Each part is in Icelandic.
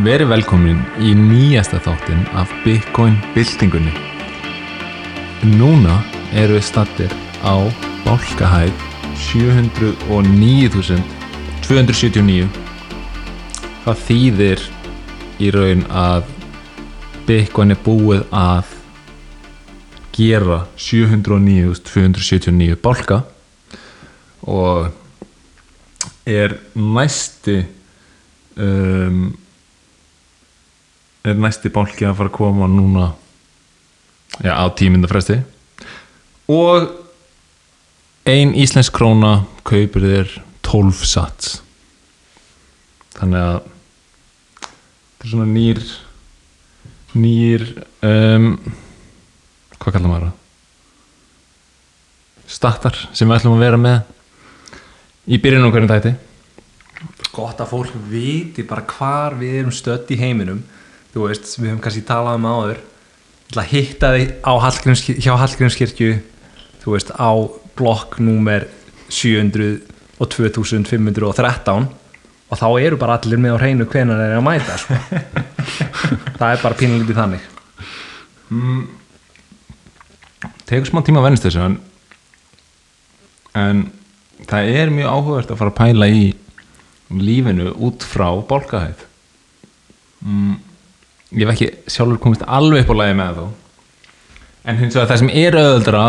Verið velkomin í nýjasta þáttin af Bitcoin byltingunni. Núna eru við stattir á bálkahæð 709.279. Það þýðir í raun að Bitcoin er búið að gera 709.279 bálka og er næsti um, er næsti bálki að fara að koma núna? Já, á tímyndafresti og ein íslensk króna kaupir þér 12 sats. Þannig að þetta er svona nýr nýr um, hvað kallar maður það? Startar sem við ætlum að vera með í byrjunum hvernig þætti. Gott að fólk viti bara hvar við erum stödd í heiminum þú veist, við höfum kannski talað um áður. Hitta þig á Hallgrímskir, hjá Hallgrímskirkju þú veist, á blokk númer 700 og 2513 og þá eru bara allir með á hreinu hvenar þeir eru að mæta sko. það er bara pínulítið þannig. Tegur smá tíma að vennst þessu en, en það er mjög áhugavert að fara að pæla í lífinu út frá bálkahæð. Mm, ég hef ekki sjálfur komist alveg upp á lagi með þó en hins vegar það sem er öðuldra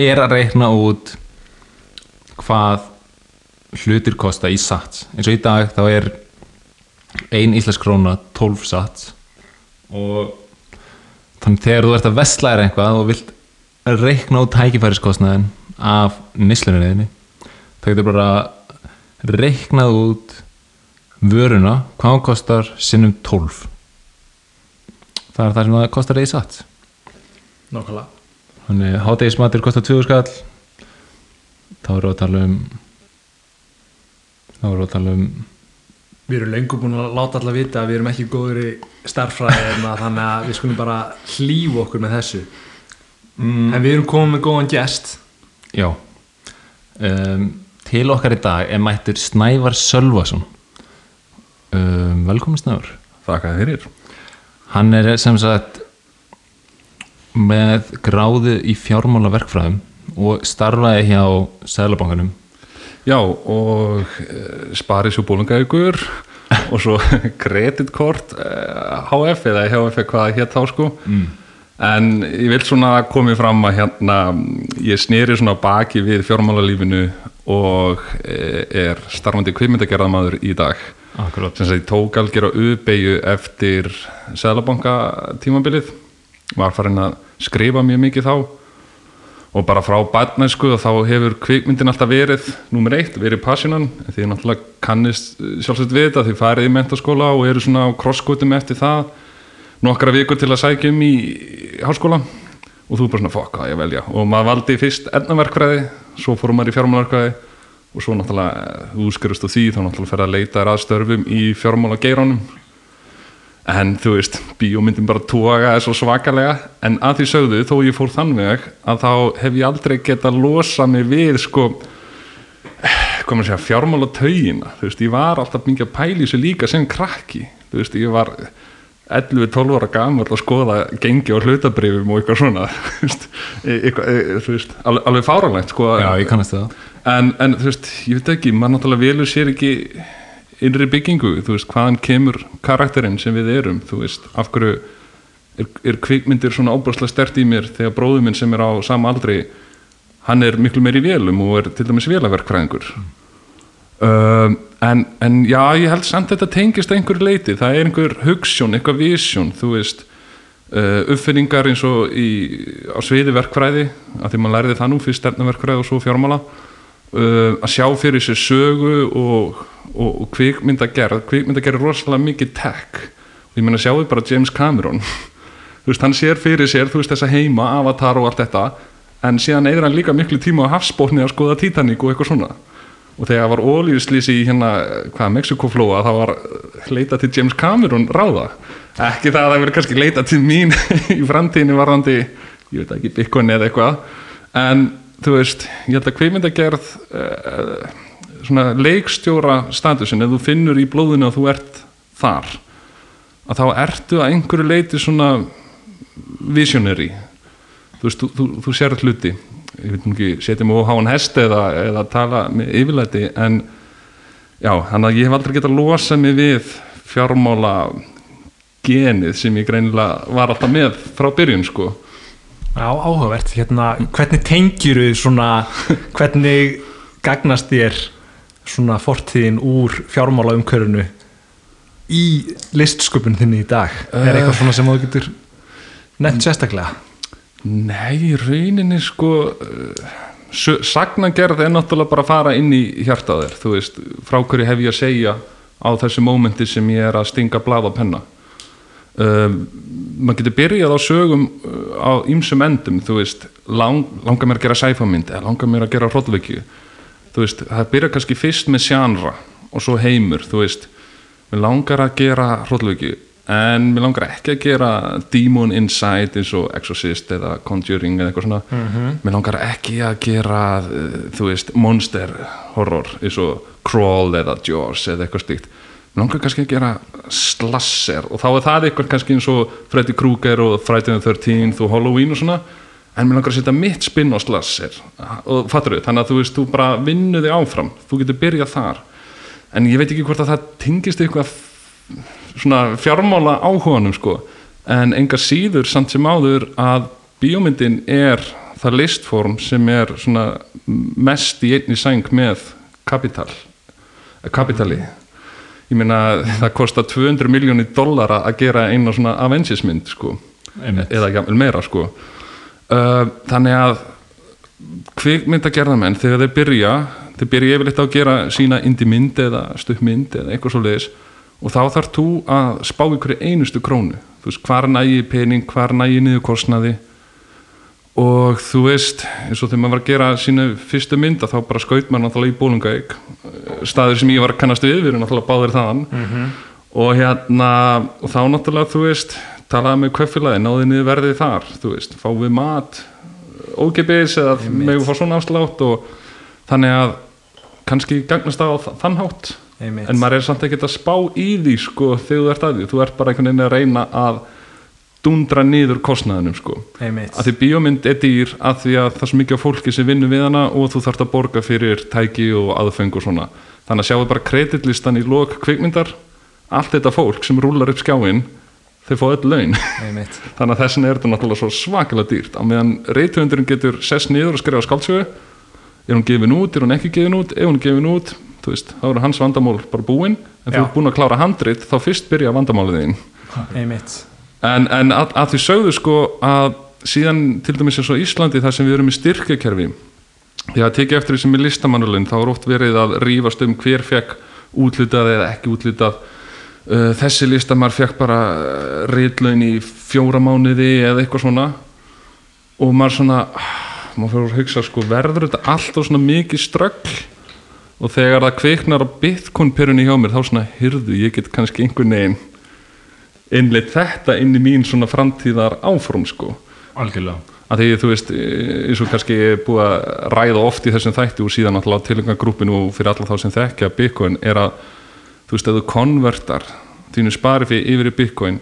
er að reikna út hvað hlutir kosta í sats. Eins og í dag þá er ein íslensk króna 12 sats. Og þannig þegar þú ert að vesla þér eitthvað og vilt reikna út tækifæriskostnaðin af nýsluninniðinni þá getur bara reiknað út vöruna hvað hún kostar sinnum 12 það er það sem það kostar eða í satt. Nákvæmlega. Þannig hátegismatur kostar 20 skall. Þá við að tala um þá við að tala um Við erum lengur búin að láta alla vita að við erum ekki góður í að þannig að við skulum bara hlýfa okkur með þessu. Mm, en við erum komið með góðan gest. Já. Um, til okkar í dag er mættur Snævar Sölvason. Um, velkomin Snævar. Þakka fyrir. Hann er sem sagt með gráðu í fjármála verkfræðum og starfaði hjá Sælabankanum Já, og uh, Sparis og Bólungaugur og svo kreditkort HF eða HF hvað hétt þá sko. mm. En ég vil svona komið fram að hérna ég snýri svona baki við fjármálalífinu og uh, er starfandi kvipmyndagerðamaður í dag. Akkurát sem ég tók algjör á uppeyju eftir Sælabanka tímabilið. Var farin að skrifa mjög mikið þá. Og bara frá barnæsku og þá hefur kvikmyndin alltaf verið nummer eitt, verið passionan. Því náttúrulega kannist eh, sjálfsagt við þetta því farið í mentaskóla og eru svona á krosskótum eftir það nokkra vikur til að sækja um í háskóla og þú er bara svona fokk hvað ég velja. Og maður valdi fyrst ennverkfræði svo fórum maður í fjármálarkvæði og svo náttúrulega eh, þú skurust á því þá náttúrulega fer að leita þér að störfum í fjármála geirónum en þú veist, bíómyndin bara tóga er svo svakalega. En að því sögðu þó ég fór þann veg að þá hef ég aldrei getað losa mig við sko hvað maður segja, fjármála taugina þú veist, ég var alltaf mikið að pæli þessu líka sem krakki, þú veist, ég var 11-12 ára gammal að skoða gengi og hlutabrifum og eitthvað svona. Þú veist, eitthvað, e- þú veist alveg, fáranlegt sko. Já, ég kannast það en, en þú veist, ég veit ekki, maður náttúrulega velur sér ekki innri byggingu, þú veist, hvaðan kemur karakterinn sem við erum, þú veist af hverju er, er kvikmyndir svona óbúrslega stert í mér þegar bróður minn sem er á sama aldri, hann er miklu meir í vélum og er til dæmis vélaverkfræðingur. Um, en, en já, ég held samt þetta tengist einhver leiti, það er einhver hugssjón, eitthvað visjón, þú veist uh, uppfinningar eins og í, á sviði verkfræði, að því maður læriði það nú fyrst stefnaverkfræði og svo fjármála uh, að sjá fyrir sér sögu og, og, og kvikmyndagerð. Kvikmyndagerð er rosalega mikið tech. Og ég meina sjáu bara James Cameron. Þú veist, hann sér fyrir sér þú veist þessa heima, Avatar og allt þetta en síðan eður hann líka miklu tíma á hafsbótni að skoða Titanic og eitthvað svona. Og þegar var ólíuslýsi í hérna hvað, Mexikoflóa, það var leita til James Cameron ráða. Ekki það að það verið kannski leita til mín í framtíðinni varðandi ég veit ekki, Bitcoin eða eitthvað en þú veist, ég held að kveimyndagerð uh, svona leikstjóra statusin, ef þú finnur í blóðinu að þú ert þar að þá ertu að einhverju leiti svona visionary. Þú veist, þú, þú, þú sér hluti. Ég veit ekki, setja mig á háan hest eða, eða tala með yfirlæti en já, þannig að ég hef aldrei getað losa mig við fjármála genið sem ég greinilega var alltaf með frá byrjun sko Já, áhugavert, hérna, hvernig tengjur þið svona, hvernig gagnast þér svona fortíðin úr fjármála umkörunu í listsköpun þinni í dag? Er eitthvað svona sem þú getur nefnt sérstaklega? Nei, rauninni sko sö- sagnagerð er náttúrulega bara að fara inn í hjarta á þér, þú veist, frá hverju hef ég að segja á þessu mómenti sem ég er að stinga blað á penna um, maður getur byrjað á sögum uh, á ýmsum endum, veist lang, langar mér að gera sæfamynd eða langar mér að gera veist, það byrja kannski fyrst með sjánra og svo heimur, veist. Mér langar að gera hróllvekju en mér langar ekki að gera Demon Inside eins og Exorcist eða Conjuring eða eitthvað svona. Mér langar ekki að gera þú veist, Monster Horror eins og Crawl eða Jaws eða eitthvað stíkt langar kannski að gera slasser og þá er það eitthvað kannski eins og Freddy Krueger og Friday the 13th og Halloween og svona en mér langar að setja mitt spinn á slasser og fattur þau, þannig að þú veist, þú bara vinnu þig áfram, þú getur byrjað þar. En ég veit ekki hvort að það tingist eitthvað svona fjármála áhuganum sko. En enga síður samt sem áður að bíómyndin er það listform sem er svona mest í einni sæng með kapital kapitali ég meina það kostar 200 miljónir dollara að gera eina svona Avengers mynd sko. Einmitt. eða meira sko. Uh, þannig að kvikmyndagerðamenn þegar þeir byrja þeir byrja yfirleitt á að gera sína indie mynd eða stuppmynd eða eitthvað svo leiðis og þá þarf þú að spá ykkur einustu krónu. Þú veist hvar nægi pening, hvar nægi niður kostnaði og þú veist eins og þegar maður var að gera sína fyrstu mynda þá bara skaut maður náttúrulega í bólungauk staður sem ég var að kannast við við erum náttúrulega báðir þaðan. Og hérna og þá náttúrulega þú veist talaði með kvöffilaði, náði niður verðið þar þú veist, fá við mat ógeibis eða með við fá svona afslátt og þannig að kannski gagnast það á þa- þann hátt. En maður er samt ekkert að spá í því sko þegar þú ert að því, þú ert bara einhvern veginn að reyna að dundra niður kostnaðinum sko. Einmitt. að því bíómynd er dýr að því að það er svo mikið af fólki sem vinnur við hana og þú þarft að borga fyrir tæki og aðfeng og svona. Þannig að sjáu bara kreditlistan í lok kvikmyndar. Allt þetta fólk sem rúlar upp skjáin þau fá öll laun. Þannig að þessin er þetta náttúrulega svo svakalega dýrt. Á meðan reythöfundurinn getur sess niður og skrifa skáldsögu. Er hún gefin út, er hún ekki gefin út? Ef hún er gefin út, þú veist, þá eru hans vandamál bara búin, en þú Já. ert búin að klára handrit þá fyrst byrja vandamálið þín. Einmitt. En, en að, að því sögðu sko að síðan til dæmis eins og Íslandi þar sem við erum í styrkjakerfi því að tekið eftir því sem er listamannulinn þá er oft verið að rífast um hver fekk útlutað eða ekki útlutað uh, þessi listamar fekk bara reyðlaun í fjóra mánuði eða eitthvað svona. Og maður svona ah, maður fyrir að hugsa sko verður þetta alltaf svona mikið ströggl og þegar það kviknar á bitcoin-perunni hjá mér þá svona hyrðu ég get kannski einhvern veginn innleitt þetta inn í mín svona framtíðar áform sko. Algjörlega. Að því þú veist eins og kannski ég er búið að ræða oft í þessum þætti og síðan alltaf tilhengar grúpinu og fyrir alla þá sem þekkja Bitcoin er að þú veist ef þú konvertar þínu spari fyrir yfir í Bitcoin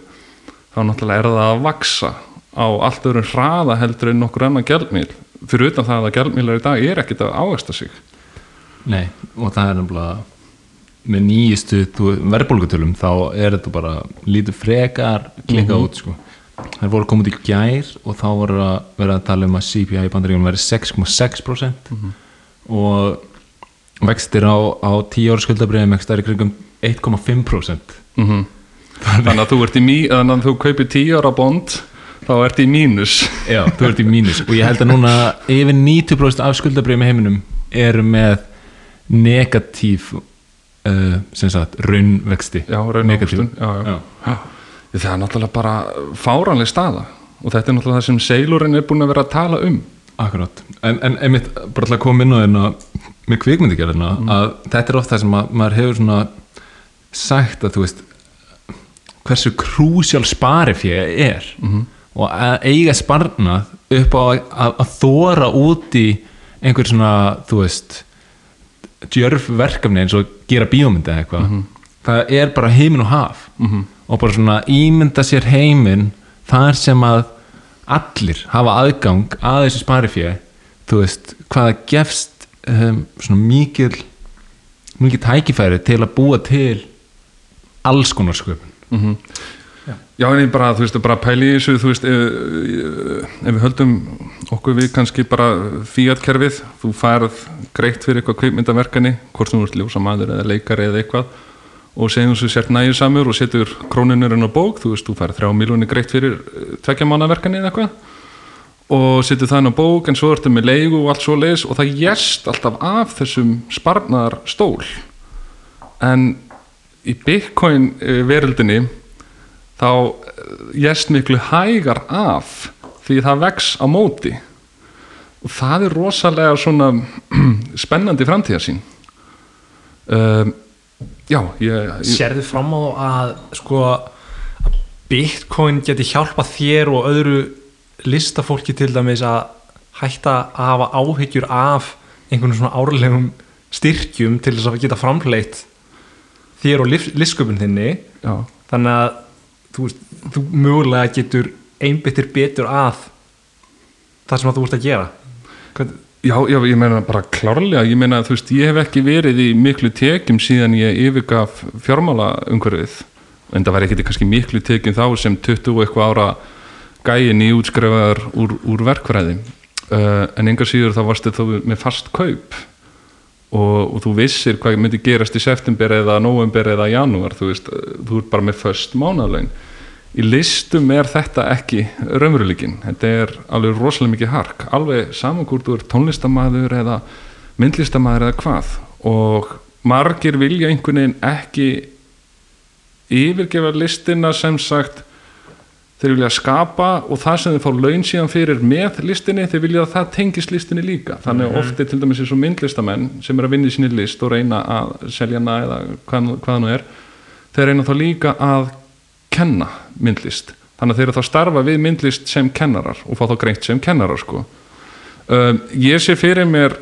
þá náttúrulega er það að vaksa á allt öðrum hraða heldur en nokkur annan gjaldmíl fyrir utan það að gjaldmílar í dag er ekkit að ágasta sig. Nei, og það er nefnilega með nýjustu verðbólgutölum þá er þetta bara lítið frekar klikka út sko. það voru komið í gær og þá voru að vera að tala um að CPI í bandaríunum verið 6,6% og vextir á, á 10 ára skuldabriðum ekki stærri kringum 1,5% mm þannig að þú ert í mí þannig að þú kaupir 10 ára bond þá ert í mínus. Já, þú ert í mínus. Og ég held að núna yfir 90% af skuldabriðum í heiminum eru með negatív uh, sem sagt raunvexti. Já. Já. það er náttúrulega bara fáranleg staða. Og þetta er náttúrulega það sem seilurinn er búin að vera að tala um. Akkurát, en, en einmitt bara til að koma inn á þeirna með kvikmyndigerðina að þetta er oft það sem að maður hefur svona sagt að þú veist hversu krúsjál sparifið er. Og að eiga sparnað upp á að, að, að þóra út í einhver svona, þú veist djörf verkefni eins og gera bíómyndi eða eitthvað. Það er bara heimin og haf. Og bara svona ímynda sér heiminn þar sem að allir hafa aðgang að þessu sparifjö þú veist, hvaða gefst um, svona mikil mikil tækifæri til að búa til alls konar sköpun Já, en ég bara, þú veist, bara pæli í þessu, þú veist, ef, ef við höldum okkur við kannski bara fíatkerfið, þú færð greitt fyrir eitthvað kveikmyndaverkani, hvort þú ert ljósamaður eða leikari eða eitthvað og segjum þú sért nægisamur og setur krónunurinn á bók, þú veist, þú færð þrjá miljónir greitt fyrir eh, tveggja mánaverkani eða eitthvað og setur það inn á bók en svo ertu með leigu og allt svo leis og það gæst alltaf af þessum sparnar stól en í Bitcoin eh, veröldinni þá jæst miklu hægar af því það vex á móti. Og það er rosalega svona spennandi framtíðarsýn. Um, já, ég, ég Sérðu fram á að sko að Bitcoin geti hjálpa þér og öðru listafólki til dæmis að hætta að hafa áhyggjur af einhvern svona árlegum styrkjum til þess að geta framleitt þér og listsköpun þinni. Já, þannig að þú, veist, þú mögulega getur einbyttir betur að það sem þú ert að gera. Hvern, já, já, ég meina bara klárlega. Ég meina, þú veist, ég hef ekki verið í miklu tekjum síðan ég yfirgaf fjármála umhverfið en það var ekki kannski miklu tekjum þá sem 20 og eitthvað ára gæin í útskrefaðar úr, úr verkfræði. Uh, en enga síður þá varstu þá með fast kaup og, og þú vissir hvað myndi gerast í september eða november eða janúar þú veist, þú ert bara með föst mánaðlaun í listum er þetta ekki raunveruleikin, þetta er alveg rosalega mikið hark, alveg saman hvort þú ert tónlistamæður eða myndlistamæður eða hvað. Og margir vilja einhvern veginn ekki yfirgefa listina sem sagt þeir vilja skapa og það sem þeir fá laun síðan fyrir með listinni, þeir vilja að það tengist listinni líka, þannig að ofti til dæmis eins og myndlistamenn sem er að vinna í sinni list og reyna að selja hana eða hvað, hvað nú er þeir reyna þá líka að kenna myndlist, þannig að þeir eru þá starfa við myndlist sem kennarar og fá þá greint sem kennarar sko. Um, ég sé fyrir mér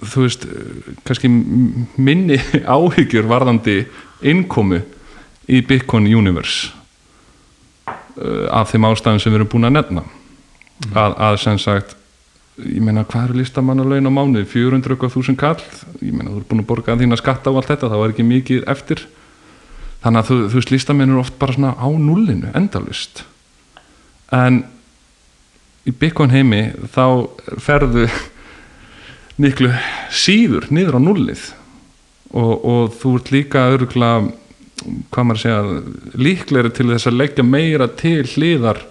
þú veist, kannski minni áhyggjur varðandi innkomu í Bitcoin Universe af þeim ástæðum sem við erum búin að nefna. Að, að sem sagt ég meina hvað eru listamann að launa mánuði 400.000 kall ég meina þú ert búin að borga þína skatta og allt þetta þá er ekki mikið eftir. Þannig að þú, þú veist listamenn eru oft bara svona á nullinu endalust en í Bitcoin heimi þá ferðu miklu síður niður á nullið. Og, og þú ert líka örugla hvað maður að segja líklegri til þess að leggja meira til hliðar.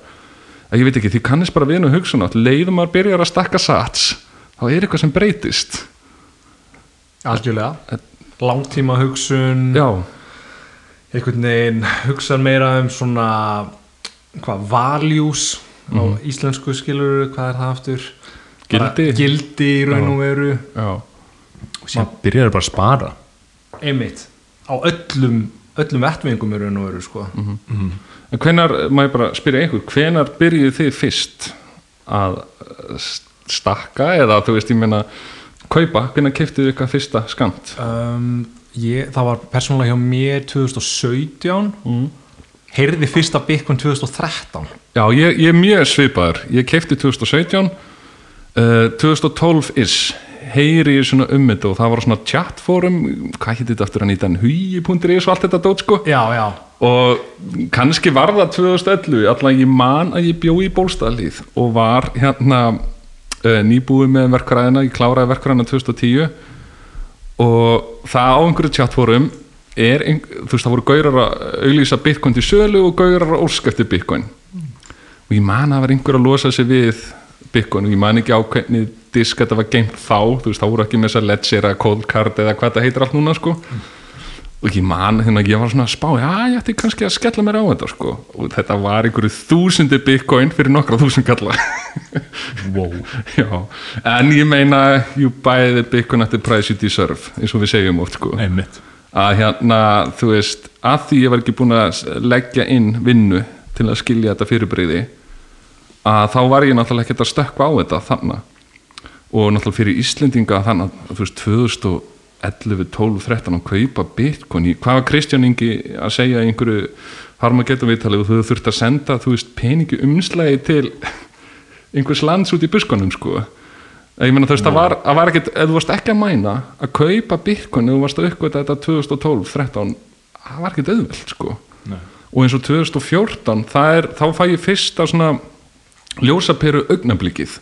Að ég veit ekki, því kannist bara við nú hugsun átt leiðum maður byrjar að stakka sats þá er eitthvað sem breytist. Algjörlega. Langtíma hugsun já, einhvern veginn hugsa meira um svona hvað, values á íslensku skilur hvað er það aftur? Bara Gildi. gildi í raun og veru. Já, og síðan byrjar bara að spara. Einmitt. Á öllum öllum vettvingum í raun og veru sko. en hvenar, má ég bara spyrja einhver hvenar byrjuð þið fyrst að uh, stakka eða þú veist, ég meina kaupa, hvenar þið eitthvað fyrsta skamt um, ég, það var persónulega hjá mér 2017 mm. heyrði fyrsta Bitcoin 2013 Já, ég, ég er mjög svipaður. Ég keipti 2017, uh, 2012 is, heyri ég svona um þetta og það var svona chatforum, hvað hétt þetta aftur að nýta en hugi.is og allt þetta dót sko. já, já, Og kannski var það 2011, allan ég man að ég bjó í bólstaðlíð og var hérna uh, nýbúið með verkræðina, ég kláraði verkræðina 2010 og það á einhverju chatforum er, ein, þú veist það voru gaurar að auglýsa bitcoin til sölu og gaurar að óska eftir bitcoin og ég man að það var einhver að losa sig við bitcoin. Og ég man ekki á hvernig disk þetta var geimt þá, þú veist þá voru ekki með þess að ledger eða cold card eða hvað það heitir allt núna sko. Og ég man hérna ég var svona að spá, já ég ætti kannski að skella mér á þetta sko. Og þetta var einhverju þúsundi bitcoin fyrir nokkra þúsund kalla. Wow. já, en ég meina you buy the bitcoin at the price you deserve eins og við segjum oft sko. Einmitt. Að hérna, þú veist að því ég var ekki búin að leggja inn vinnu til að skilja þetta fyrirbreyði að þá var ég náttúrulega ekkert að stökkva á þetta þannig og náttúrulega fyrir Íslendinga þannig að þú veist 11, 12, 13 að kaupa bitcoin hvað var Kristján Ingi að segja einhverju harmagetum viðtalið og þú þurft að senda þú veist peningi umslægi til einhvers lands út í buskonum sko? Ég meina þú veist, það var, var ekkit ef þú varst ekki að mæna að kaupa bitcoin ef þú varst að uppgöta þetta 2012, 13 það var ekkit auðveld sko. Nei. og eins og 2014 það er, þá fæ ég fyrst að svona ljósaperu augnablikið.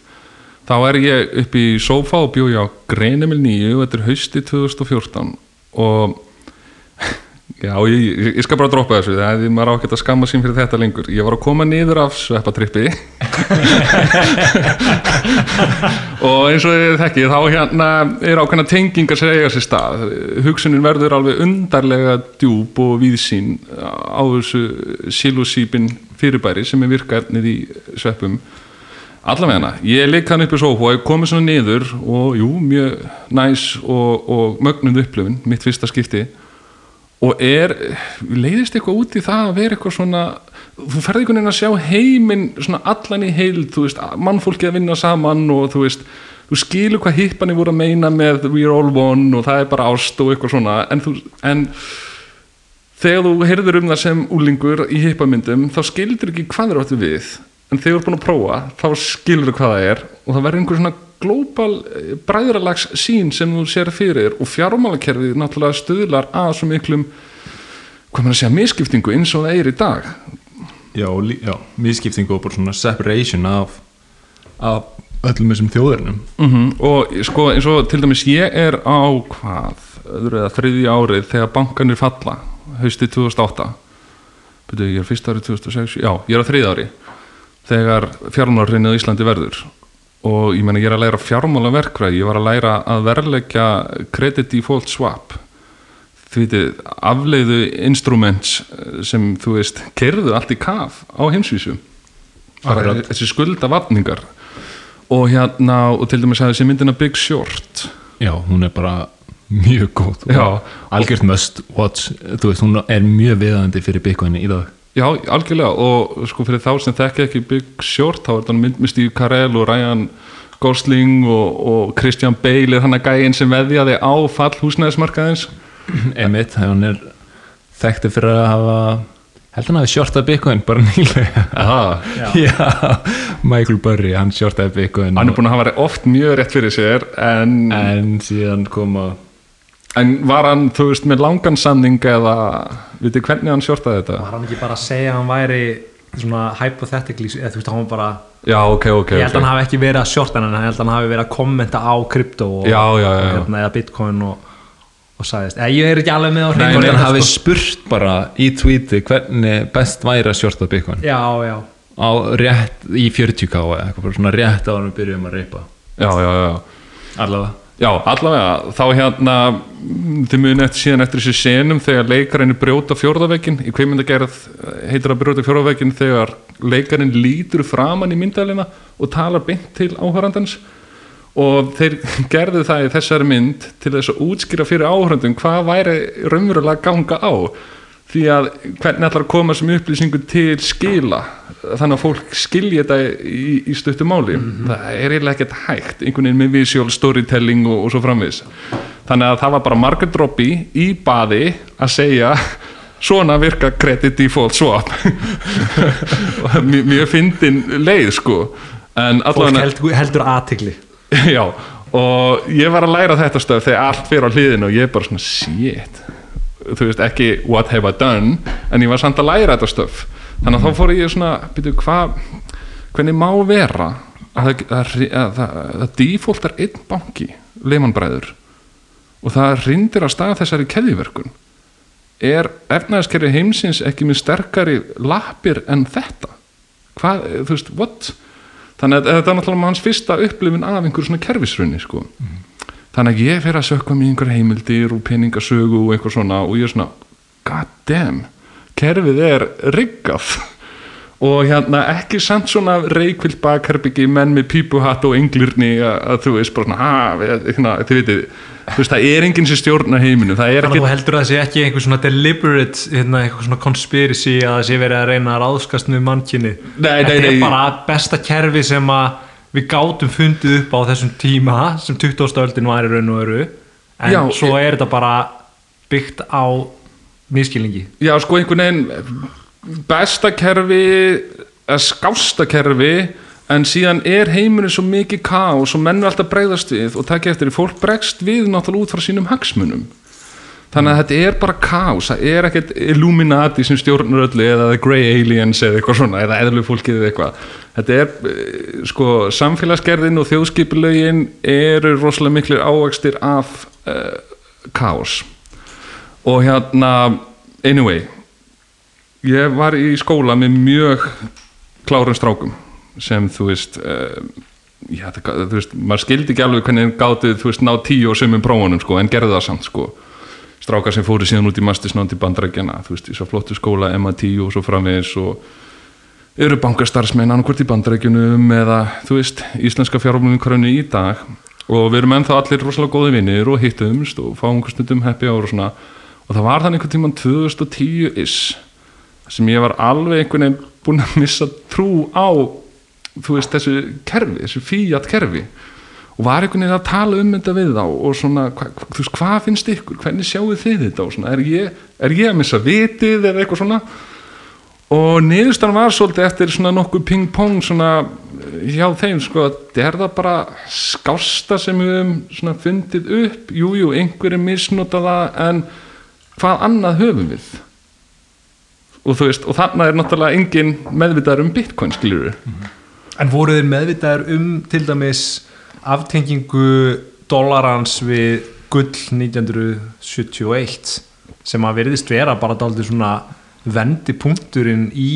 Þá er ég upp í sófa og bjóð ég á Greinimil 9 og þetta er hausti 2014 og já, ég, ég, ég skal bara droppa þessu það er maður á ekki að skamma sín fyrir þetta lengur. Ég var að koma niður af sveppatrippi. Og eins og þið þekki þá hérna er ákveðna tengingar sem eiga sér stað. Hugsunin verður alveg undarlega djúb og víðsýn á þessu silosípin fyrirbæri sem er virkaernið í sveppum. Allavega ég leik hann upp í sófa og ég komið svona niður og jú, mjög næs og, og mögnuð upplifun mitt fyrsta skipti. Og er, leiðist eitthvað út í það að vera eitthvað svona þú ferði einhvern veginn að sjá heiminn svona allan í heild, þú veist, mannfólki að vinna saman og þú veist þú skilur hvað hippanir voru að meina með we're all one og það er bara ást og eitthvað svona. En, þú, en þegar þú heyrður um það sem úlingur í hippamyndum þá skildur ekki hvað er áttu við. En þegar þú ert búin að prófa þá skilur þú hvað það er og það verður einhver svona glóbal bræðralags sín sem þú sér fyrir og fjármálakerfið náttúrulega stuðlar að svo miklum hvað maður að segja, misskiptingu eins og það er í dag. Já, já, miskiptingu og bara svona separation af, af öllum þessum þjóðurnum mm og sko eins og til dæmis ég er á hvað, öðru eða þriðja árið þegar bankanir falla haustið 2008 Byrju, ég er fyrst árið 2006, já, ég er á þriðja ári þegar fjármálarrinnið á Íslandi verður. Og ég meina ég er að læra fjármálaverkvæði, ég var að læra að verleggja credit default swap. Því þið afleiðu instruments eh, sem þú veist kerðu allt í kaf á heimsvísu. Akkurat. þessi skuldavatningar og hérna og til dæmis að þessi myndina Big Short. Já, hún er bara mjög góð Já. algjört must watch. Þú veist, hún er mjög viðandi fyrir Bitcoin í dag. Já, algjörlega. Og sko fyrir þá sem þekki ekki Big Short þá er þetta mynd með Steve Carell og Ryan Gosling og, og Christian Bale er hann að gæinn sem veðjaði á fall húsnæðismarkaðins Emmett, hann er þekkti fyrir að hafa held hann hafi shortað Bitcoin bara nýlega. Aha. já, Michael Burry, hann shortaði Bitcoin Hann er búin að hafa oft mjög rétt fyrir sér en, en síðan koma en var hann, þú veist, með langan samning eða, veitir hvernig hann shortaði þetta? var hann ekki bara að segja að hann væri svona hypothetically eða þú veist hann var bara Já, ok, ok, ég held að ok hann hafi ekki verið að shorta hann en ég held að hann hafi verið að kommenta á krypto og, Já, já, já, hérna, eða bitcoin og, og sagðist, eða ég er ekki alveg með á Nei, hreinu með hann það, hafi sko. spurt bara í tweeti hvernig best væri að shorta Bitcoin. Já, já, á rétt í 40k eða eitthvað bara svona rétt á hann við byrjum að reypa. Já, já, já. Allavega Já, allavega, þá hérna þið muni eftir síðan eftir þessi senum þegar leikarinn brjóta fjórðavegin í kveimyndagerð heitir að brjóta fjórðavegin þegar leikarinn lítur framan í myndalina og talar beint til áhörandans og þeir gerðu það í þessari mynd til þess að útskýra fyrir áhörandum hvað væri raunverulega ganga á því að hvernig ætlar að koma sem upplýsingu til skila? Þannig að fólk skilji þetta í, í stuttu máli. Það er eiginlega ekkert hægt einhvern veginn með visual storytelling og, og svo framvis þannig að það var bara Margaret Robbie í baði að segja svona virka credit default swap. Mjög, fyndin leið sko. Fólk allavega heldur, heldur aðtigli Já, og ég var að læra þetta stöð þegar allt fyrir á hliðinu og ég er bara svona shit þú veist ekki what have I done en ég var samt að læra þetta stöf þannig að þá fór ég svona byrju, hvað, hvernig má vera að það, er einn banki Lehman Bræður og það rindir að staða þessari keðiverkun er efnaðiskerfi heimsins ekki með sterkari lappir en þetta? Hvað, þú veist, what? Þannig að þetta er náttúrulega hans fyrsta upplifin af einhverju svona kerfisrunni sko. Þannig að ég fer að sökka mér einhver heimildir og peningasögu og eitthvað svona og ég er svona, god damn kerfið er riggað. Og hérna ekki samt svona reykvilt bakherbyggi menn með pípuhatt og englirni að, þú veist bara svona, hérna, þið veitir þú veist, það er enginn sem stjórnar heiminu það er Þannig að ekki þú heldur að það sé ekki einhver svona deliberate, hérna, eitthvað svona conspiracy að það sé verið að reyna að ráðskast með nei, Þetta er bara besta kerfi sem að við gátum fundið upp á þessum tíma sem 20. öldin var í raun og öru en Já, svo er þetta bara byggt á miskilningi já sko einhvern veginn besta kerfi eða skásta kerfi en síðan er heimurinn svo mikið kaos og menn er alltaf bregðast við og eftir því, fólk bregst við náttúrulega út frá sínum hagsmunum þannig að þetta er bara kaos það er ekkert Illuminati sem stjórnur öllu eða The Grey Aliens eða eitthvað svona eða eðlu fólkið eða eitthvað. Þetta er eh, sko samfélagsgerðin og þjóðskipulögin eru rosalega miklir ávakstir af uh, kaos. Og hérna anyway ég var í skóla með mjög klárum strákum sem þú veist uh, já, það, þú veist, maður skildi ekki alveg hvernig gátu, þú veist, ná tíu og sömum prófunum sko, en gerði það samt sko strákar sem fóru síðan út í mastisnánd í bandarækjana þú veist, í svo flottu skóla, MIT og svo framvegis og eru bankastarfsmenn annarkvort í bandarækjunum eða, þú veist, íslenska fjármálumkrönu í dag. Og við erum ennþá allir rosalega góði vinnir og hittumst og fáum einhver stundum happy hour og svona. Og það var þannig einhvern tímann 2010 is sem ég var alveg einhvern veginn búin að missa trú á þú veist, þessu kerfi, þessu fíat kerfi og var einhvern veginn að tala um þetta við þá og svona, hva, þú veist, hvað finnst ykkur? Hvernig sjáu þið þetta og svona, er ég, er ég að missa vitið eða eitthvað svona? Og niðurstan var svolítið eftir svona nokkuð ping-pong svona hjá þeim sko að er það bara skásta sem við höfum svona fundið upp? Jújú, jú, einhverju misnota það en hvað annað höfum við? Og þú veist og þarna er náttúrulega engin meðvitaður um bitcoin skilur En voru þeir meðvitaður um til dæmis aftengingu dollarans við gull 1971 sem að veriðist vera bara dálítið svona vendipunkturinn í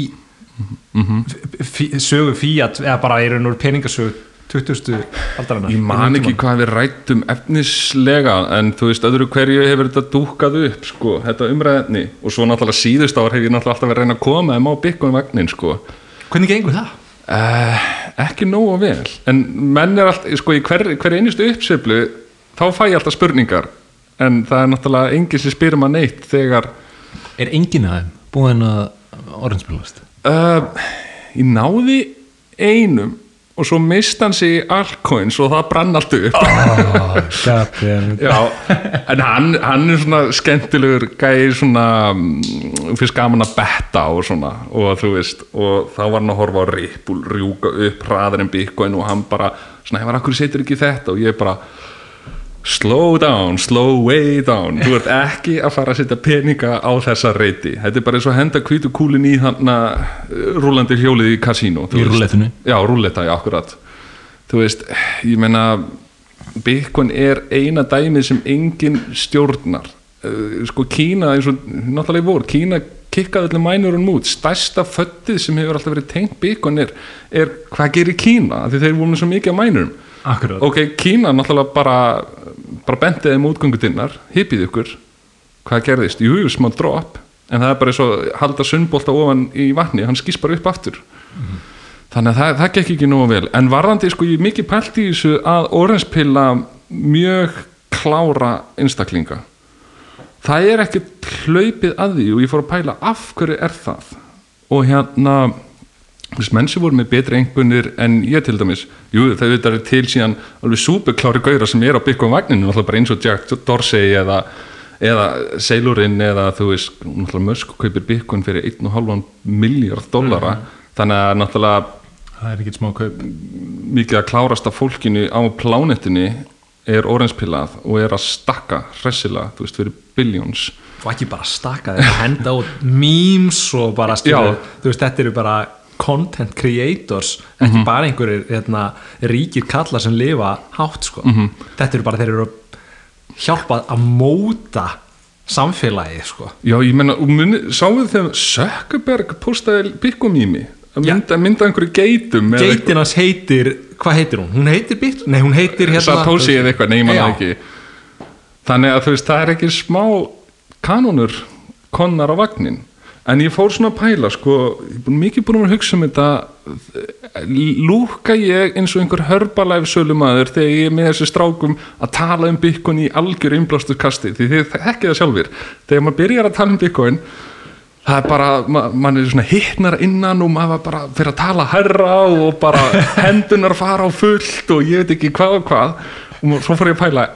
f- sögu fíat eða bara í raun og peningasögu 20. aldarinnar ég man ekki hvað við rættum efnislega en þú veist öðru hverju hefur þetta dúkað upp sko, þetta umræðinni og svo náttúrulega síðust ár hef ég náttúrulega alltaf verið að reyna að koma þeim á bitcoin vagnin sko Hvernig gengur það? Uh, ekki nógu vel. En menn er alltaf, sko í hver, hver einustu uppseflu þá fæ ég alltaf spurningar. En það er náttúrulega enginn sem spyrir maður neitt þegar Er enginn af þeim búin að orðinspilast? uh, ég náði einum og svo mist hann sig altcoins og það brann allt upp. Oh, Já, en hann, hann er svona skemmtilegur gæði svona mm, fyrst gaman að betta og svona og þú veist, og þá var hann að horfa á Ripple rjúka upp hraðar en Bitcoin og hann bara, svona, hefur akkur setur ekki þetta? Og ég bara slow down, slow way down. Þú ert ekki að fara að setja peninga á þessa reyti, þetta er bara eins og að henda hvítu kúlin í hann rúlandi hjólið í kasínó þú Í rúllettinu. já, rúlletta, já, akkurat. Þú veist, ég meina Bitcoin er eina dæmið sem engin stjórnar. Uh, sko Kína, eins og náttúrulega vor Kína kikkaði allir mænurinn út. Stærsta föttið sem hefur alltaf verið tengt Bitcoin er, er hvað gerir Kína því þeir voru svo mikið af mænurum Akkurat. Ok, Kína náttúrulega bara bara bentið þeim útgöngutinnar hippið ykkur, hvað gerðist? Jú, smá drop, en það er bara eins og halda sunnbolta ofan í vatni. Hann skýst bara upp aftur. Þannig að það, það gekk ekki nógu vel. En varðandi sko ég mikið pælt í þessu að oranspilla mjög klára einstaklinga. Það er ekki hlaupið að því og ég fór að pæla af hverju er það. Og hérna menn sem voru með betri engunir en ég til dæmis, jú það er til síðan alveg súperklári gauðra sem er á Bitcoin vagninu, náttúrulega bara eins og Jack Dorsey eða, eða Sailorinn eða þú veist, náttúrulega Musk kaupir Bitcoin fyrir 1,5 miljard dollara, þannig að náttúrulega Það er ekkert smá kaup. mikið að klárast af fólkinu á plánetinni er oranspillað og er að stakka hressilega, þú veist, fyrir billions. Og ekki bara stakka þeir að henda út memes og bara skilja Já. þú veist, þetta eru bara content creators ekki bara einhverjir hérna, ríkir kallar sem lifa hátt sko. þetta eru bara þeir eru að hjálpa að móta samfélagi sko. Já, ég menna, sáðu þegar Sökkerberg postaði Bitcoin-mými að Já. mynda, mynda einhverju geitum eða eitthvað- geitin hans heitir, hvað heitir hún? hún heitir Bit, nei hún heitir hérna Satoshi eða eitthvað, nei, Já. ekki þannig að þú veist, það er ekki smá kanonur konnar á vagnin en ég fór svona að pæla sko, ég er mikið búin að hugsa um þetta. Lúka ég eins og einhver hörbalæf sölumæður þegar ég er með þessi strákum að tala um Bitcoin í algjör innblástu kasti? Því þið þekkið það sjálfur þegar maður byrjar að tala um Bitcoin það er bara, ma mann er svona hittnar innan og maður bara fyrir að tala herra og bara hendunar fara á fullt og ég veit ekki hvað og hvað. Og svo fór ég að pæla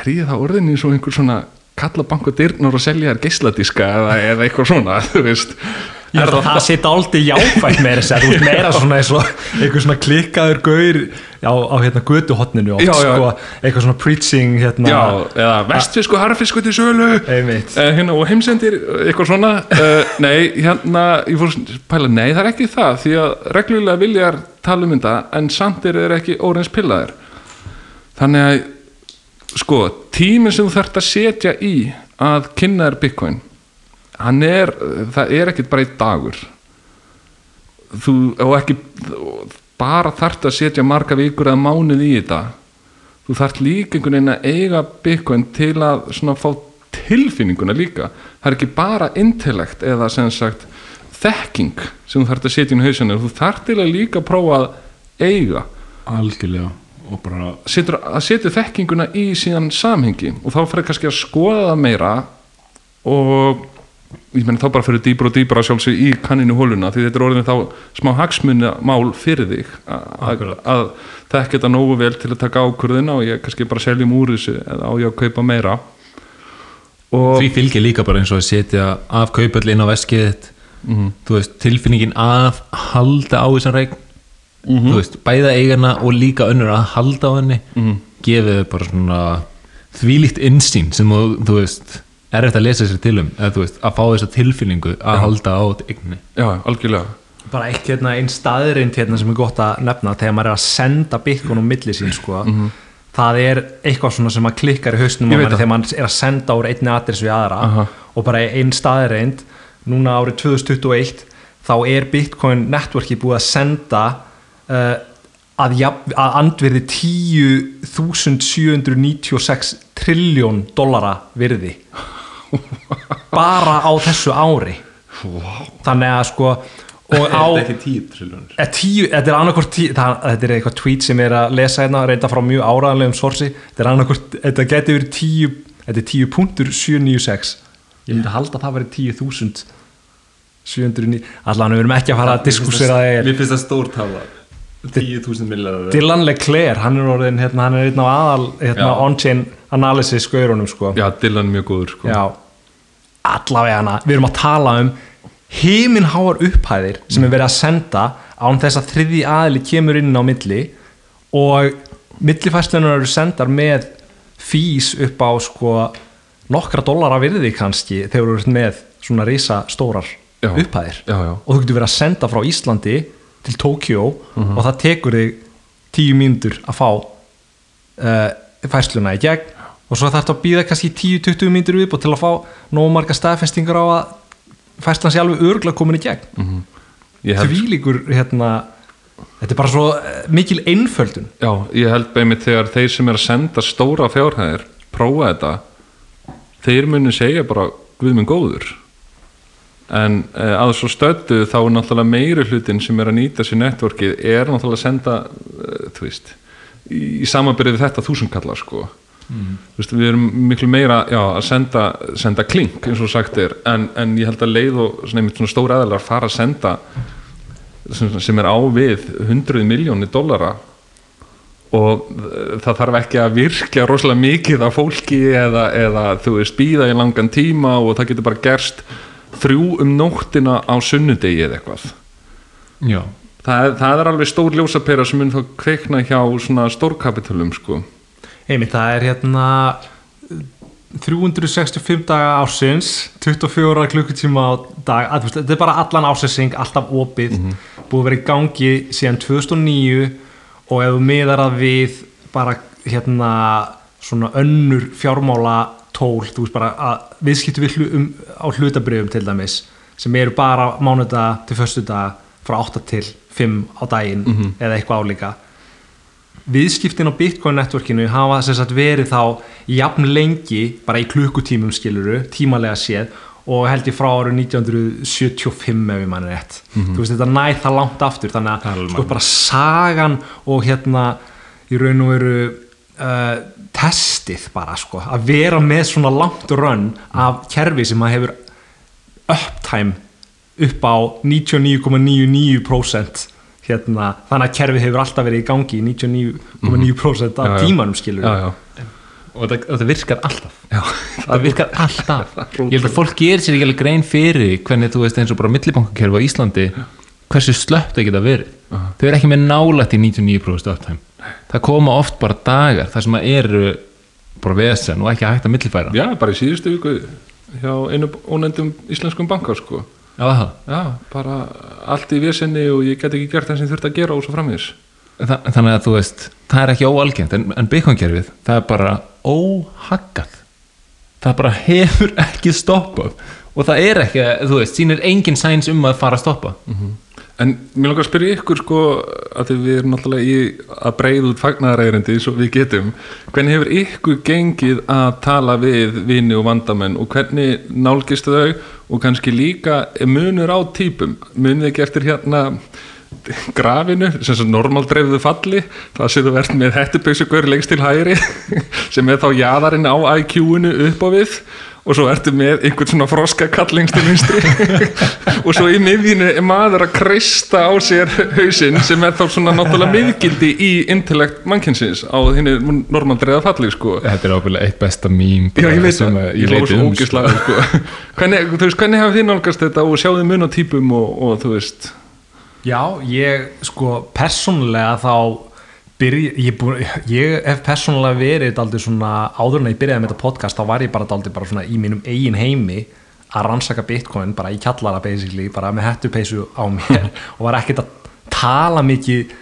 er ég það orðinni svo einhver svona kalla banku dyrnar og selja þær geisladiska eða, eða eitthvað svona, þú veist. Ég held að það sé dálítið jákvægt með þess að þú veist meira svona eins og einhver svona klikkaður gaur á, á hérna götuhotninu oft Já, já. sko, eitthvað svona preaching hérna. Já, eða vestfisku, harfisku til sölu. Uh, hérna, og heimsendir eitthvað svona. Uh, nei, hérna, ég fór pæla nei, það er ekki það, því að reglulega viljar tala um þetta, en samt er þeir ekki óreins pillaðir þannig að sko, tíminn sem þú þarft að setja í að kynna þér Bitcoin hann er, það er ekkit bara einn dagur. Þú, og ekki bara þarft að setja marga vikur eða mánuð í þetta. Þú þarft líka einhvern veginn að eiga Bitcoin til að svona fá tilfinninguna líka. Það er ekki bara intellekt eða sem sagt þekking sem þú þarft að setja inn í hausinu þú þarft til að líka prófa að eiga. Algjörlega og bara setur, að setja þekkinguna í síðan samhengi. Og þá fyrir kannski að skoða það meira og ég menn þá bara fyrir dýbra og dýbra sjálfsög í kanninu hóluna því þetta er orðin þá smá hagsmunna mál fyrir þig að, þekka þetta nógu vel til að taka ákvörðina og ég kannski bara seljum úr þessu eða á ég að kaupa meira. Og því fylgir líka bara eins og að setja af kaupöll inn á veskið þitt. Mhm. þú veist, tilfinningin að halda á þessar reikn Mhm. þú veist, bæða eigana og líka önnur að halda á henni Mhm. gefið þau bara svona þvílíkt insýn sem þú, þú veist er eftir að lesa sér til um eða þú veist, að fá þessa tilfinningu að halda á eigninni já, algjörlega bara eitt hérna einn staðrind hérna sem er gott að nefna þegar maður er að senda Bitcoin á milli sín sko það er eitthvað svona sem að klikkar í hausnum. Ég á veit manni það. þegar maður er að senda úr einni adress við aðra Aha. og bara einn staðrind núna árið 2021 þá er Bitcoin networki búið að senda að, jafn, að andvirði 10.796 triljón dollara virði. Bara á þessu ári. Wow. þannig að sko á tíu triljónir Eh, tíu, þetta er annarkvort tíu, það, þetta er eitthvað tweet sem er að lesa hérna, reynda frá mjög áraðanlegum sorsi, þetta er annarkvort þetta geti verið tíu, þetta er tíu punktur 796, ég myndi halda að það verið tíu þúsund 709, allan við erum ekki að fara að diskussera það Mér finnst það stór tala 10.000 millar Dylan Leclerc, hann er orðin hérna, hann er einn á aðal hérna, on-chain analysis gaurunum sko. Já, Dylan er mjög góður sko. Já, allavega hana við erum að tala um himinháar upphæðir sem er verið að senda án þess að þriði aðli kemur inn á milli og millifæslunar eru sendar með fís upp á sko nokkra dollara virði kannski þegar þú ert með svona risa stórar upphæðir. Já, já. og þú getur verið að senda frá Íslandi til Tókjó Mhm. og það tekur þig tíu mínútur að fá uh, færsluna í gegn og svo þarf þetta að býða kannski 10-20 mínútur viðbútt til að fá nógu marga staðfestingar á að færslan sé alveg örgulega komin í gegn. Ég held því líkur hérna þetta er bara svo uh, mikil einföldun. Já, ég held beimið þegar þeir sem er að senda stóra fjárhæðir prófa þetta þeir munu segja bara Guð minn góður en eh, að svo stöddu þá er náttúrulega meiri hlutin sem er að nýta sér networkið er náttúrulega að senda eh, þú veist, í, í samanbyrðið við þetta þúsundkallar sko. Þú veist, við erum miklu meira já, að senda, senda klink eins og sagt er, en, en ég held að leið og svona, stóra eðalar fara að senda sem, sem er á við hundruð miljónir dollara og það þarf ekki að virka rosalega mikið af fólki eða, eða þú veist býða í langan tíma og það getur bara gerst þrjú um nóttina á sunnudegi eða eitthvað. Já, það það er alveg stór ljósapera sem mun þá kveikna hjá svona stórkapitalum sko. Einmitt það er hérna 365 daga ársins 24 klukkutíma á dag að, þetta er bara allan ársessing alltaf opið, búið að vera í gangi síðan 2009 og ef þú miðar að við bara hérna svona önnur fjármála tól, þú veist bara að viðskiptu við hlu, um, á hlutabrifum til dæmis sem eru bara mánudag til föstudag frá 8 til 5 á daginn eða eitthvað álíka. Viðskiptin á Bitcoin networkinu hafa sagt verið þá jafn lengi bara í klukkutímum skiluru tímalega séð og held ég frá árið 1975 ef ég manni rétt. Þú veist þetta nær það langt aftur þannig er að sko bara sagan og hérna í raun og veru uh, testið bara sko að vera með svona langt run af kerfi sem að hefur uptime upp á 99,99% hérna, þannig að kerfið hefur alltaf verið í gangi í 99,9% af já. tímanum skilur já, já. og þetta, þetta virkar alltaf. Já, það virkar alltaf. Ég held að fólk gerir sér ekki alveg grein fyrir hvernig þú veist eins og bara millibankakerfi á Íslandi hversu slöpt það geta verið. Þau eru ekki með nálægt í 99% uptime það koma oft bara dagar þar sem að eru bara vesen og ekki hægt að millifæra. Já, bara í síðustu viku hjá einu ónefndum íslenskum bankar sko. Já. Já, bara allt í vesenni og ég get ekki gert það sem ég þurfti að gera og svo framvegis. Þa, þannig að þú veist það er ekki óalgengt en, en bitcoin-kerfið það er bara óhaggað. Það bara hefur ekki stoppað og það er ekki, þú veist, sýnir engin sæns um að fara að stoppa En mér langar að spyrja ykkur sko að við erum náttúrulega í að breyða út fagnaðarægrindi svo við getum. Hvernig hefur ykkur gengið að tala við vini og vandamenn og hvernig nálgistu þau? Og kannski líka munur á típum? Munið ekki eftir hérna grafinu, sem svo normal dreifðu falli, það sem þú verðt með hættupausugur lengst til hægri sem er þá jaðarinn á IQ-inu upp á við og svo ertu með einhvern svona froskakall lengst til vinstri og svo í miðjunu er maður að kreista á sér hausinn sem er þá svona náttúrulega miðgildi í intellekt mannkynsins á henni normal dreifða falli sko Þetta er ábyggilega eitt besta mím Já, ég veit sem það, að ég leiti svo um ógislega sko. sko. hvernig, þú veist, hvernig hafið þið nálgast þetta og sjáðu mun á típum og, og þú veist Já, ég sko persónulega þá byrja, ég, búin, ég hef persónulega verið daldið svona áður en ég byrjaði með þetta podcast þá var ég bara daldið bara svona í mínum eigin heimi að rannsaka bitcoin bara í kjallara basically, bara með hættupeysu á mér og var ekkert að tala mikið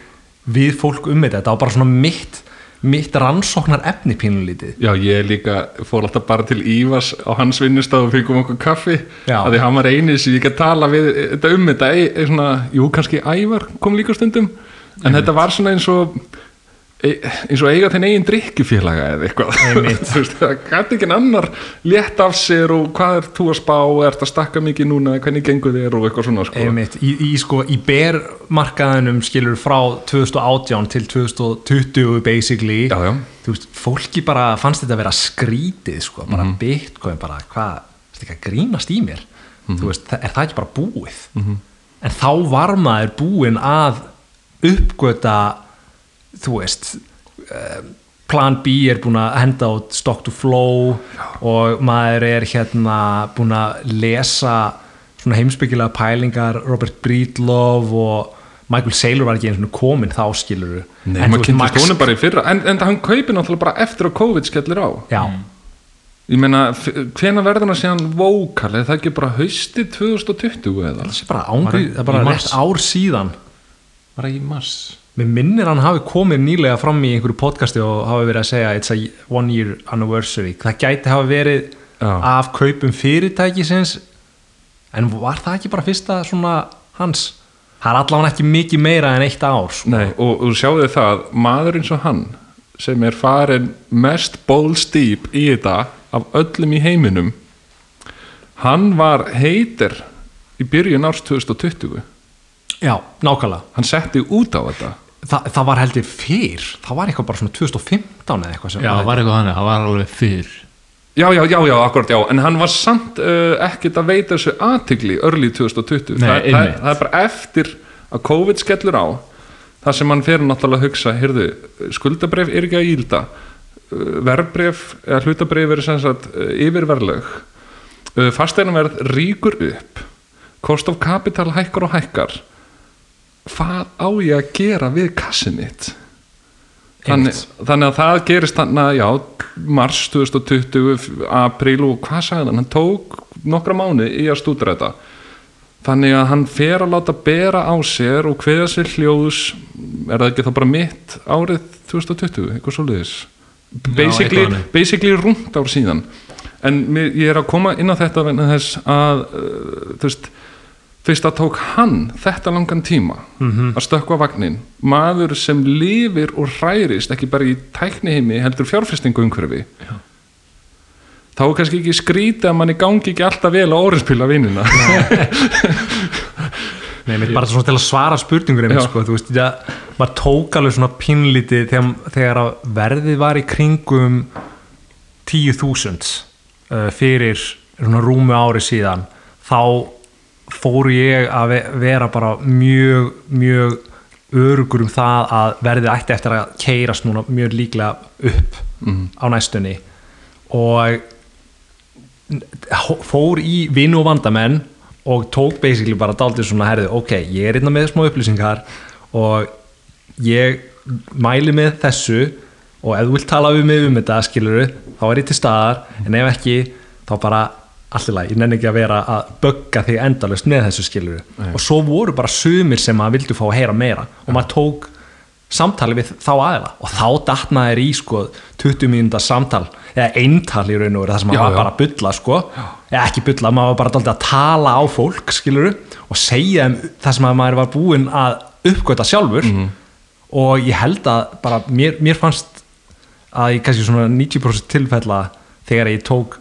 við fólk um þetta, þetta var bara svona mitt mitt rannsóknar efni pínulítið. Já, ég líka fór alltaf bara til Ívas á hans vinnustaf og fengum okkur kaffi að því hann var eini sem ég ekki að tala við þetta um þetta, e, e, svona, jú, kannski Ævar kom líka stundum en þetta var svona eins og eins og eiga þinn eigin drikkjufélaga eða eitthvað. Veist, það gæti ekki annar létt af sér og hvað er þú að spá er þetta stakka mikið núna, hvernig gengur þér og eitthvað svona sko. Í, í, sko, í bermarkaðinum skilur frá 2018 til 2020 basically Já, já. veist, fólki bara fannst þetta að vera skrítið sko, bara bitcoin bara, hvað, veist að grínast í mér? Þú veist, það- er það ekki bara búið? En þá var maður búinn að uppgöta þú veist eh, plan B er búinn að henda át stock to flow og maður er hérna búinn að lesa svona heimsbyggilega pælingar Robert Breedlove og Michael Saylor var ekki eins og komin þá skilur Nei, maður kynntist honum bara í fyrra en, en hann kaupi náttúrulega bara eftir að COVID skellir á. Já, Ég meina, hvena verður hann að segja hann vókal, er það ekki bara hausti 2020 eða? það er bara ángrið, það er bara rétt mars. ár síðan. Var það í mars Mér minnir hann hafi komið nýlega fram í einhverju podcasti og hafi verið að segja it's a one year anniversary. Það gæti hafa verið Já. af kaupum fyrirtækisins en var það ekki bara fyrsta svona hans? Það er allavega ekki mikið meira en eitt ár sko. Nei, og þú sjáðu það, maður eins og hann sem er farin mest bólstýp í þetta af öllum í heiminum hann var heitir í byrjun árs 2020 já, nákvæmlega. Hann setti út á þetta Þa, það var heldur fyrr, það var eitthvað bara svona 2015 eða eitthvað sem Já, það var eitthvað þannig, það var alveg fyrr Já, já, já, já, akkurat, já, en hann var samt uh, ekkert að veita þessu aðtigli örli 2020, Nei, það, það, einmitt. það er bara eftir að COVID skellur á það sem hann fer náttúrulega að hugsa heyrðu, skuldabref er ekki að ílda verbref eða hlutabref er sem sagt uh, yfirverðleg uh, fasteinanverð ríkur upp kost of kapital hækkar og hækkar hvað á ég að gera við kassin mitt? Þannig, þannig að það gerist þannig að já, mars 2020 apríl og hvað sagði hann? Hann tók nokkra mánu í að stúdra þetta. Þannig að hann fer að láta bera á sér og hveða sér hljóðs er það ekki þá bara mitt árið 2020, eitthvað svo liðis basically, basically rúmt ár síðan. En ég er að koma inn á þetta vegna þess að uh, þú veist fyrst að tók hann þetta langan tíma að stökkva vagnin maður sem lifir og hærist ekki bara í tækniheimi heldur fjárfestingu umhverfi. Þá er kannski ekki skrítið að manni gangi ekki alltaf vel á orðinspila vinnina Nei, mitt bara svona til að svara spurningur einmitt, Já. sko, þú veist, það, maður tók alveg svona pínlítið þegar, þegar verðið var í kringum 10.000 uh, fyrir svona rúmu ári síðan þá fór ég að ve- vera bara mjög, mjög örugur um það að verðið ætti eftir að keirast núna mjög líklega upp á næstunni. Og fór í vinu og vandamenn og tók basically bara daldið svona herði, ok, ég er einna með smá upplýsingar og ég mæli með þessu og ef þú vilt tala við mig um þetta skiluru, þá er ég til staðar. En ef ekki, þá bara allir lagi, ég nenni ekki að vera að bögga þig endalust með þessu skiluru Nei. og svo voru bara sumir sem að vildu fá að heyra meira. Og maður tók samtali við þá aðeila og þá datt maður í sko 20 mínúta samtal. Eða eintal í raun og veru það sem maður Já, var já. bara að bulla sko. Eða ekki bulla, maður var bara dálítið að tala á fólk skiluru og segja um það sem að maður var búinn að uppgöta sjálfur. Mhm. og ég held að bara mér, mér fannst að í kannski svona 90% tilfella þegar ég tók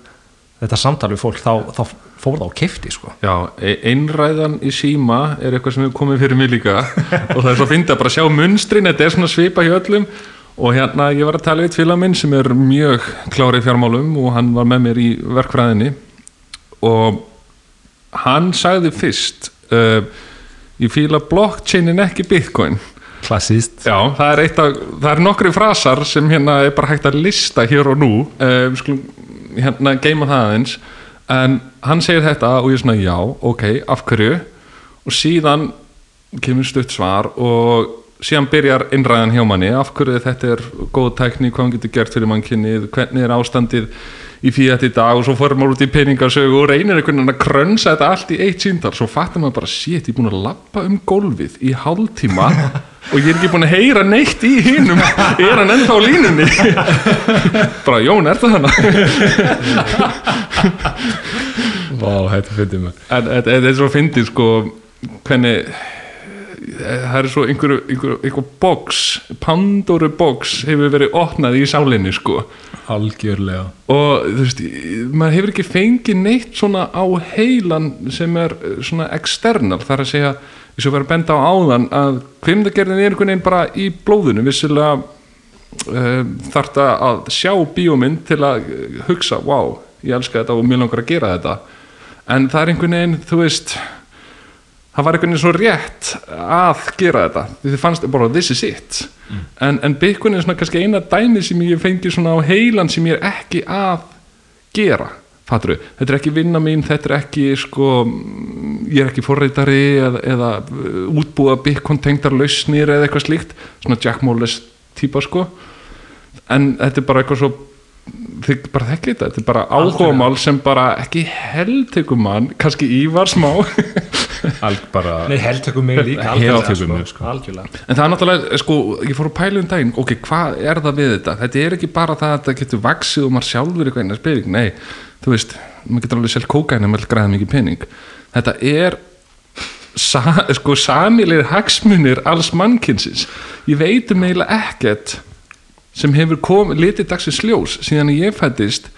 þetta samtal við fólk þá, þá fór það á kefti sko. Já, e- einræðan í síma er eitthvað sem hefur komið fyrir mig líka. Og það er svo að finna að bara sjá munstrin þetta er svona svipa hjá öllum. Og hérna ég var að tala við félag minn sem er mjög klári í fjármálum og hann var með mér í verkfræðinni. Og hann sagði fyrst uh, ég fíla blockchainin ekki bitcoin. Klassíst Já, það er af, það er nokkri frasar sem hérna er bara hægt að lista hér og nú. Uh, við skulum hérna geima það aðeins. En hann segir þetta og ég er svona já, ok, af hverju? Og síðan kemur stutt svar og síðan byrjar innræðan hjá manni. Af hverju þetta er góð tækni hvað hann getur gert fyrir mannkynnið, hvernig er ástandið í fíat í dag og svo fyrir maður út í peningasögu og reynir einhvern veginn að krönsa þetta allt í eitt síndar, svo fattar maður bara shit, ég er búin að lappa um gólfið í hálftíma og ég er ekki búin að heyra neitt í hinum. Er hann ennþá línunni? Bara Jón, er það hana? Vá, þetta fyrir mig en þetta er svo fyndið sko hvernig það er svo einhver, einhver, einhver box Pandoru box hefur verið opnað í sálinni sko Algjörlega. Og þú veist, maður hefur ekki fengið neitt svona á heilan sem er eh, svona external. Þar að segja, eins og verið að benda á áðan að kvimdagerðin er einhvern veginn bara í blóðinu, vissilega uh, þarf það að sjá bíómynd til að eh, hugsa, wow, ég elska þetta og mjög langar að gera þetta. En það er einhvern veginn, þú veist það var einhvern veginn svo rétt að gera þetta. Því þið fannst bara this is it. En, en Bitcoin er svona kannski eina dæmi sem ég fengi svona á heilan sem ég er ekki að gera fattur þetta er ekki vinna mín, þetta er ekki sko, mm, ég er ekki forreitari eða, eða uh, útbúa Bitcoin tengdar lausnir eða eitthvað slíkt. Svona Jack Moles típa sko. En þetta er bara eitthvað svo þið bara þekkið þetta, þetta er bara áhugamál sem bara ekki held tekur mann, kannski Ívar smá Nei, held tekur mig líka algjörlega, tekur mig, sko. En það er náttúrulega, sko, ég fór að pæla um daginn, ok, hvað er það við þetta? Þetta er ekki bara það að þetta getur vaksið og maður sjálfur eitthvað eina spyrir, nei, þú veist, maður getur alveg selt kókain að maður græða mikið pening. Þetta er, sa, sko, samilegir hagsmunir alls mannkynsins. Ég veit um eiginlega ekkert sem hefur kom, litið dagsins ljós síðan ég fættist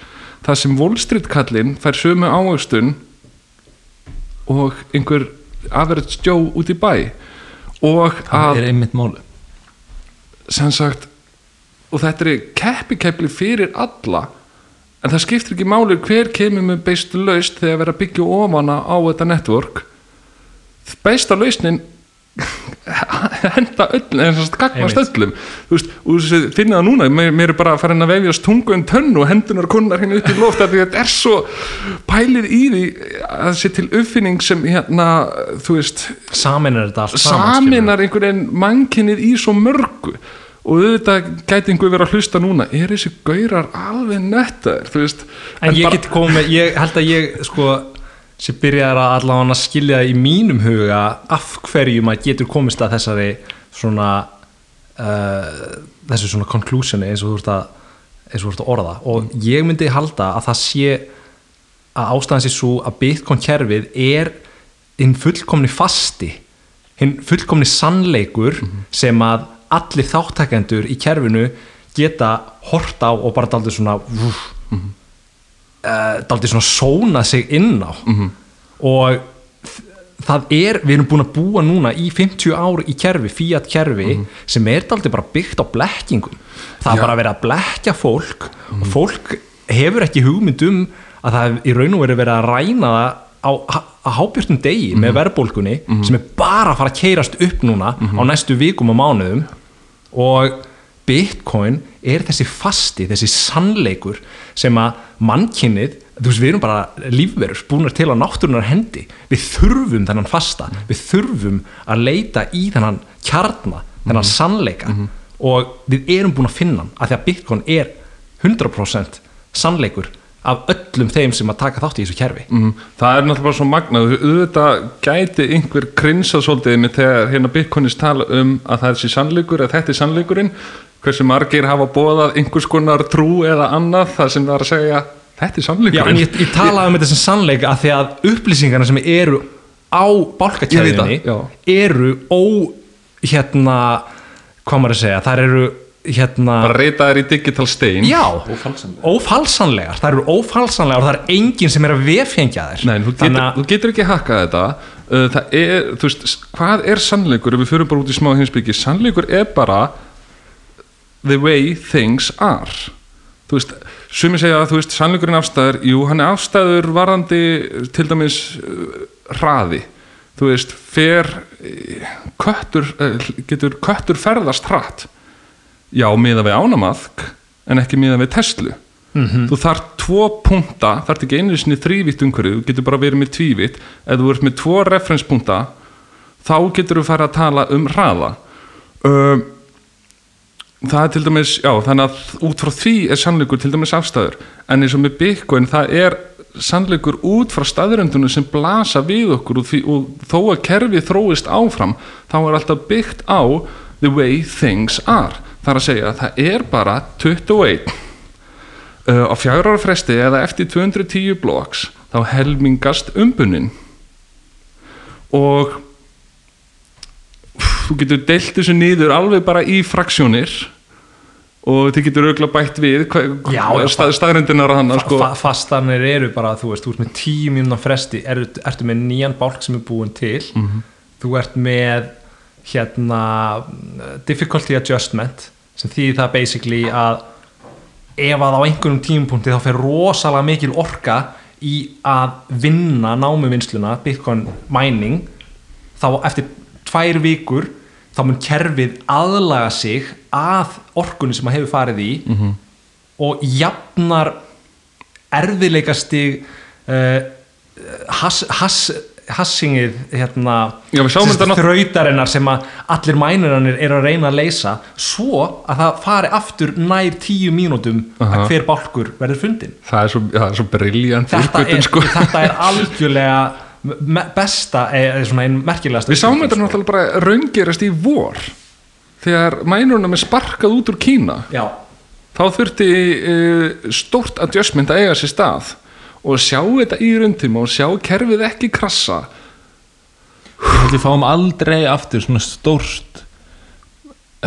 það sem kallinn fær sömu ávöxtun og einhver average Joe út í bæ og að er sem sagt og þetta er keppikepli fyrir alla en það skiptir ekki máli hver kemur með beistu laust þegar vera að byggja ofana á þetta network. Beista lausnin henda öllum en þess að gagnast öllum. Þú veist, og þú finna það núna mér, mér er bara að fara inn að vefjast tungu um tönnu og hendunar kunnar hérna upp í loft því þetta er svo pælið í því að það sé til uppfinning sem hérna, þú veist Saminar þetta allt saminar einhvern veginn mannkinnið í svo mörgu. Og auðvitað gæti einhver verið að hlusta núna er þessi gaurar alveg þú veist En ég get komið ég held að ég sko sem byrjar að allavega skilja í mínum huga af hverju maður getur komist að þessari svona uh, þessu svona conclusioni eins og þú ert að að orða. Og ég myndi halda að það sé að ástæðan sé svo að Bitcoin kerfið er hinn fullkomni fasti hinn fullkomni sannleikur sem að allir þáttækendur í kerfinu geta hort á og bara daldið svona vúf, uh, daldið svona sóna sig inn á. Og þ- það er, við erum búin að búa núna í 50 ár í kerfi, Fiat kerfi sem er daldið bara byggt á blekkingum. Það er bara verið að blekja fólk og fólk hefur ekki hugmynd um að það er í raun og verið verið að ræna það á, á hábjörnum degi með verðbólgunni sem er bara að fara að keirast upp núna á næstu vikum og mánuðum. Og Bitcoin er þessi fasti, þessi sannleikur sem að mannkynnið þú veist, við erum bara lífverður búinir til á náttúrunar hendi. Við þurfum þennan fasta, við þurfum að leita í þennan kjarna þennan sannleika. Og við erum búin að finna hann, af því að Bitcoin er 100% sannleikur af öllum þeim sem að taka þátt í þessu kerfi. Mm, það er náttúrulega bara svo magnað. Auðvitað gæti einhver grinsað svolítið með þegar hérna Bitcoinist tala um að það er sér sannleikur eða þetta er sannleikurinn hversu margir hafa bóðað einhvers konar trú eða annað? Það sem það er að segja þetta er Já, en ég, ég talaði um þetta sem sannleik að því að upplýsingarna sem eru á já. eru ó hérna, hvað maður að segja þær eru hérna bara reyta þær í digital stein já, Ófalsanlegar. ófalsanlegar þær eru ófalsanlegar og það er enginn sem er að vefengja þær. Nei, þú getur, að- þú getur ekki hakkað þetta. Uh, það er, þú veist, hvað er sannleikur? Ef við fyrir bara út í smá hinsbyggi sannleikur er bara the way things are. Þú veist, sumi segja að þú veist sannleikurinn afstæður, jú, hann er afstæður varðandi til dæmis uh, hraði, þú veist fer uh, köttur uh, getur köttur ferðast hratt? Já, miða við ánamaðk en ekki miða við Tesla þú þarf tvo punta þarf ekki einu sinni þrývitt umhverju þú getur bara verið með tvívitt ef þú ert með tvo referenspunta þá getur þú fara að tala um hraða. Um, það er til dæmis já, þannig að út frá því er sannleikur til dæmis afstæður. En eins og með Bitcoin það er sannleikur út frá staðröndunum sem blasa við okkur og, því, og þó að kerfið þróist áfram þá er alltaf byggt á the way things are. Það er að segja að það er bara 21 uh, á fjagra ára fresti eða eftir 210 blocks þá helmingast umbunin. Og þú getur deilt þessu niður alveg bara í fraksjónir og þið getur auðvitað bætt við stað, staðrendinar að hann Fa sko. fa fastanir eru bara, þú veist, þú ert með tíu mínúna fresti, er, ertu með nýjan bálk sem er búin til Mhm. þú ert með hérna difficulty adjustment sem þýðir það basically að ef að á einhverjum tímupunkti þá fer rosalega mikil orka í að vinna námuvinnsluna, bitcoin mining þá eftir tvær vikur þá mun kerfið aðlaga sig að orkunni sem það hefur farið í -hmm. og jafnar erfiðleikastig uh, hass, hass, hassingið hérna, þrautarinnar sem að allir mænirannir eru að reyna að leysa svo að það fari aftur nær tíu mínútum Aha. að hver bálkur verður fundin það er svo, svo briljant þetta sko. þetta er algjörlega besta, eða svona einn merkilegast við sáum þetta náttúrulega bara raungerast í vor þegar mænurinn er sparkað út úr Kína. Já, þá þurfti uh, stórt adjustment að eiga sér stað og sjá þetta í rauntíma og sjá kerfið ekki krassa. Við fáum aldrei aftur svona stórt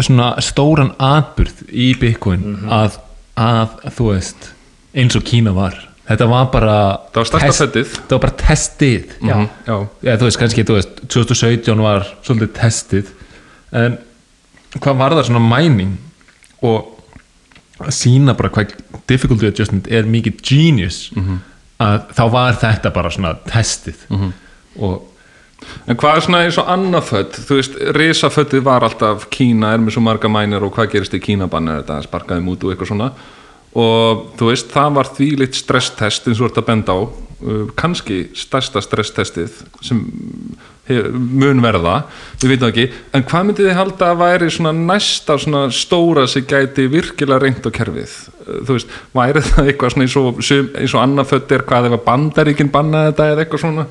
svona stóran atburð í Bitcoin að, að þú veist eins og Kína var þetta var bara Það var test- það var bara testið Já. Mhm, já. Já, þú veist, kannski, þú veist, 2017 var svolítið testið. En hvað var það svona mæning og að sína bara hvað difficulty adjustment er mikið genius að þá var þetta bara svona testið. Og En hvað er svona eins og annað född þú veist, risaföddið var alltaf Kína er með svo marga mænir og hvað gerist í Kínabann er þetta sparkaði út og eitthvað svona og þú veist, það var þvílitt stresstest eins og að benda á. Uh, kannski stærsta stresstestið sem mun verða. Við veitum ekki, en hvað myndið þið halda að væri svona næsta svona stóra sem gæti virkilega reynd á kerfið? Uh, þú veist, væri það eitthvað svona eins og, eins og er hvað ef að bandaríkin banna þetta eða eitthvað svona?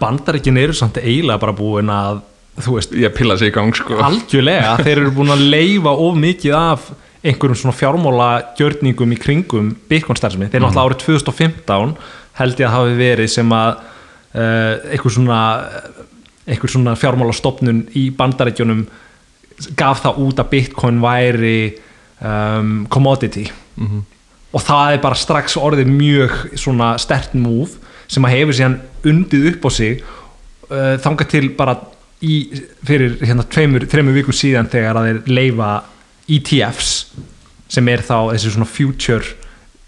Bandaríkin eru samt eiginlega bara búin að þú veist, ég pilla sig í gang sko. algjörlega þeir eru búin að leifa of mikið af einhverjum svona fjármála gjörningum í kringum Bitcoin-starfsemi þeir náttúrulega árið 2015 held ég að hafi verið sem að uh, einhver svona einhver svona fjármála stopnun í bandaríkjunum gaf það út að Bitcoin væri um, commodity. Og það er bara strax orðið mjög svona stert move sem að hefur síðan undið upp á sig uh, þangað til bara í, fyrir hérna tveimur, þreimur vikum síðan þegar að þeir leifa ETFs sem er þá þessi svona future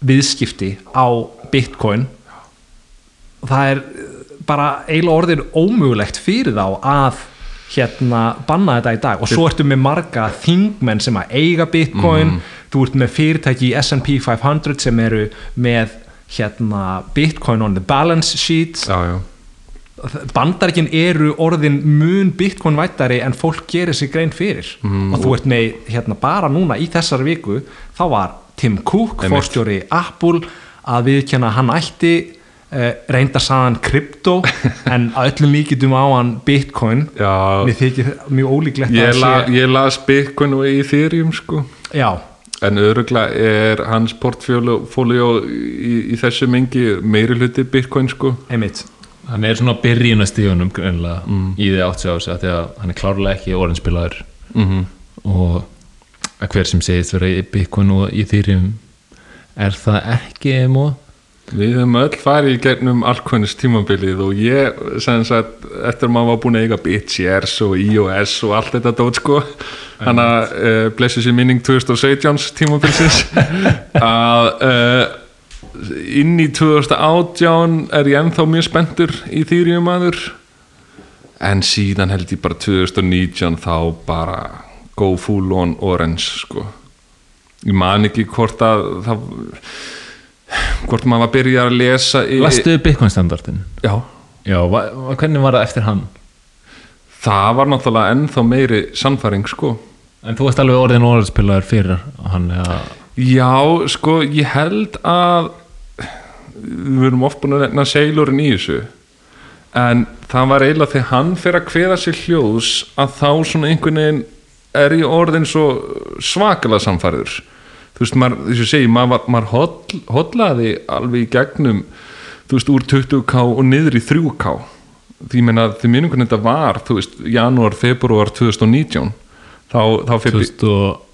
viðskipti á Bitcoin. Og það er uh, bara eiginlega orðin ómögulegt fyrir þá að hérna banna þetta í dag. Og svo ertu með marga þingmenn sem að eiga bitcoin. Þú ert með fyrirtæki í S&P 500 sem eru með hérna bitcoin on the balance sheet já, já bandaríkin eru orðin mun bitcoin vættari en fólk gerir sig grein fyrir. Og þú ert með hérna bara núna í þessari viku þá var Tim Cook, fórstjóri Apple að viðkjanna hann ætti uh, reynda saðan krypto en að öllum líkitum á hann bitcoin. Já, mér þykir mjög ólíklegt ég, la, sé ég las Bitcoin og Ethereum sko. Já, En öruglega er hans portfóljó í, í þessu mengi meiri hluti Bitcoin sko. Einmitt hann er svona byrjunastíðunum greinlega í því átt sig á sig því að hann er klárlega ekki orðinspilaður mm -hmm. og að hver sem segist vera í Bitcoin og í þýrjum er það ekki emo? Við höfum öll farið í gegnum alkvæmnis tímabilið og ég sem sagt, eftir að maður var búin að eiga BitShares og iOS og allt þetta dót sko. Hann að uh, blessu sér minning 2017 tímabilsins. Að uh, inn í 2018 er ég ennþá mjög spenntur í þýrjum aður en síðan held ég bara 2019 þá bara go full on orange sko. Ég man ekki hvort að það hvort maður var að byrja að lesa í, Lastu Bitcoin standardin? já, Já, hvernig var það eftir hann? það var náttúrulega ennþá meiri sannfæring sko. En þú varst alveg orðin orðinspilaður fyrir hann eða? Já, sko, ég held að við erum oft búin að nefna seilurinn í þessu en það var eiginlega þegar hann fyrir að kveða sér hljóðs að þá svona einhvern veginn er ég orðin svo svakalega samfæriður þú veist, maður, þess að segja, maður, maður holl, hollaði alveg í gegnum þú veist, úr 20k og niður í 3k því ég meina, því minnum hvernig þetta var þú veist, janúar, februar 2019 þá, þá fyrir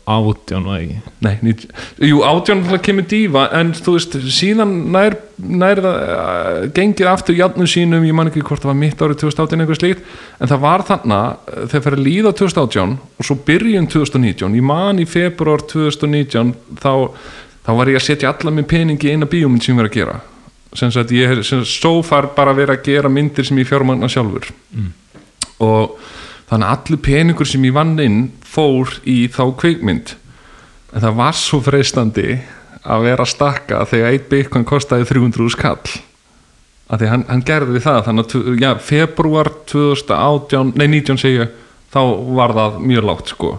2018 var ekki? Nei, 90, jú, átján kemur dífa en þú veist, síðan nær, nær uh, gengið aftur játnum sínum, ég man ekki hvort það var mitt árið 2018 eitthvað slíkt, en það var þannig þegar fyrir að líða 2018 og svo byrjun 2019, ég man í februar 2019, þá þá var ég að setja alla minn pening í eina bíómynd sem ég verið að gera. Sem sagt, ég sem sagt, so far bara verið að gera myndir sem ég fjármagna sjálfur. Og þannig að allur peningur sem ég vann inn fór í þá kveikmynd en það var svo freistandi að vera að stakka þegar eitt bitcoin kostaði 300 skall að því hann, hann gerði það þannig að já, februar 2018 nei 19 segja þá var það mjög lágt sko.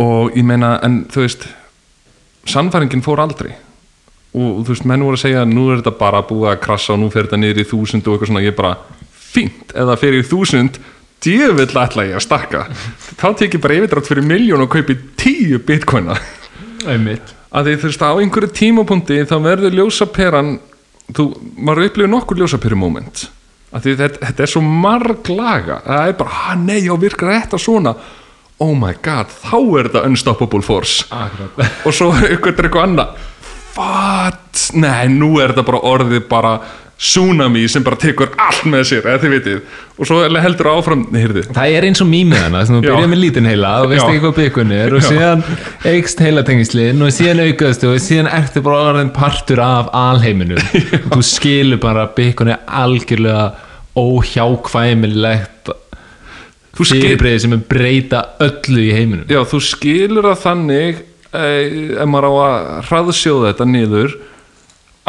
Og ég meina en þú veist sannfæringin fór aldrei. Og þú veist menn voru að segja nú er þetta bara búið að krassa og nú fer þetta niður í þúsund og eitthvað svona. Ég bara fínt eða fyrir í þúsund djöfull ætla ég að stakka. Þá tek ég bara yfirdrátt fyrir miljón og kaupi tíu bitcoina. Einmitt. Að því þú veist á einhverju tímapunkti þá verður ljósaperan þú, maður upplifir nokkur ljósaperu moment að því þetta, þetta er svo marglaga. Það er bara, ha nei, já virkar þetta svona? Oh my god, þá er þetta unstoppable force. Akkurat. Og svo ykkur er eitthvað annað what, nei, nú er þetta bara orðið bara tsunami sem bara tekur allt með sér, eða þið vitið. Og svo heldur áfram, nei, heyrðu. Það er eins og mýmið hana, að þú byrjar með lítinn heila og veist Já. ekki hvað byggun er og Já. síðan eikst heilatengislinn og síðan aukaðstu og síðan ertu bara orðin partur af alheiminum. Og þú skilur bara að byggun er algjörlega óhjákvæmilegt Þú fyrirbreyði sem er breyta öllu í heiminum. Já, þú skilur það þannig eh, ef maður á að hraðsjóða þetta niður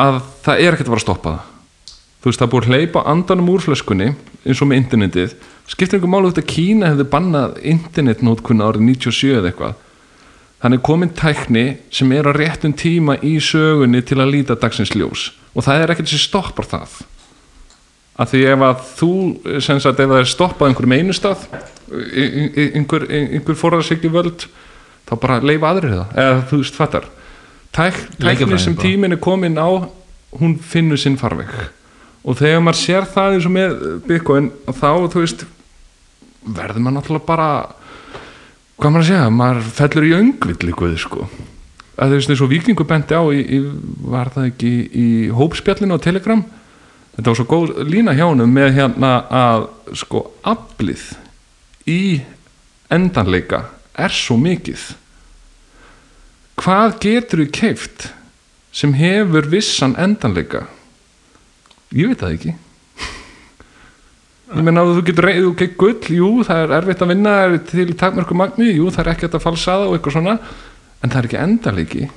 að það er ekkert að fara að stoppa það þú veist, það er búið að hleypa andanum úr flöskunni eins og með internetið. Skiptir einhver málu þetta að Kína hefði bannað internetnótkunna árið 97 eða eitthvað. Þannig er komin tækni sem er á réttum tíma í sögunni til að líta dagsins ljós. Og það er ekkert sem stoppar það. Að því ef að þú sem sagt ef það er stoppað einhverjum einu stað einhver, einhver forðarsikli völd þá bara leifa aðrir það. Eða þú veist fattar. Tæk, tækni sem bara. tíminn er komin á hún finnur sinn farveg og þegar maður sér það eins og með Bitcoin þá þú veist verður maður náttúrulega bara hvað maður að segja, maður fellur í öngvill líkuð sko. Að þú veist eins og vikingu benti á í, í, var það ekki í hópspjallinu á Telegram? Þetta var svo góð lína hjá honum með hérna að sko aflið í endanleika er svo mikið. Hvað getur við keift sem hefur vissan endanleika ég veit það ekki ég meina að þú getur reyð, þú getur gull, jú, það er erfitt að vinna er til takmörku magni, jú, það er ekki að falsaða og eitthvað svona, en það er ekki endalegi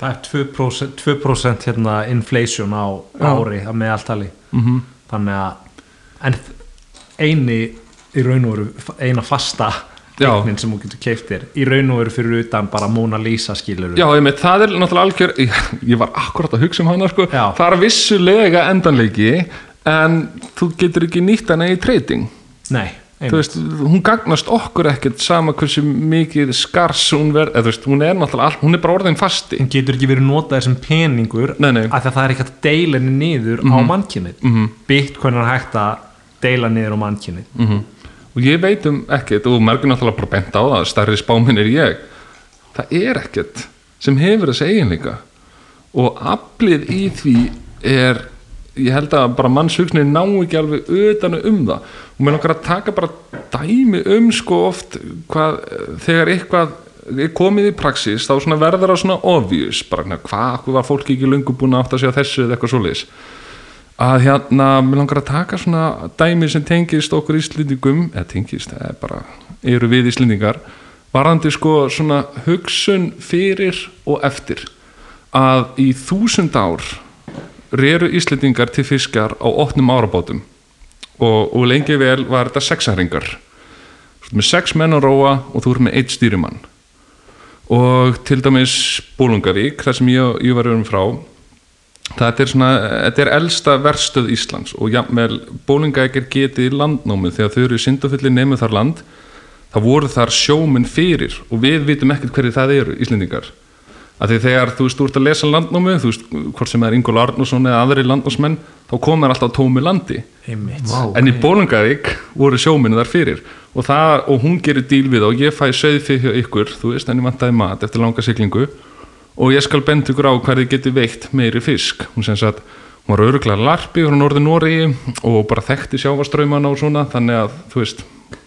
það er 2%, 2% hérna inflation á Já. ári að meðaltali mm þannig að eini í raun og veru eina fasta Já. Eignin sem þú getur keiftir í raun og veru fyrir utan bara Mona Lisa skilur Já, með, það er náttúrulega algjör ég, ég var akkurat að hugsa um hana sko. Já. það er vissulega endanleiki en þú getur ekki nýtt hana í trading nei, einmitt. veist, hún gagnast okkur ekkert sama hversu mikið skars hún verð, veist, hún er náttúrulega all, hún er bara orðin fasti hún getur ekki verið notað sem peningur Nei, nei. af því að það er ekki hægt að deila henni niður á Mhm. bitcoin er hægt að deila niður á mannkynnið mm og ég veit um ekkert og margir náttúrulega bara bent á það stærri spáminn er ég. Það er ekkert sem hefur þessi eiginleika. Og aflið í því er ég held að bara mannshugsnir ná ekki alveg utan um það. Og mér langar að taka bara dæmi um sko oft hvað, þegar eitthvað er komið í praxis þá verður það svona obvious. Bara hvað, hvað var fólki ekki löngu búin að átta sig á þessu eða eitthvað svoleiðis að hérna, mér langar að taka svona dæmi sem tengist okkur íslendingum eða tengist, það er bara eru við íslendingar varandi sko svona hugsun fyrir og eftir að í þúsund ár reru íslendingar til fiskjar á opnum árabátum. Og, og lengi vel var þetta sexaringar með sex menn að róa og þú ert með eitt stýrimann. Og til dæmis Bólungavík, þar sem ég, ég var um frá þetta er svona þetta er elsta verstöð Íslands og jafnvel Bólungavík er getið í landnámið. Þegar þau eru syndafulli nefnum þar land. Það voru þar sjóminn fyrir og við vitum ekkert hverju það eru Íslendingar. Að því þegar þú veist, þú ert að lesa landnámið þú veist, hvort sem er Ingól Arnússon eða aðri landnámsmenn, þá komar alltaf tómi landi. Einmitt. En í Bólungavík voru sjóminni þar fyrir og, það, og hún gerir díl við það og ég fæ söðfið hjá ykkur þú veist, en ég vantaði mat eftir langa siglingu og ég skal benda ykkur á hvað þið geti veitt meiri fisk. Hún sem sagt, hún var öruglega larpi frá norður Noregi og bara þekkti sjávaströymana og svona, þannig að þú veist,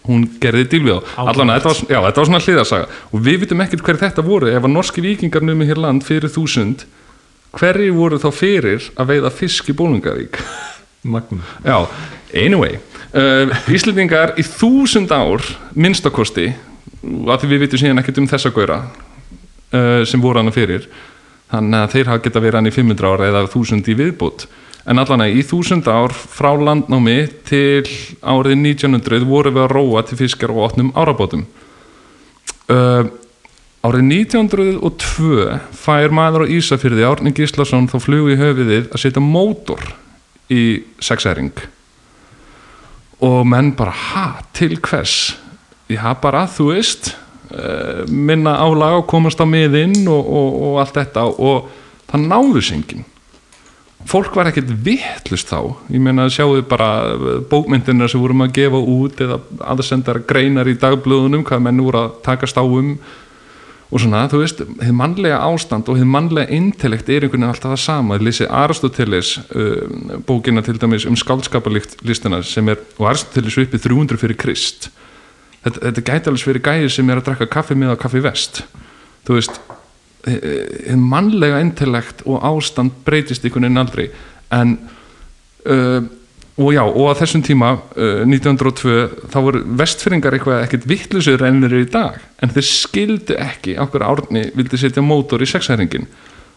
hún gerði díl við þá. Allan að þetta þetta var svona hliðarsaga. Og við vitum ekkert hverju þetta voru. Ef að norski vikingar numið hér land fyrir þúsund hverju voru þá fyrir að veiða fisk í Bólungavík Já, anyway uh, Íslendingar í þúsund ár minnstakosti að því við vitum síðan ekkert um þessa góra uh, sem voru hana fyrir. Þannig að þeir hafa geta verið hann í 500 ára eða þúsund í viðbútt en allan að í þúsund ár frá landnámi til árið 1900 voru við að róa til fiskjar og opnum árabótum uh, árið 1902 fær maður á Ísafyrði Árni Gíslason þá flug í höfiðið að setja mótor í sexæring. Og menn bara ha, til hvers? Ég ha bara, þú veist minna álag og komast á miðinn og, og, og allt þetta. Og það náðu sengin fólk var ekkert vittlust þá. Ég meina sjáu bara bókmyndina sem vorum að gefa út eða aðsendar greinar í dagblöðunum hvað menn voru að takast á um og svona, þú veist, þið mannlega ástand og þið mannlega intellekt er einhvern veginn alltaf það sama, þið lýsið Aristoteles uh, bókina til dæmis um skáldskapalistina sem er, og Aristoteles er uppið 300 fyrir Krist þetta, þetta gæti alveg fyrir gæði sem er að drakka kaffi með á kaffi vest þú veist mannlega intellekt og ástand breytist einhvern veginn aldrei. En uh, og já, og að þessum tíma uh, 1902, þá voru vestfyrringar eitthvað ekkert vittlusur ennir í dag. En þeir skildu ekki okkur árni vildi setja mótor í sexhæringin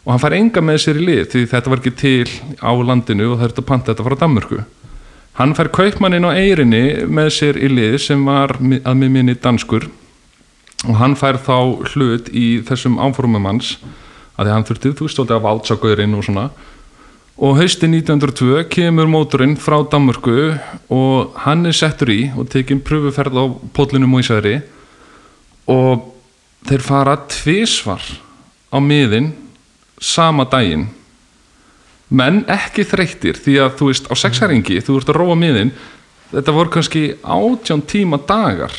og hann fær enga með sér í lið því þetta var ekki til á landinu og það er þetta panta þetta frá Danmörku hann fær kaupmannin á eirinni með sér í lið sem var að með minni danskur og hann fær þá hlut í þessum áformum hans að því hann þurfti, þú veist, að váltsa gaurinn og svona. Og hausti 1902 kemur mótorinn frá Danmörku og hann er settur í og tekinn pröfuferð á pótlunum og Ísæðri og þeir fara tvisvar á miðin sama daginn menn ekki þreyttir því að þú veist á sexhæringi þú ert að róa miðin þetta voru kannski átján tíma dagar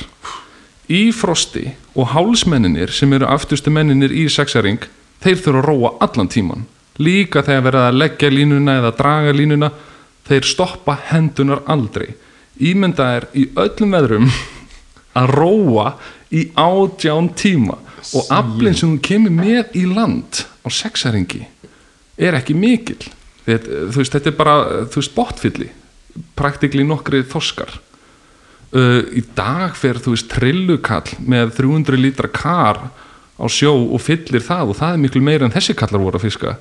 í frosti og hálsmenninir sem eru aftustu menninir í sexhæring þeir þurfa að róa allan tíman líka þegar verið að leggja línuna eða draga línuna þeir stoppa hendunar aldrei. Ímynda er í öllum veðrum að róa í átján tíma og aflinn sem þú kemur með í land á sexhæringi er ekki mikil þú veist, þetta er bara þú veist, botfylli. Praktikli nokkri þoskar uh, í dag fer þú veist trillukall með 300 lítra kar á sjó og fyllir það og það er miklu meira en þessi kallar voru að fiska.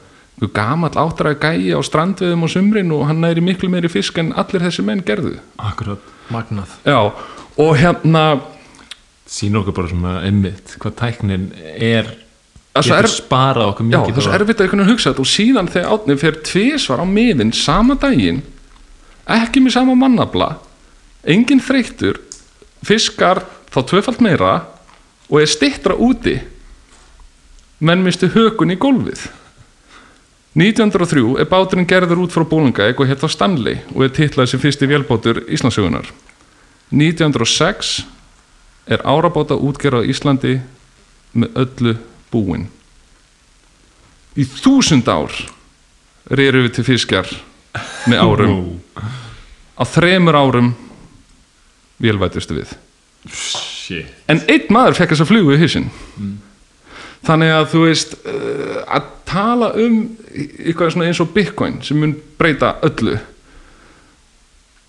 Gamall áttræði gæi á strandveðum á sumrin og hann næri miklu meiri fisk en allir þessi menn gerðu. Akkurat magnað. Já, og hérna sína okkur bara svona einmitt hvað tæknin er Það er sparað okkur Já, mikið það er erfitt að einhvern veginn hugsa þetta og síðan þegar átni fer tvisvar á miðin sama daginn ekki með sama mannabla engin þreyttur fiskar þá tvöfalt meira og er stittra úti. Menn mistu hökun í gólfið. 1903 er báturinn gerður út frá Bólungaeg og hétt á Stanley og er titlaði sem fyrsti vélbátur Íslandsögunar 1906 er árabáta útgerð á Íslandi með öllu búin. Í þúsund ár reyru við til fiskjar með árum. Á þremur árum vélvætustu við. Shit. En einn maður fekk þess að flugu í hissinn þannig að þú veist uh, að tala um eitthvað svona eins og bitcoin sem mun breyta öllu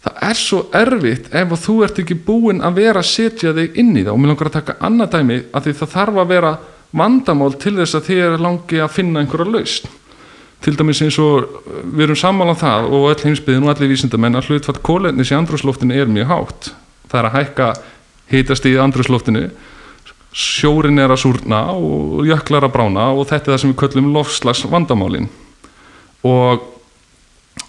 það er svo erfitt ef þú ert ekki búinn að vera að setja þig inn í það. Og mér langar að taka annað dæmi að því það þarf að vera vandamál til þess að þið er langi að finna einhverja lausn. Til dæmis eins og uh, við erum sammála um það og öll heimsbyðin og allir vísindamenn að hlutfall kólefnis í andrúsloftinu er mjög hátt. Það er að hækka hitast í andrúsloftinu sjórin er að súrna og jöklar að brána og þetta er það sem við köllum lofslags vandamálin og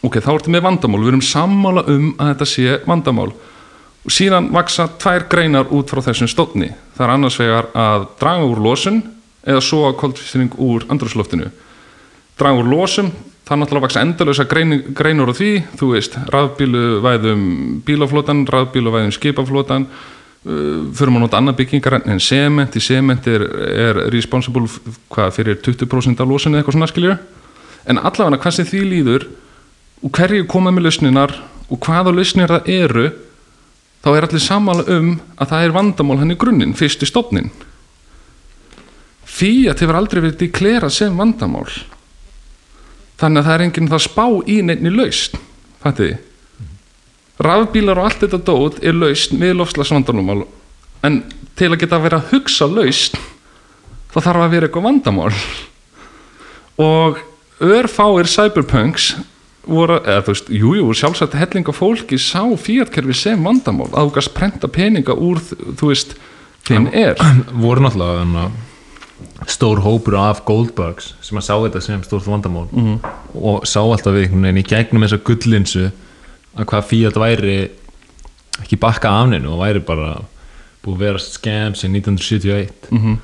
ok, þá ertu með vandamál. Við erum sammála um að þetta sé vandamál. Og síðan vaksa tvær greinar út frá þessum stóttni það er annars vegar að draga úr losun eða svo að koldfýsting úr andrúsloftinu draga úr losum það náttúrulega vaksa endalösa grein, greinur á því þú veist, rafbíluvæðum bílaflotan, rafbíluvæðum skipaflotan uh, fyrir maður nota annað byggingar en sement, í sement er, er responsible hvað, fyrir 20% af losinu eitthvað svona skiljur en allavega hvað sem því líður og hverju koma með lausninar og hvaða lausnir það eru þá er allir sammála um að það er vandamál hann í grunninn, fyrst í stofnin Fiat hefur aldrei verið deklerað sem vandamál. Þannig að það er enginn það spá í neinni lausn fattiði? Rafbílar og allt þetta dót er lausn við lofslagsvandamál en til að geta verið að hugsa lausn þá þarf að vera eitthvað vandamál. Og örfáir cyberpunks voru, eða þú veist, jújú, jú, sjálfsagt hellinga fólki sá fíatkerfi sem vandamál. Að þú gast prenta peninga úr, þú veist, þinn er. voru náttúrulega stór hópur af goldbugs sem að sá þetta sem stórt vandamál Mhm. og sá alltaf við einhvern veginn í gegnum þessa gullinsu að hvað Fiat væri ekki bakka afninu og væri bara búið að vera scam sem 1971 Mhm.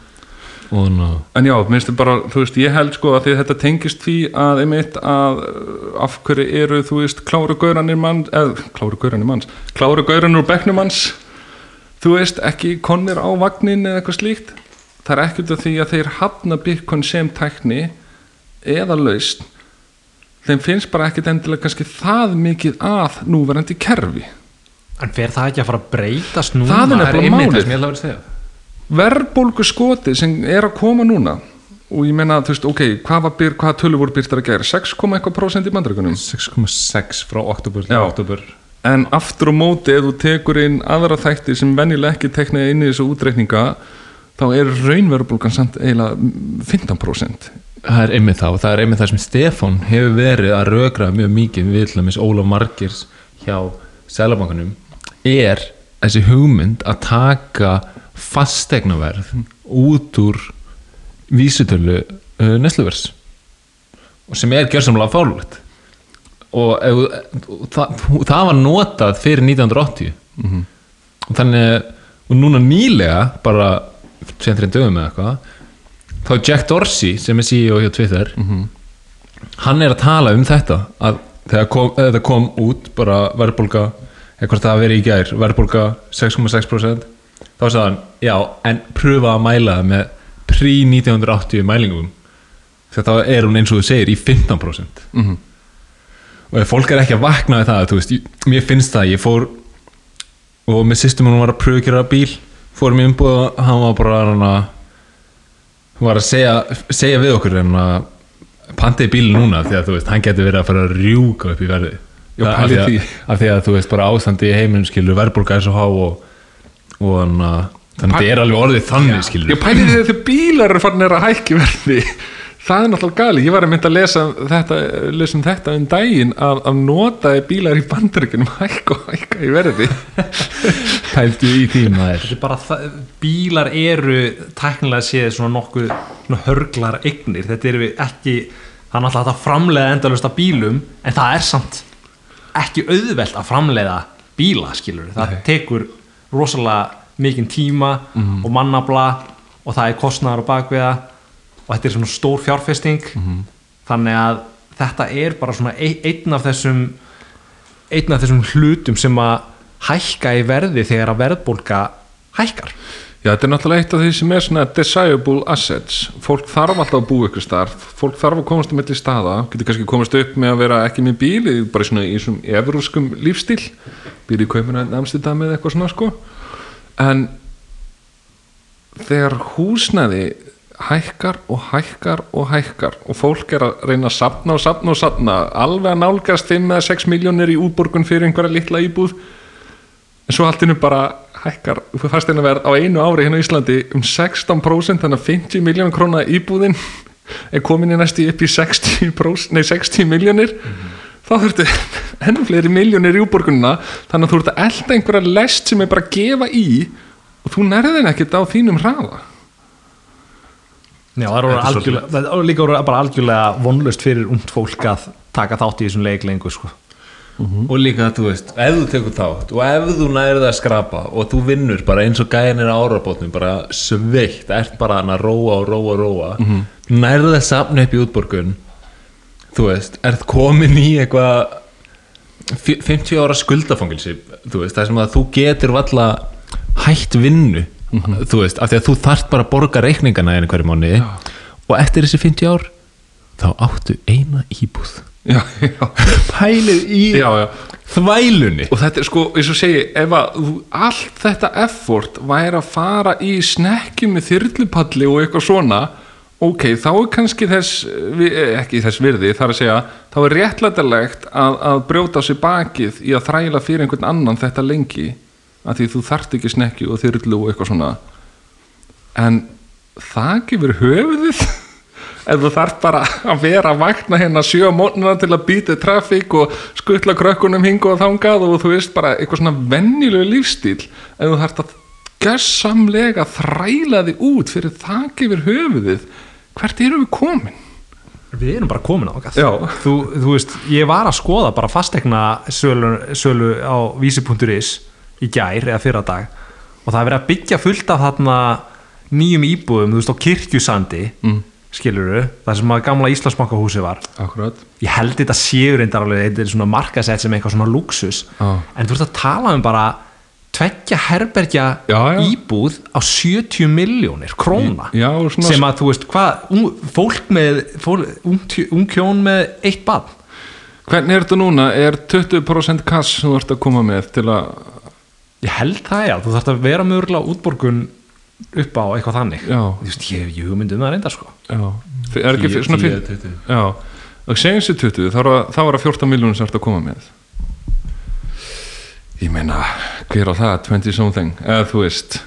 og þannig að En já, minnst þið bara, þú veist, ég held sko að því að þetta tengist því að einmitt að uh, af hverju eru, þú veist, kláru gauranir mann, eða kláru gauranir manns, kláru gauranir úr bekknum manns, þú veist, ekki konir á vagnin eða eitthvað slíkt. Það er ekkert af því að þeir hafna Bitcoin sem tækni eða laust, þeim finnst bara ekkert endilega kannski það mikið að núverandi kerfi. en fer það ekki að fara að breytast núna? Það er nefnilega málið. verðbólgu skoti sem er að koma núna og ég meina, þú veist, ok, hvað, byr, hvað tölu voru byrtar að gera, 6, eitthvað prósent í bandaríkunum 6,6 frá oktober til oktober en aftur á móti ef þú tekur inn aðra þætti sem venjulega ekki teknaði inn í þessu útreikninga þá er raunverðbólgan samt eiginlega 15% Það er einmitt það og það er einmitt það sem Stefán hefur verið að rögra mjög mikið við til dæmis Ólaf Margirs hjá Sælabankanum er þessi hugmynd að taka fastegnaverð út úr vísutölu uh, nesluvers og sem er gjörsamlega fálulegt og ef, og það, það var notað fyrir 1980 og þannig og núna nýlega bara sem þrein dögum eða eitthvað þá Jack Dorsey sem er CEO hjá Twitter hann er að tala um þetta að þegar kom, þetta kom út bara verðbólga eða hvort það hafi verið í gær verðbólga 6,6% þá sagði hann, já, en pröfa að mæla það með pre-1980 mælingum þetta er hún eins og þú segir í 15% Mhm. og ef fólk er ekki að vakna við það, þú veist, mér finnst það ég fór og með system hún var að pröfa að gera bíl fórum í umbúð og hann var bara hann að hún var að segja, segja við okkur en að pantiði bíl núna því að þú veist, hann getur verið að fara að rjúka upp í verði Já, af, því að, af því að þú veist bara ástandi í heiminn skilur verðbólga er svo há og, og hann að þannig að þetta er alveg orðið þannig skilur. Ég pæli því að þau bílar eru farin að hækki verði það er náttúrulega gali, ég var að mynda að lesa þetta, lesa um þetta um daginn að, að notaði bílar í bandaríkunum hækka og hækka í verði. Pæltu í því maður. Þetta er bara það, bílar eru tæknilega séð svona nokkuð svona hörglar eignir, þetta eru ekki það er náttúrulega að framleiða endalust af bílum en það er samt ekki auðvelt að framleiða bíla skilur, það tekur rosalega mikinn tíma og mannabla og það er kostnaðar á bakviða og þetta er svona stór fjárfesting. Þannig að þetta er bara svona ein- einn af þessum einn af þessum hlutum sem að hækka í verði þegar að verðbólka hækkar. Já, þetta er náttúrulega eitt af því sem er svona desirable assets. Fólk þarf alltaf að búa ykkur starf fólk þarf að komast um milli staða. Getur kannski komast upp með að vera ekki með bíl í- bara svona í svona evróskum lífstíl. Býr í kaupinu en Amsterdam eða eitthvað svona sko. En þegar húsnæði hækkar og hækkar og hækkar. Og fólk er að reyna að sapna og sapna og sapna alveg að nálgast 5 eða 6 miljónir í útborgun fyrir einhverja litla íbúð. En svo allt innum bara hækkar fasteinaverð á einu ári hérna á Íslandi um 16% þannig að 50 miljón króna íbúðin er komin í næstu upp í 60, nei, 60 miljónir þá þurftu enn fleiri miljónir í útborgunina þannig að þú ert að elda einhverja lest sem er bara að gefa í og þú nærðin ekkert á þínum hraða Já, það er algjörlega, er líka bara algjörlega vonlust fyrir ungt fólk að taka þátt í þessum leik lengur sko. og líka þú veist, ef þú tekur þátt og ef þú nærið að skrapa og þú vinnur bara eins og gæðinir á árabótnum bara sveitt, ert bara að róa og róa og róa mm -hmm. nærið að safna upp í útborgun þú veist, ert komin í eitthvað fi- 50 ára skuldafangilsi þú veist, það sem að þú getur valla hætt vinnu þú veist, af því að þú þarft bara að borga reikningana einu hverju mánuði og eftir þessi 50 ár þá áttu eina íbúð. Já, já, pælið í já, þvælunni. Og þetta er sko, eins og segi ef að allt þetta effort væri að fara í snekki með þyrlupalli og eitthvað svona ok, þá er kannski þess eh, ekki þess virði, þar að segja þá er réttlætarlegt að, að brjóta sig bakið í að þræla fyrir einhvern annan þetta lengi, að því þú þarft ekki snekki og þyrlu og eitthvað svona. En það gefur höfuðið? Ef þú þarf bara að vera að vakna hérna sjö mótnuna til að býta trafík og skuttla krökkunum hingu og þangað og þú veist bara eitthvað svona vennilegu lífstíl ef þú þarf að gessamlega þræla þig út fyrir þak yfir höfuðið. Hvert erum við komin? Við erum bara komin á Já. þú, þú veist, ég var að skoða bara fastegna sölu, sölu á vísi.is í gær eða fyrra dag og það er verið að byggja fullt af þarna nýjum íbúðum, þú veist, á kirkjusandi mm. skiluru, það sem að gamla Íslandsbankahúsi var Akkurat ég held þetta séu reyndar alveg þetta er svona markasett sem eitthvað svona luxus Já. en þú ert að tala um bara tveggja herbergja Já, já. íbúð á 70 miljónir króna Já, svona- sem að þú veist hvað, ung, fólk með fólk, ung, ung kjón með eitt barn Hvernig er þetta núna? Er 20% kass sem þú ert að koma með til að ég held það já, þú þarfst að vera mögulega útborgun upp á eitthvað þannig. Já. þú veist, ég hef hugmynd um það reyndar sko. Já, er ekki svona fyrir 10, 20. Já, og segjum sér 20 þá er það- þá er það 14 miljónum sem ert að koma með. Ég meina, hver á það? 20 something, eða þú veist.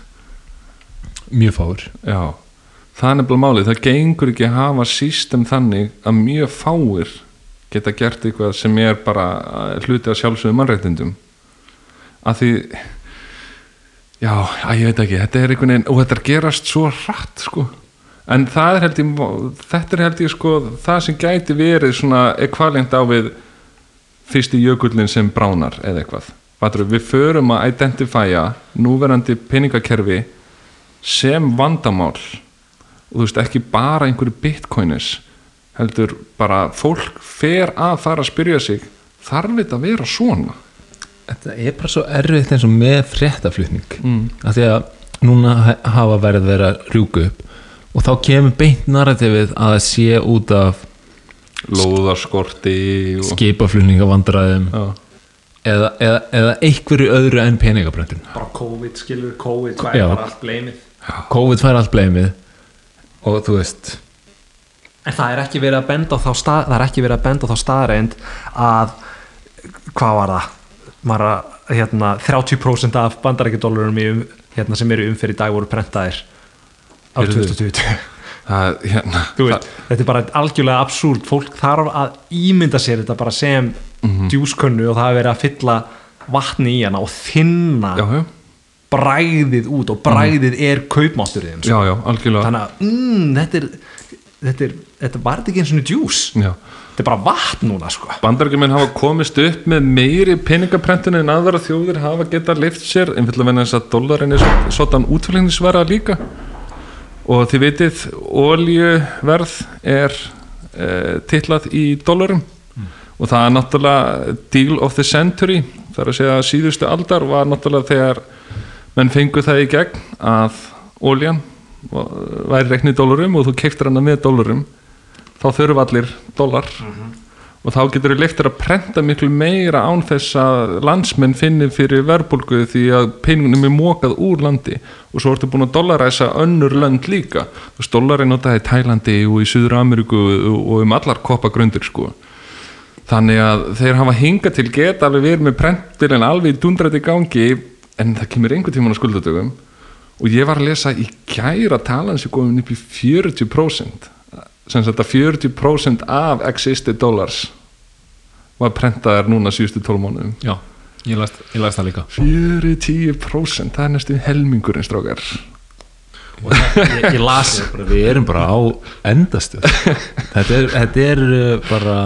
Mjög fáur Já, það er nefnilega málið. Það gengur ekki að hafa sístem þannig að mjög fáir geta gert eitthvað sem er bara hluti að sjálfsögum mannréttindum. Að því já, að ég veit ekki, þetta er einhvern veginn og þetta er gerast svo hratt sko. En það er held ég þetta er held ég sko, það sem gæti verið svona ekvalent á við fyrsti jökullin sem bránar eða eitthvað. Við förum að identifæja núverandi peningakerfi sem vandamál. Og þú veist ekki bara einhverju bitcoinis heldur bara fólk fer að fara að spyrja sig þarf þetta að vera svona þetta er bara svo erfitt eins og með fréttaflutning. Mm. af því að núna ha- hafa verið verið að rjúka upp og þá kemur beint narrativið að það sé út af lóðaskorti og... skipaflutningavandræðum. Já. eða, eða, eða einhverju öðru en peningabröndun bara COVID skilur, COVID, bara allt bleimið COVID fær allt bleimið og þú veist En það er ekki verið að benda á þá stað, það er ekki verið að benda á þá staðreind að hvað var það Maður, að, hérna, 30% af bandarækjadólarum um, hérna, sem eru umferð í dag voru prentaðir á Heyrðu. 2020 það, hérna, veist, þetta er bara algjörlega absúrt fólk þarf að ímynda sér þetta bara sem Mhm. djúskönnu og það er verið að fylla vatni í hana og þinna já, já, bræðið út og bræðið er kaupmátturinn já, já, algjörlega. Þannig að mm, þetta er þetta, er, þetta var ekki eins og djús? Já. Þetta er bara vatn núna sko. Bandarækjumenn hafa komist upp með meiri peningaprentun en aðra þjóðir hafa getað lift sér að venna þess að dólarin er svona útfælingsvara líka. Og þið vitið oljuverð er uh, titlað í dólarum og það er náttúrulega deal of the century. Þar að segja að síðustu aldar var náttúrulega þegar menn fengu það í gegn að oljan væri reknið dólarum og þú keiftir hana með dólarum þá þurfa allir dólar og þá getur við leiftir að prenta miklu meira án þess að landsmenn finni fyrir verbulgu því að peningunum er mókað úr landi. Og svo ertu búin að dollaræsa önnur lönd líka. Þú veist, dollari notaði í Tælandi og í Suður Ameríku og um allar koppagrundir sko. Þannig að þeir hafa hingað til geta alveg verið með prentilin alveg í dundræti gangi en það kemur einhvern tímann á skuldadögum. Og ég var að lesa í gæra talan sem komið upp í 40% sem sagt að 40% af existed dollars var prentaðar núna síðustu 12 mánuðum. Já, ég læst, ég læst það líka. 40% það er næstu helmingurinn strákar. Ég, ég las bara, Við erum bara á endastuð þetta, er, þetta er uh, bara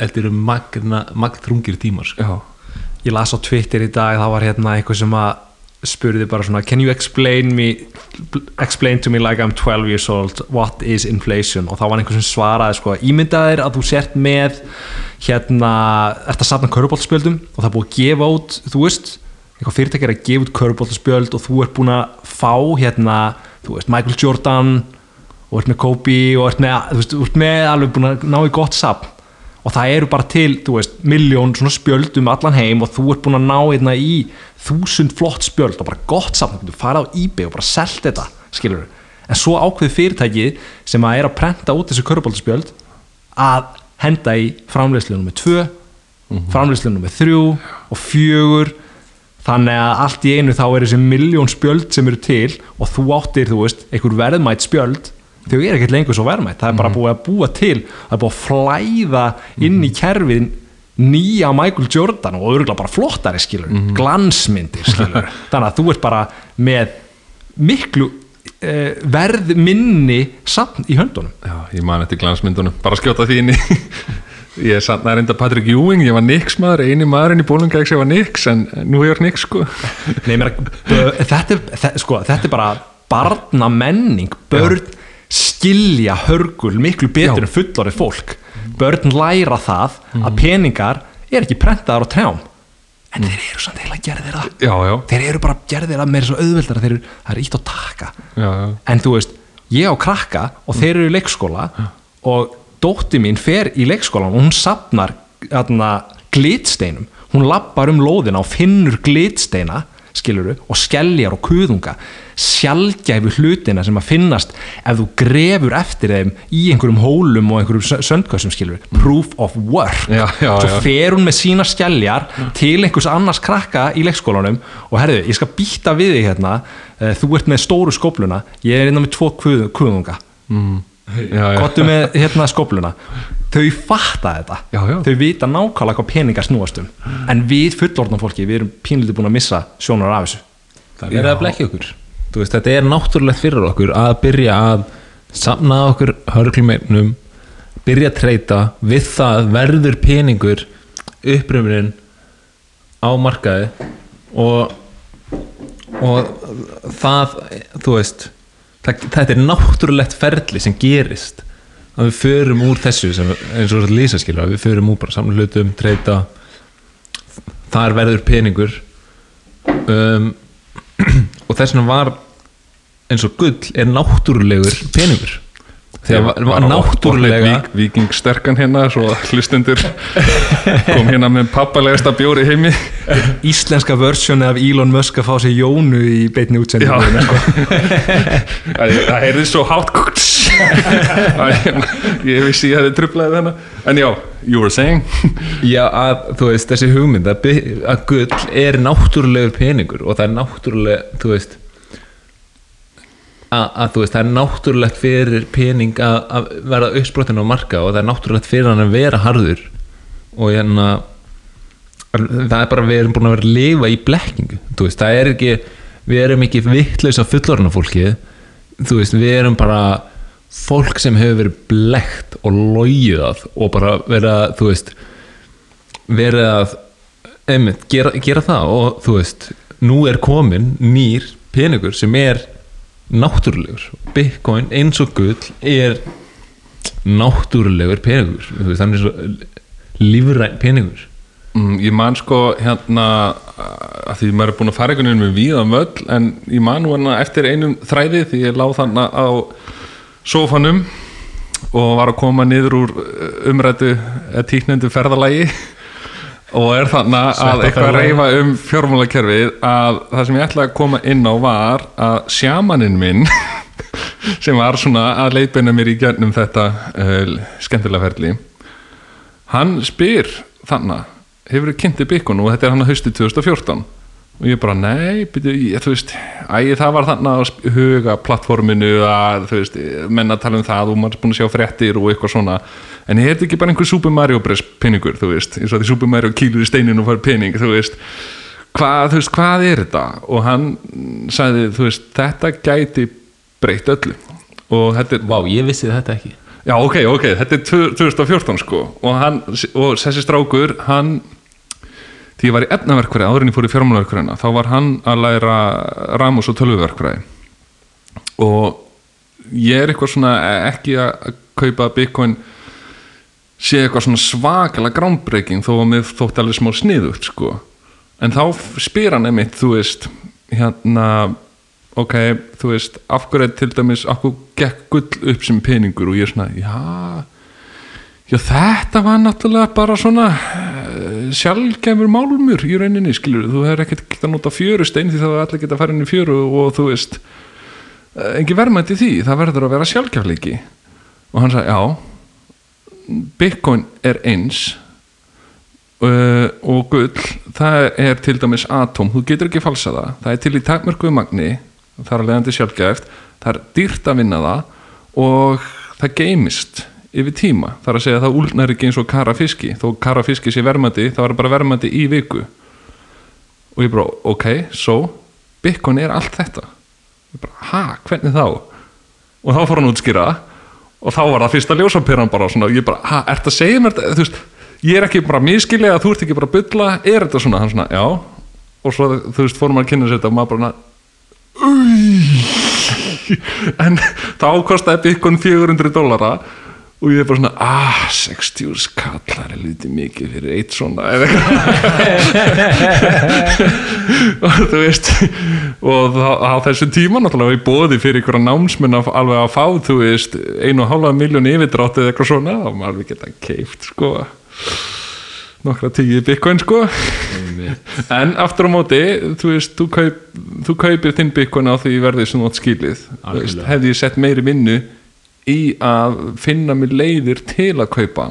þetta eru magna, magþrungir tímar sko. já, ég las á Twitter í dag það var hérna einhver sem að spurði bara svona can you explain me explain to me like I'm 12 years old what is inflation? Og þá var einhver sem svaraði sko ímyndaðir að þú sért með hérna ert að safna köruboltspjöldum og það er búið að gefa út þú veist, eitthvað fyrirtæki er að gefa út köruboltspjöld og þú ert búin að fá hérna, þú veist, Michael Jordan og ert með Kobe og ert með, veist, ert með alveg búin að ná í gott safn og það eru bara til, þú veist, miljón svona spjöld um allan heim og þú ert búin að ná einna í þúsund flott spjöld og bara gott saman, þú farið á eBay og bara selt þetta, skilur en svo ákveð fyrirtæki sem að er að prenta út þessu köruboltaspjöld að henda í framleiðslu nummer 2 framleiðslu nummer 3 og 4 þannig að allt í einu þá er þessi miljón spjöld sem eru til og þú áttir, þú veist, einhver verðmætt spjöld þau eru ekkert lengur svo verðmætt það er bara búið að búa til, það er búið að flæða inn í kerfið nýja Michael Jordan og örgulega bara flottari skilur, glansmyndir skilur þannig að þú ert bara með miklu uh, verð minni samt í höndunum. Já, ég man eftir glansmyndunum. Bara skjóta því inn í ég er samt nærenda Patrick Ewing, ég var Nix maður eini maðurinn í bólungæks ég var Nix en nú er Nix sko. Nei, mér, þetta, er, þetta, sko, þetta er bara barna menning börn skilja hörgul miklu betur Já. en fullorðið fólk. Börn læra það að peningar er ekki prentaðar á trjám. En þeir eru samt eiginlega gerðir það. Já, já, þeir eru bara gerðir það meira svo auðveldar þeir eru, það er ítt á taka. Já, já. en þú veist, ég á krakka og þeir eru í leikskóla og dótti mín fer í leikskólan og hún sapnar glitsteinum. Hún lappar um lóðina og finnur glitsteina skiluru, og skelljar og kuðunga sjálfgæfu hlutina sem að finnast ef þú grefur eftir þeim í einhverjum hólum og einhverjum söndkössum skiluru, proof of work. Já, já, svo já. fer hún með sína skelljar til einhvers annars krakka í leikskólanum og herðu, ég skal býta við þig hérna eh, þú ert með stóru skópluna ég er innan með tvo kuð, kuðunga. Já. gottu með hérna skópluna þau fatta þetta. Já, já. þau vita nákvæmlega hvað peningar snúast um. En við fullorðna fólki, við erum pínlítið búin að missa sjónar af þessu. Það er að blekja okkur. Veist, þetta er náttúrulegt fyrir okkur að byrja að samna okkur hörglumeinum byrja að treyta við það verður peningur upprömmunin á markaði og og það, þú veist það, þetta er náttúrulegt ferli sem gerist að við förum úr þessu sem, eins og þetta lýsa skilja við förum úr bara samla hlutum, treyta þar verður peningur. Um, og þess vegna var eins og gull er náttúrulegur peningur. Þegar var, var náttúrulega vík, Víking sterkan hérna svo hlustundur kom hérna með pappalegasta bjóri heimi. Íslenska versjoni af Elon Musk að fá sér Jónu í beinni útsendingu. Það það heyrði svo hátt ég vissi ég hefði trublaði þennan en já, you were saying. Já, að þú veist, þessi hugmynd að, að gull er náttúrulegur peningur og það er náttúrulega, þú veist að, að þú veist, það er náttúrulegt fyrir pening að, að verða uppsprottin á marka og það er náttúrulegt fyrir hann að vera harður og hérna það er bara, við erum búin að vera að lifa í blekkingu, þú veist, það er ekki við erum ekki vittlausa fullorna fólkið þú veist, við erum bara fólk sem hefur verið blekt og logið að og bara verið að, þú veist verið að einmitt, gera, gera það og þú veist, nú er komin nýr peningur sem er náttúrulegur. Bitcoin eins og gull er náttúrulegur peningur. Veist, er svo lífræn peningur. Mm, ég man sko hérna að því maður er búin að fara einhvern veginn með víðan völl en ég man hérna eftir einum þræði því ég láð þarna á sofanum og var að koma niður úr umrættu tíknendu ferðalagi. Og er þarna að eitthvað að reyfa um fjármálakerfið að það sem ég ætlaði að koma inn á var að sjamaninn minn sem var svona að leiðbeina mér í gjörnum þetta uh, skemmtilega ferli hann spyr þannig hefur þið kynntið byggun og þetta er hann að hausti 2014 og ég bara nei, byrju, ég, þú veist æ, það var þannig að huga plattforminu að þú veist, menna tala um það og maður er búin að sjá fréttir og eitthvað svona. En er þetta ekki bara einhver Super Mario Bros. peningur þú veist, eins og því Super Mario kýlur í steinin og fær pening, þú veist. Hvað, þú veist, hvað er þetta? Og hann sagði, þú veist, þetta gæti breytt öllu. Og þetta er Vá, ég vissi þetta ekki. Já, ok, ok, þetta er tvö- 2014 sko. Og, hann, og þessi strákur hann því ég var í efnaverkfræði áður en ég fór í fjármálaverkfræðina þá var hann að læra ramus og tölvuverkfræði. Og ég er eitthvað svona ekki að kaupa bitcoin sé eitthvað svona svakalega groundbreaking þó að mér þótti alveg smá sniðugt sko. En þá spyr hann einmitt þú veist hérna ok, þú veist, af hverju er til dæmis af hverju gekk gull upp sem peningur? Og ég er svona, já já þetta var náttúrulega bara svona sjálfgefur málmur í rauninni, skilur, þú hefur ekkert að nota fjörustein því það er allir geta að fara inn í fjöru og þú veist uh, engi verðmætti því, það verður að vera sjálfgefleiki og hann sagði, já Bitcoin er eins uh, og gull það er til dæmis atóm þú getur ekki falsa það, það er til í takmörkuðu magni, það er að leiðandi sjálfgæft það er dýrt að vinna það og það geymist yfir tíma, það er að segja að það úlnar ekki eins og karafiski, þó karafiski sé verðmæti þá er bara verðmæti í viku. Og ég bara, ok, so Bitcoin er allt þetta. Ég bara, ha, hvernig þá? Og þá fór hann útskýra og þá var það fyrsta ljósapyran bara svona, ég bara, ha, ert að segja mér þetta? Þú veist, ég er ekki bara miskilega þú ert ekki bara að bylla, er þetta svona? Hann svona, já, og svo þú veist fórum að kynna sér þetta og maður bara en þá kostaði Bitcoin 400 dólara og ég er bara svona, ah, 60 skallar er lítið mikið fyrir eitt svona eða eitthvað. Og þú veist og á þessu tíma náttúrulega við bóði fyrir einhverja námsmenn að alveg að fá þú veist, einu og hálfa miljón yfirdrátt eða eitthvað svona, þá maður alveg geta keift sko nokkra tíu bitcoin sko. En aftur á móti, þú veist þú, kaup, þú kaupir þinn bitcoin á því verði sem þú átt skilið. Veist, hefði ég sett meiri vinnu í að finna mér leiðir til að kaupa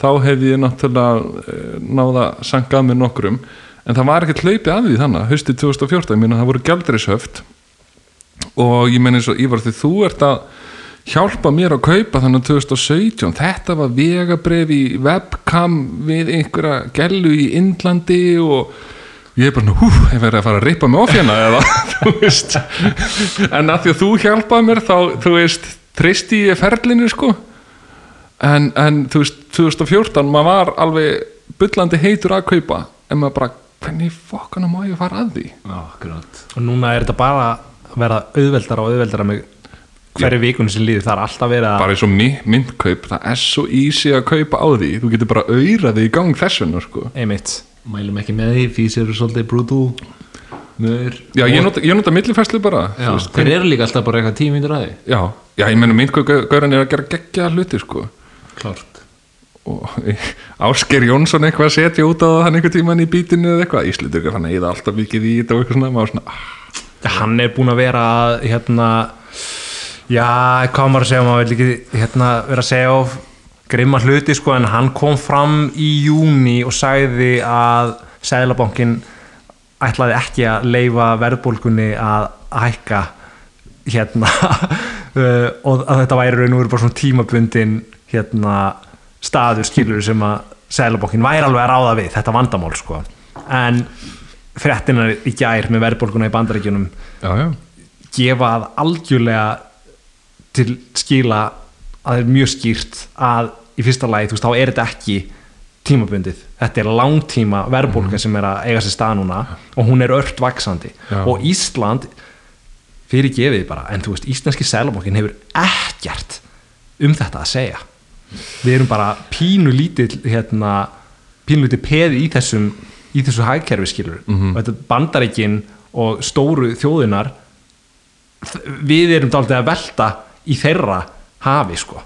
þá hefði ég náttúrulega eh, náða sangað með nokkrum. En það var ekkert hlaupið að því þannig haustið 2014, ég meina það voru gældreishöft og ég meina eins og Ívar því þú ert að hjálpa mér að kaupa þannig 2017 þetta var vegabref í webcam við einhverja gellu í Indlandi og ég er bara, hú, ég verði að fara að rippa mig off hérna eða, þú veist. En að því að þú hjálpaði mér þá, þú veist, treysti ég ferlinu sko? En, en þú veist, 2014 maður var alveg bullandi heitur að kaupa. En maður bara, hvernig fokkana má ég fara að því? Akkurát og núna er þetta bara að vera auðveldara og auðveldara með hverju vikunum sem líður, það er alltaf verið að bara eins og mi- myndkaup, það er svo easy að kaupa á því, þú getur bara auðrað þig í gang þessuna sko. Einmitt. Mælum ekki með því, fís eru svolítið brutal Mör já, ég nota, ég nota millifæslu bara Já, þú veist, þeir eru líka alltaf bara eitthvað tíu mínútur að því. Já, já, ég menna myndkaup gauran er að gera geggja hluti sko. Klárt. Og Ásker Jónsson eitthvað að setja út á hann einhver tíman í bítinu eða eitthvað, Íslitur hann eða alltaf mikið í þetta og eitthvað svona, maður svona ah, hann er búin að vera að, hérna Já, hvað á maður að segja, maður vil ekki hérna, vera að segja of grimma hluti sko, en hann kom fram í júni og sagði að Sæðlabankin ætlaði ekki að leifa verðbólgunni að hækka hérna. Uh, og að þetta væri raun og veru bara svona tímabundin hérna staður skilur sem að Sæðlabankin væri alveg að ráða við þetta vandamál sko. En fréttinar í gær með verðbólguna í bandaríkjunum já, já, gefa að algjörlega til skila að það er mjög skýrt að í fyrsta lagi, þú veist, þá er þetta ekki tímabundið, þetta er langtíma verðbólka sem er að eiga sér stað núna og hún er ört vaksandi Já. og Ísland fyrir gefið bara, en þú veist, íslenski selabokkin hefur ekkert um þetta að segja. Við erum bara pínu lítill hérna, pínu lítill peði í þessum í þessu hagkerfi skilur og þetta bandaríkin og stóru þjóðunar við erum dálítið að velta í þeirra hafi sko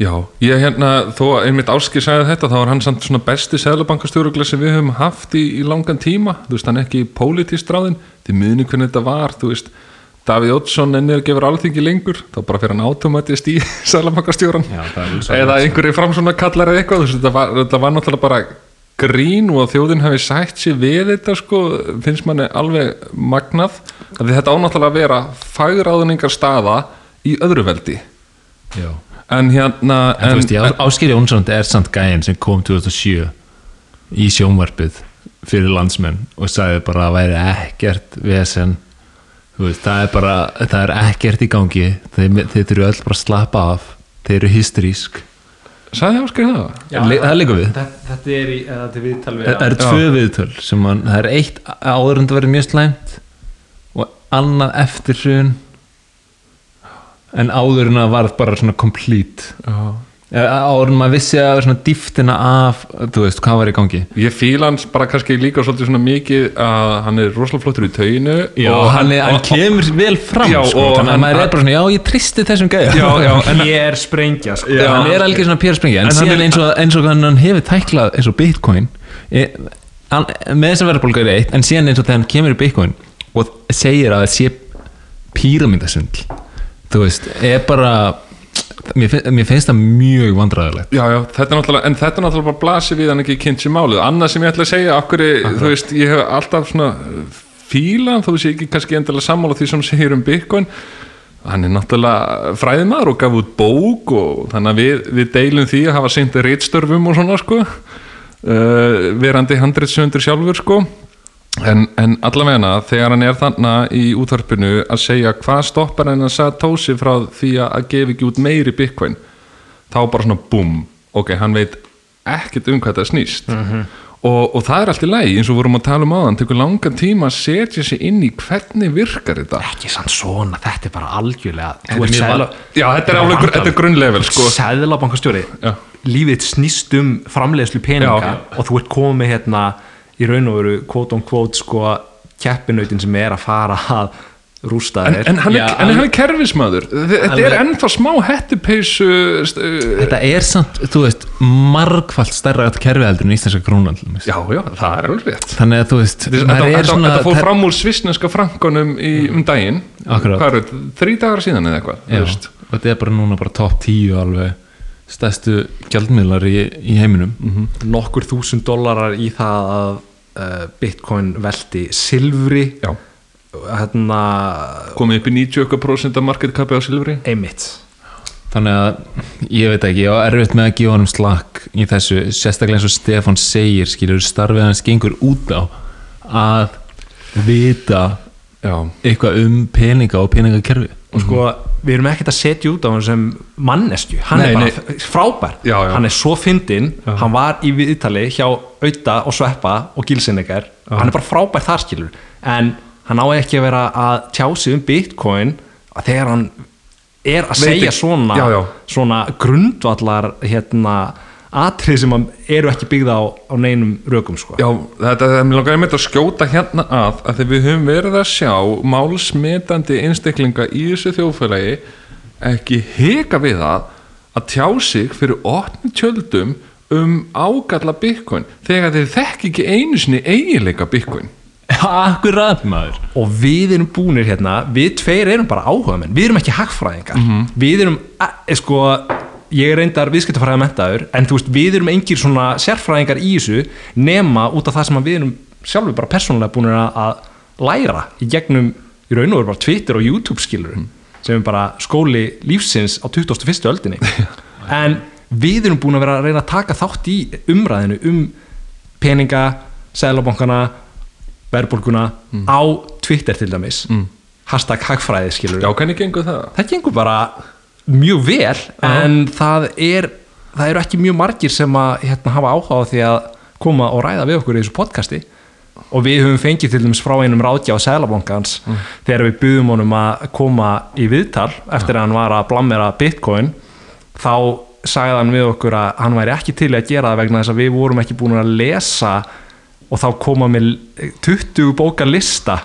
já ég hérna, þó að einmitt Áski sagði þetta, þá var hann samt svona besti seðlabankastjórugla sem við höfum haft í, í langan tíma, þú veist, hann er ekki pólitískt ráðin, þið muni hvernig þetta var þú veist, Davíð Oddsson ennir gefur alþingi lengur, þá bara fyrir hann automatist í er alveg eða einhverju fram svona kallar eða eitthvað þú veist, þetta, var, þetta var náttúrulega bara grín og að þjóðin hafi sætt sér við þetta sko, finnst manni alveg magnað, þetta ánáttúrulega að vera fagráðningar staða í öðru veldi. Já. En hérna En, já, Áskir Jónsson er samt gæinn sem kom 2007 í sjónvarpið fyrir landsmenn og sagði bara að væri ekkert vesen. Þú veist, það er bara það er ekkert í gangi. Þeir, þeir eru öll bara að slappa af. Þeir eru hysterísk. Sagði Áskir það? Le- það liggur við. þetta, þetta er í, eða þetta er viðtal við það eru tvö viðtöl sem man, það er eitt áður en það verið mjög slæmt og annað eftir hrun en áður en það var bara svona complete. Já. Eh, áður en maður vissi að svona dýftina af þú veist, hvað var í gangi? Ég fíl hans bara kannski líka svolítið svona mikið að hann er rosalega flottur í tauginu Já, og hann, er, hann og- kemur vel fram Já, sko, og þannig að hann- maður er bara svona, já, ég tristi þessum gæja. Já, já, en ég er sprengja sko. Já, hann er alveg svona Pér Sprengi en, En hann síðan er- eins og, eins og hann, hann hefur tæklað eins og Bitcoin e, hann, með þess að verðbólga er eitt en síðan eins og þegar hann kemur í Bitcoin og segir að það sé píramindasundl þú veist, er bara mér, finn, mér finnst það mjög vandræðilegt Já, já, þetta er náttúrulega, en þetta er náttúrulega bara blasið við hann ekki kynnt sér málið. Annað sem ég ætla að segja, okkur, þú veist, ég hef alltaf svona fílan, þó sé ekki kannski endilega sammála því sem segir um Bitcoin. Hann er náttúrulega fræðimaður og gaf út bók og þannig að við, við deilum því að hafa seint reitstörfum og svona, sko. Uh, verandi handreitsöndur sjálfur, sko. En, en allavegna þegar hann er þarna í útvarpinu að segja hvað stoppar hann að Satoshi frá því að gefa ekki út meiri bitcoin þá bara svona búm ok, hann veit ekkert um hvað þetta snýst og, og það er allt í lagi eins og vorum að tala um áðan, tekur langan tíma að setja sig inn í hvernig virkar þetta ekki sann svona, þetta er bara algjörlega Þetta er va- já, þetta er alveg, þetta er grunnlevel sko. Sæðlabankastjóri Já. lífið snýst um framleiðslu peninga Já. og þú ert komið hérna í raun og veru quote on quote sko keppinautin sem er að fara að rústa en, þér. en, hann er, Já, en hann er kerfismæður þetta er ennþá smá hettupeysu st- uh, þetta er samt, þú veist, margfalt stærra kerfi heldur en íslenska krónan til dæmis. já, já, það er alveg rétt. Þannig að þú veist Þetta, er fór fram úr svisneska frankonum í, um daginn. Hvað eru, þrý dagar síðan eða eitthvað þetta er bara núna bara top 10 alveg stærstu gjaldmiðlar í, í heiminum. Nokkur þúsund dólarar í það að uh, bitcoin velti silfri. Já. hérna komið upp í 90% af market capi á silfri? Einmitt. Þannig að ég veit ekki, ég á erfitt með að gefa honum slakk í þessu, sérstaklega eins og Stefán segir, skilur starfið hans gengur út á að vita já, eitthvað um peninga og peningakerfi og sko við erum ekkert að setja út á hann sem mannesku, hann Nei, er bara nei. frábær. Já, já. hann er svo fyndinn, hann var í viðtali hjá Auta og Sveppa og Gilsinnegar, hann er bara frábær þar skilur, en hann á ekki að vera að tjá sig um bitcoin að þegar hann er að Veit segja ekki. svona, svona grundvallar hérna atrið sem að eru ekki byggða á, á neinum rökum sko. já þetta er mér langar einmitt að skjóta hérna að að þegar við höfum verið að sjá málsmetandi einstaklinga í þessu þjóðfélagi ekki hika við það að tjá sig fyrir opni tjöldum um ágalla bitcoin þegar þeir þekki ekki einu sinni eiginleika bitcoin. Já, akkurat maður. Og við erum búnir hérna við tveir erum bara áhugamenn, við erum ekki hagfræðingar. Við erum, e, sko ég er reyndar viðskiptafræða mentaður en þú veist, við erum engir svona sérfræðingar í þessu nema út af það sem við erum sjálfur bara persónulega búinir að- læra í gegnum, í raun og veru bara Twitter og YouTube skilur sem er bara skóli lífsins á 21. öldinni. En við erum búin að vera að reyna að taka þátt í umræðinu um peninga, sælabankana verðbólguna á Twitter til dæmis. Hashtag hagfræði skilur Já, hvernig gengur það? það gengur bara mjög vel en það er það eru ekki mjög margir sem að hérna, hafa áhuga á því að koma og ræða við okkur í þessu podcasti. Og við höfum fengið til dæmis frá einum ráðgjá á Sælabankans þegar við buðum honum að koma í viðtal eftir að hann var að blammera Bitcoin þá sagði hann við okkur að hann væri ekki til að gera það vegna þess að við vorum ekki búin að lesa og þá koma með 20 bóka lista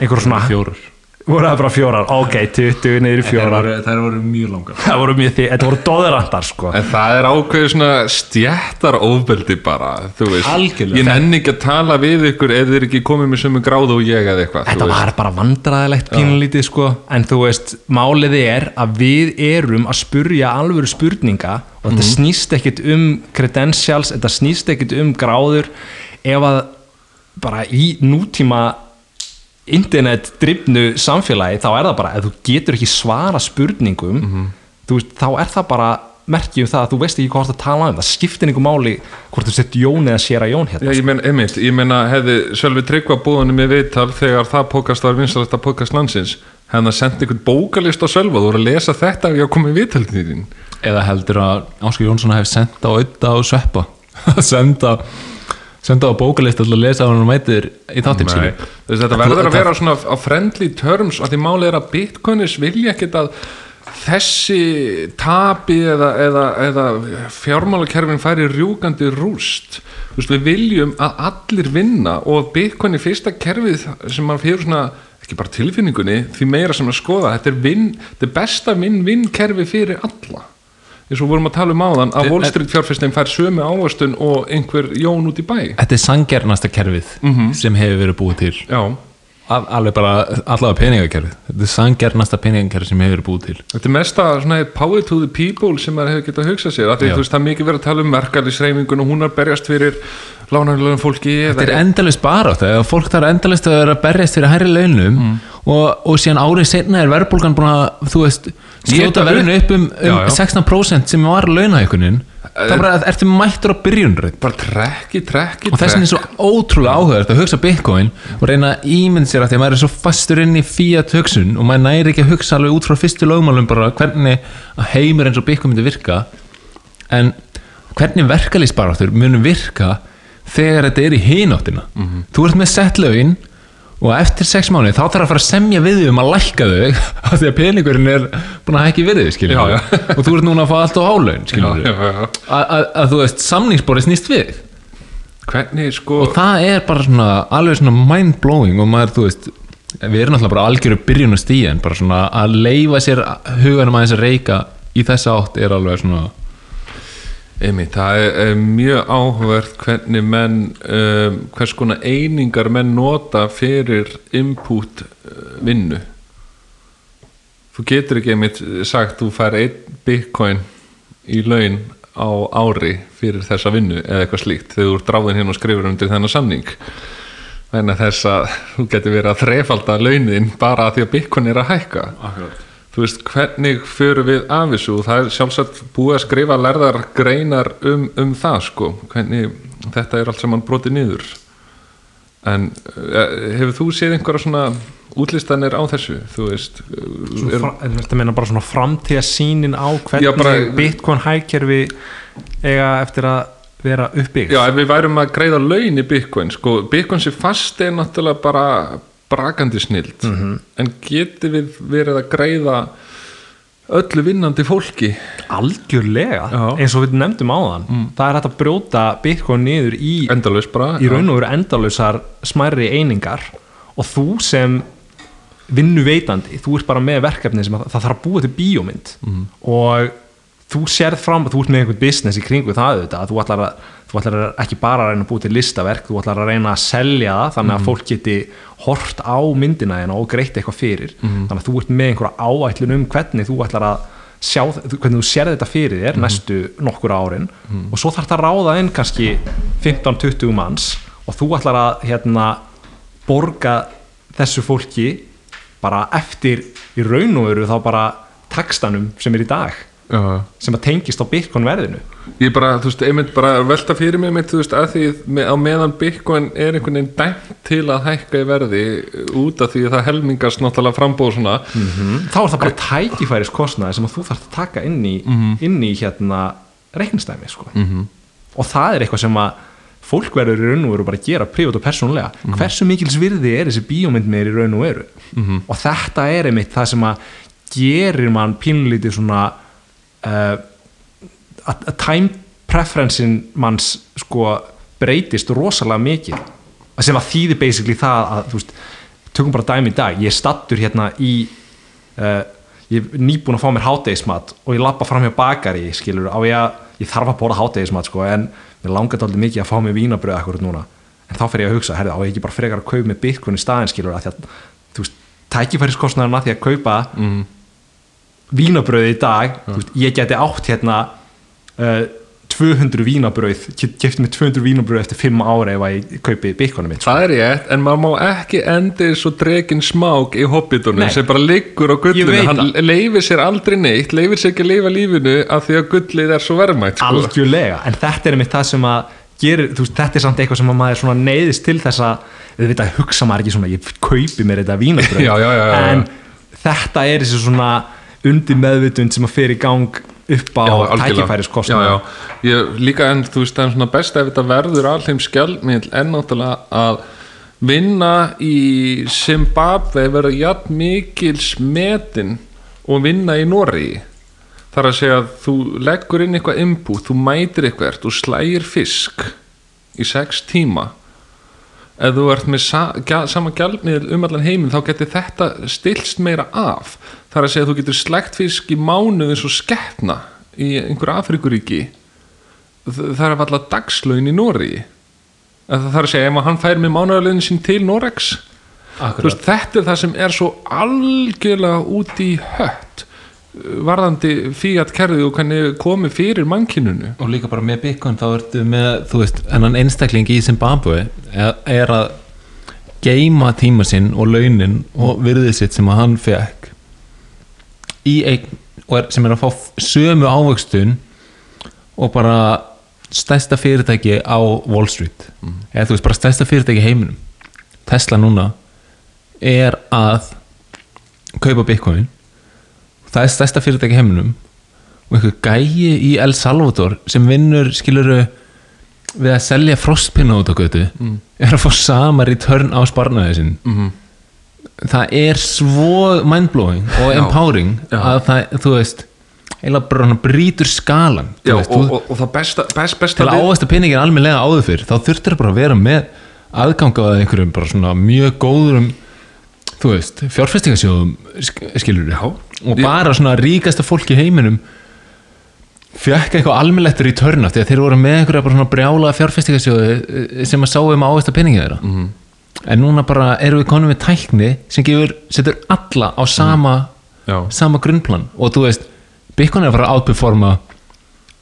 einhver svona fjórar voru það bara fjórar, ok, 20 niður í fjórar. þær voru mjög langar. Það voru mjög því, þetta voru dóðurandar sko. En það er ákveðið svona stjættar ofbeldi bara, þú veist. Algjörlega. Ég nenni ekki að tala við ykkur eða þið er ekki komið með sömu gráðu og ég eða eitthvað þetta var bara vandræðilegt pínulítið sko. En þú veist, málið er að við erum að spurja alvöru spurninga og þetta snýst ekkit um credentials, þetta snýst ekkit um gráður. Ef að bara í nútíma internet drifnu samfélagi þá er það bara, ef þú getur ekki svara spurningum þú veist, þá er það bara merki um það að þú veist ekki hvort að tala um. Það skiptir einhver máli hvort þú sett Jón eða sér að Jón hérna Já, ég meina, einmitt, ég meina hefði Sölvi Tryggva búðunum með viðtal þegar það podcast var vinsalasta podcast landsins hefði það sendt einhvern bókalist á Sölva þú voru að lesa þetta ef ég að koma í viðtal til þín? Eða heldur að Áskar Jónsson hef sendt á auða og sveppa. Senda, senda á bókalist til að lesa að hann mætir í þáttinn þess, þetta verður að vera svona á friendly terms að því málið er að bitcoinis vilja ekkit að þessi tapi eða, eða, eða fjármálakerfin færi rjúkandi rúst. Veist, við viljum að allir vinna og bitcoin er fyrsta kerfið sem maður fyrir svona ekki bara tilfinningunni, því meira sem að skoða. Þetta er, vin, þetta er besta vinn-vinn kerfi fyrir alla eins og vorum að tala um áðan að Wall Street fjárfestin fær sömu ávastun og einhver jón út í bæ. Þetta er sangjernasta kerfið sem hefur verið búið til. Já, Al, alveg bara allavega peningakerfið. Þetta er sangjernasta peningakerfið sem hefur verið búið til. Þetta er mesta svona power to the people sem maður hefur getað að hugsa sér því veist það er mikið verið að tala um verkefnisreifingun og hún er berjast fyrir lánarlegum fólki Þetta er endalist barátt eða fólk þarf endalist að vera berjast fyrir hærri launum Mm. og, og síðan árið setna er verðbólgan búin að þú veist, Éta verðinu upp um, um Já, já. 16% sem var launahækunin það er bara að ertu mættur á byrjunröð bara trekki, trekki, og þess vegna er svo ótrúlega áhugavert að hugsa Bitcoin og reyna að ímynd sér að því að maður er svo fastur inn í fiat hugsun og maður næri ekki að hugsa alveg út frá fyrstu lögmálum bara hvernig að heimur eins og Bitcoin myndi virka. En hvernig verkalýsbaráttur munum virka þegar þetta er í hináttina? Þú ert með sett lögin og eftir sex mánuði þá þarf að fara að semja við þau um að lækka þau af því að peningurinn er búin að hækki við þau skiljum Já, já. og þú ert núna að fá allt á já. að, að, að þú veist samningsbórið snýst við hvernig sko og það er bara svona alveg svona mind blowing og maður þú veist við erum náttúrulega bara algjöru byrjun og stíðan bara svona að leifa sér huganum aðeins að reyka í þessa átt er alveg svona Einmitt, það er, er mjög áhugavert hvernig menn um, hvers konar einingar menn nota fyrir input uh, vinnu. Þú getur ekki einmitt sagt þú fær einn bitcoin í laun á ári fyrir þessa vinnu eða eitthvað slíkt þegar þú ert dráðin hérna og skrifur undir þennan samning. Þannig að þess að þú getur verið að þrefalda launin bara að því að bitcoin er að hækka. Akkurat. Þú veist, hvernig förum við af þessu? Og það er sjálfsagt búið að skrifa lærðar greinar um, um það sko, hvernig þetta er allt saman brotið niður. En uh, hefur þú séð einhverja svona útlistanir á þessu? Þú veist er, þetta meina bara svona framtíða sínin á hvernig Bitcoin hækkerfi eiga eftir að vera uppbyggt já, ef við værum að greiða laun í Bitcoin sko, Bitcoin sem fast er náttúrulega bara brakandi snild en getur við verið að greiða öllu vinnandi fólki? Algjörlega, Já. eins og við nefndum áðan. Það er hægt að brjóta Bitcoin niður í, í raun og veru endalausar smærri einingar. Og þú sem vinnu veitandi, þú ert bara með verkefni sem að, það þarf að búa til bíómynd. Og þú sérð fram, þú ert með einhvern business í kringu það auðvitað, að þú ætlar að þú ætlar ekki bara að reyna að búi til listaverk þú ætlar að reyna að selja það þannig að fólk geti hort á myndina og greitt eitthvað fyrir. Þannig að þú ert með einhverja áætlun um hvernig þú ætlar að sjá, hvernig þú sér þetta fyrir þér næstu nokkur árin. Og svo þarf það að ráða inn kannski 15-20 manns og þú ætlar að hérna, borga þessu fólki bara eftir í raun og veru þá bara takstanum sem er í dag Já. sem að tengist á Bitcoin verðinu. Ég bara, þú veist, einmitt bara velta fyrir mig mitt, þú veist, að því með, á meðan Bitcoin er einhvern veginn dæmt til að hækka í verði út af því að það helmingast náttúrulega frambóð svona. Þá er það bara tækifæris kostnaði sem að þú þarf að taka inn í, inn í hérna reiknstæmi sko. -hmm. og það er eitthvað sem að fólk verður í raun og veru bara að gera privat og persónulega. Hversu mikils virði er þessi bíómynd meir í raun og veru? Og þetta er einmitt það sem að gerir mann pínlítið svona uh, að að time preferencein manns sko breytist rosalega mikið. Sem að þýði basically það að veist, tökum bara dæmi í dag. Ég stattur hérna í uh, ég er nýbúin að fá mér hátegismat og ég lappa fram hjá bakari skilur, á ég, að, ég þarf að bóra hátegismat sko, en mér langar aldrei mikið að fá mér vínabröð akkurat núna, en þá fer ég að hugsa herrið, á ég ekki bara frekar að kaupa með í staðin skilur, að því að, þú veist, tækifæriskostnaðurinn að því að kaupa mm. Vínabröð í dag veist, ég geti átt hérna uh, 200 vínabröð kefti mig 200 vínabröð eftir 5 ára ef ég kaupi bitcoinu mitt sko. Það er rétt, en maður má ekki endi svo dregin smák í hobbitunum sem bara liggur á gullinu hann leifir sér aldrei neitt leifir sér ekki að leifa lífinu af því að gullið er svo verðmætt sko. algjörlega, en þetta er einmitt það sem að gerir, veist, þetta er samt eitthvað sem að maður neyðist til þess að við veit að hugsa maður ekki svona, ég kaupi mér þetta vínabröð en þetta er þessi svona undir meðvitund sem að fer í gang upp á. Ég, líka en þú veist það er svona best ef þetta verður alheim skjálmiðl en náttúrulega að vinna í Zimbabwe verður jafn mikil smetin og vinna í Noregi. Þar að segja að þú leggur inn eitthvað input, þú mætir eitthvað þú slægir fisk í sex tíma. Ef þú ert með sa sama gjaldmiðl um allan heiminn þá getur þetta stilst meira af þar að segja að þú getur slægt fisk í mánuð eins og skeppna í einhverju Afrikuríki það er alltaf dagslaun í Nóri það er að segja ef hann fær með mánuðarlegin sín til Norex veist, þetta er það sem er svo algjörlega út í hött varðandi fíat kerði og hvernig komið fyrir mannkinunu og líka bara með Bitcoin þá ertu með, þú veist, ennan einstakling í Zimbabwe er, er að geima tíma sinn og launin og virðið sitt sem að hann fekk í eign er, sem er að fá sömu ávöxtun og bara stærsta fyrirtæki á Wall Street. Eða þú veist, bara stærsta fyrirtæki heiminum. Tesla núna er að kaupa Bitcoin. Það er stærsta fyrirtæki heiminum. Og einhver gæi í El Salvador sem vinnur skiluru við að selja frostpinna út á götu er að fá sama return á sparnaði sinn. Mhm. Það er svo mindblowing og empowering Já. að það, þú veist eiginlega bara hann brýtur skalan Já, þú veist, og, þú, og, og það besta, best, til besta að ávasta pinningin almennilega áður fyrr þá þurftir bara að vera með aðganga að einhverjum bara svona mjög góðurum þú veist, fjárfestingasjóðum skilur Já. og bara svona ríkasta fólk í heiminum fekk eitthvað almennlegt í törna því að þeir voru með einhverja bara svona brjála fjárfestingasjóði sem að sáu um að ávasta pinningin þeirra Mhm. En núna bara erum við konum við tækni sem gefur, setur alla á sama Já. sama grunnplan. Og þú veist, Bitcoin er að fara að outperforma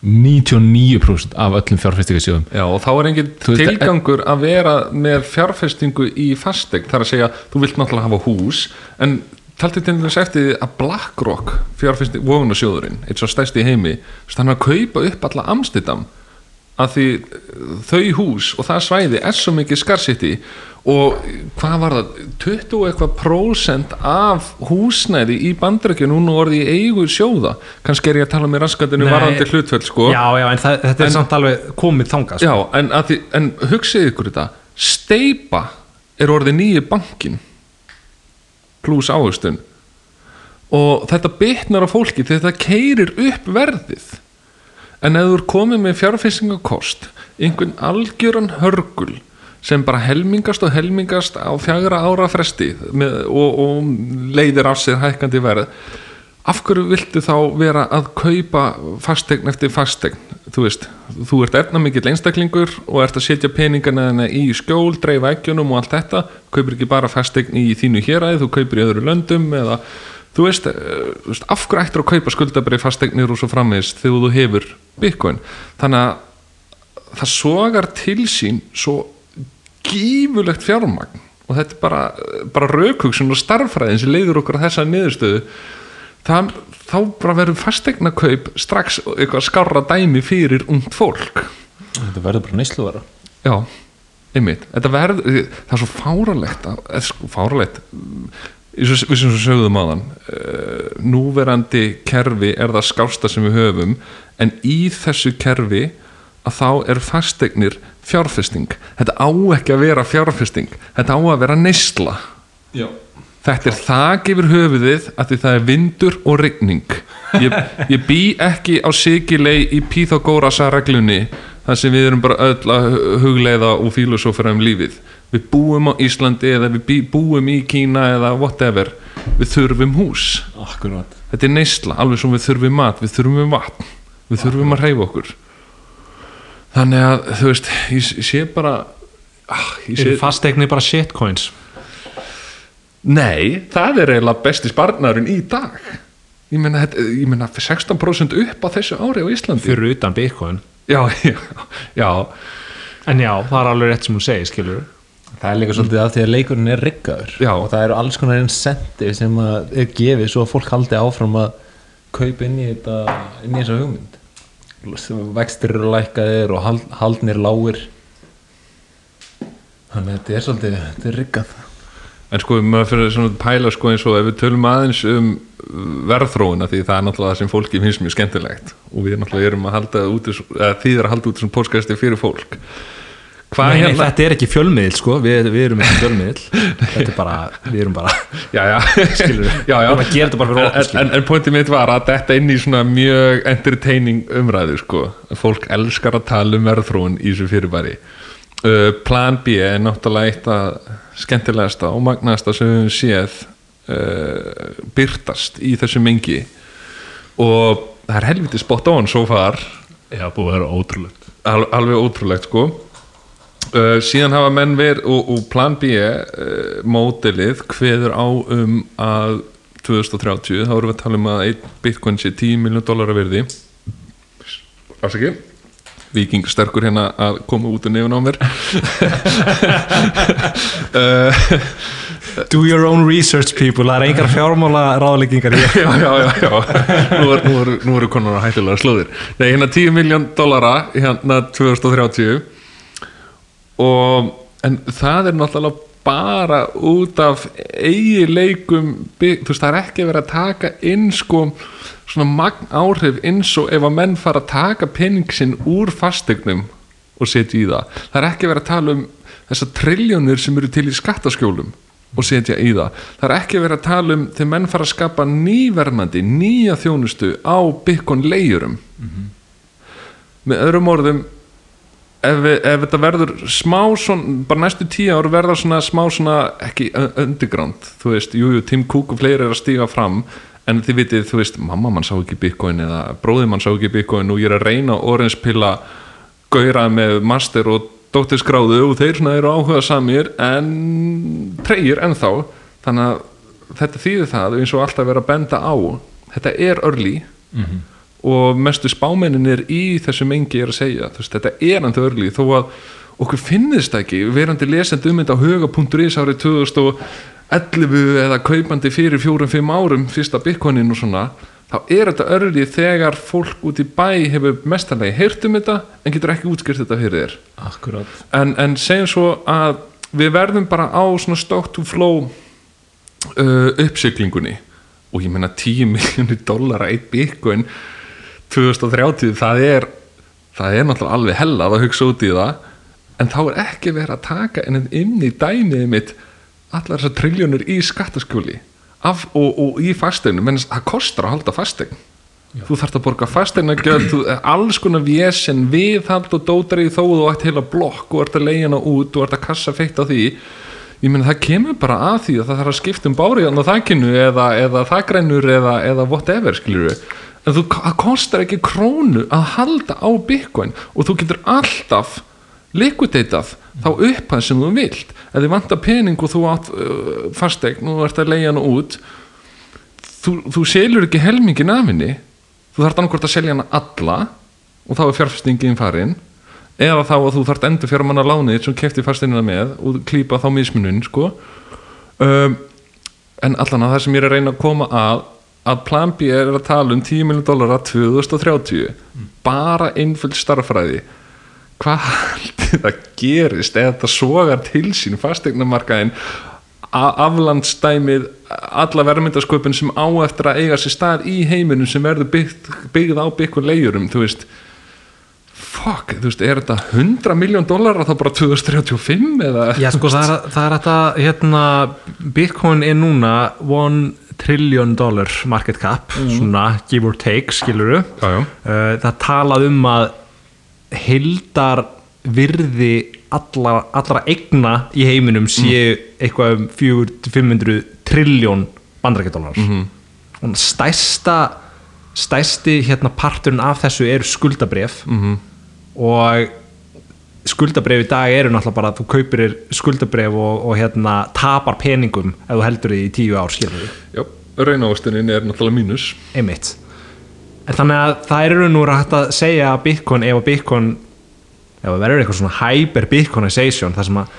99% af öllum fjárfestingasjóðum Já, og þá er engin veist, tilgangur að vera með fjárfestingu í fastegn þar að segja, þú vilt náttúrulega hafa hús en taldi til þess eftir því að BlackRock fjárfesting, vogunasjóðurinn eitt svo stærsti í heimi, er að kaupa upp alla Amsterdam að því þau hús og það svæði er svo mikið skarsitti og hvað var það 20 og eitthvað prósent af húsnæði í bandarækju núna orði í eigu sjóða? Kannski er ég að tala með raskatinu varandi hlutföll sko. Já, já, en það, þetta er samt alveg komið þangað Já, sko. en, að því, en hugsið ykkur þetta Steipa er orðið nýju bankin pluss áhugstun og þetta bitnar á fólki þegar þetta keirir upp verðið en ef þú er komið með fjárfestingakost einhvern algjöran hörgul sem bara helmingast og helmingast á fjagra ára fresti með, og, og leiðir af sér hækkandi verð af hverju viltu þá vera að kaupa fastegn eftir fastegn þú veist, þú ert efnamikill einstaklingur og ert að setja peningana í skjól, dreifa ekkjunum og allt þetta. Kaupir ekki bara fastegn í þínu héræði þú kaupir í öðru löndum eða þú veist, eh, þú veist af hverju ættir að kaupa skuldabrið fastegnir og svo framvegist þegar þú hefur bitcoin? Þannig að það sogar til sín svo gífulegt fjármagn. Og þetta er bara, bara raukugsun og starffræðin sem leiður okkur að þessa niðurstöðu. Það, þá bara verður fastegna kaup strax eitthvað skára dæmi fyrir ungt fólk. Þetta verður bara neysluvara. Já, einmitt. Verður, það er svo fáralegt að, sko fáralegt við sem svo sögðum aðan uh, núverandi kerfi er það skásta sem við höfum en í þessu kerfi að þá er fastegnir fjárfesting. Þetta á ekki að vera fjárfesting þetta á að vera neysla. Já. Þetta er þak yfir höfuðið að því það er vindur og rigning. Ég, ég bý ekki á sigilei í Pythagórasa reglunni þar sem við erum bara öll að hugleiða og filosófera um lífið við búum á Íslandi eða við búum í Kína eða whatever. Við þurfum hús. Akkurát þetta er neysla, alveg sem við þurfum mat. Við þurfum vatn, við þurfum að reyfa okkur. Þannig að þú veist, ég, sé bara ah, ég sé, fastegnir bara shitcoins? Nei, það er eiginlega besti sparnarinn í dag. Ég þetta- ég meina 16% upp á þessu ári á Íslandi. Fyrir utan bitcoin? Já, já, já. En já, það er alveg rétt sem hún segir, skilur Það er líka svolítið af því að leikurinn er riggaður. Já. og það eru alls konar incentive sem að er gefið svo að fólk haldi áfram að kaupa inn í þetta inn í þessa hugmynd. Sem vextir eru lækkaðir og hald, haldnir lágir. Þannig að þetta er svolítið þetta er riggað. En sko, maður fyrir svona að pæla sko eins og ef við tölum aðeins um verðþróuna því það er náttúrulega það sem fólki finnst mjög skemmtilegt. Og við náttúrulega erum að halda út eða þið er að halda út þessum póskasti fyrir fólk Nei, nei, hérna? þetta er ekki fjölmiðl, sko. Við, við erum ekki fjölmiðl Þetta er bara, við erum bara Já, já, Skilurðu? já, já. Við erum að gera þetta bara fyrir okkur, En, en, pointið mitt var að þetta inn í svona mjög entertaining umræðu sko. fólk elskar að tala um verðþróun í þessu fyrirbæri. Uh, Plan B er náttúrulega eitt að skemmtilegasta og magnaðasta sem við séð uh, byrtast í þessu mengi. Og það er helviti spot on svo far. Já, búið að vera ótrúlegt. Al, alveg ótrúlegt sko uh, síðan hafa menn verið og, og plan B uh, mótilið hveður á um að 2030 þá erum við að tala um að einn bitcoin sé 10 miljón dólar að verði afsaki viking sterkur hérna að koma út og nefn á mér. Uh, Do your own research people, það er engar fjármála ráðleggingar hér já, já, já, já. Nú, er, nú, er, nú eru konar á hættulega slóðir. Nei, hérna 10 miljón dollara hérna 2030 og en það er náttúrulega bara út af eigileikum bygg- þú veist, það er ekki verið að taka inn sko svona magn áhrif eins og ef að menn fara að taka pening sinn úr fastegnum og setja í það. Það er ekki verið að tala um þessar triljónir sem eru til í skattaskjólum og setja í það. Það er ekki verið að tala um þegar menn fara að skapa nývermandi, nýja þjónustu á byggon leijurum með öðrum orðum ef, við, ef þetta verður smá svona, bara næstu tíu ár verða svona smá svona, ekki underground þú veist, jú, jú, Tim Cook og fleiri er að stíga fram en þið vitið, þú veist, mamma mann sá ekki bitcoin eða bróðið mann sá ekki bitcoin og ég er að reyna að orange pilla gauðra með master og dóttirskráðu og þeir svona eru áhuga samir en treyir ennþá þannig að þetta þýðir það eins og alltaf vera að benda á þetta er early og mestu spámennin er í þessu mengi er að segja, þú veist, þetta er ennþá early þó að okkur finnist það ekki. Verandi lesandi um þetta á huga.is árið 2011 eða kaupandi fyrir fjórum-fimm árum fyrsta bitcoinin og svona þá er þetta early þegar fólk út í bæ hefur mestarlega heyrt um þetta en getur ekki útskýrt þetta fyrir þér. Akkurát en, en segjum svo að við verðum bara á svona stock to flow uh, uppsiglingunni. Og ég meina 10 miljónir dollara eitt bitcoin 2030 það er það er náttúrulega alveg hella að hugsa út í það en þá er ekki verið að taka inn inn í dæmið mitt allar þessar triljónir í skattaskjóli af, og, og í fasteinu menn það kostar að halda fastein þú þarft að borga fasteinagjöld þú- alls konar vesen, viðhald og dótari þó þú ætti heila blokk og ert að leiðina út og ert að kassa feitt á því. Ég meina það kemur bara að því að það þarf að skipta um báriðan á þakkinu eða, eða þakgrænur eða, eða whatever skilur en þú, það kostar ekki krónu að halda á bitcoin og þú getur alltaf liquidatað þá upphæð sem þú vilt. Ef þið vantar pening og þú átt uh, fastegn og þú ert að leigja hana út þú, þú selur ekki helmingin af henni. Þú þarf annarkvort að selja hana alla og þá er fjárfestingin farin. Eða þá að þú þarf endur fjár manna lánið sem kefti fasteinina með og klípa þá mismunun sko. Um, en allan að það sem ég er að reyna að koma að að plan B er að tala um 10 miljón dólara 2030 bara einföld starffræði hvað haldið það gerist eða þetta sogar til sín fastegnamarkaðin aflandsdæmið alla verðmyndasköpun sem á eftir að eiga sér stað í heiminum sem verður byggt, byggð á byggur leijurum þú veist. Fuck, þú veist, er þetta 100 miljón dólar þá bara 2035 eða? Já, sko, það er, það er þetta, hérna, Bitcoin er núna 1 trillion dollar market cap, svona give or take, skiluru. Já, já. Uh, það talað um að hildar virði allra, allra egna í heiminum séu eitthvað um 400-500 trilljón bandarækjadólar. Mm -hmm. Og stærsta, stærsti hérna parturinn af þessu eru skuldabref -hmm. og skuldabref í dag eru náttúrulega bara að þú kaupir skuldabref og, og hérna tapar peningum ef þú heldur því í tíu ár Já, raunávastunin er náttúrulega mínus. Einmitt. En þannig að það eru nú rætt að segja að Bitcoin, ef að Bitcoin ef það verður eitthvað svona hyper Bitcoinization þar sem að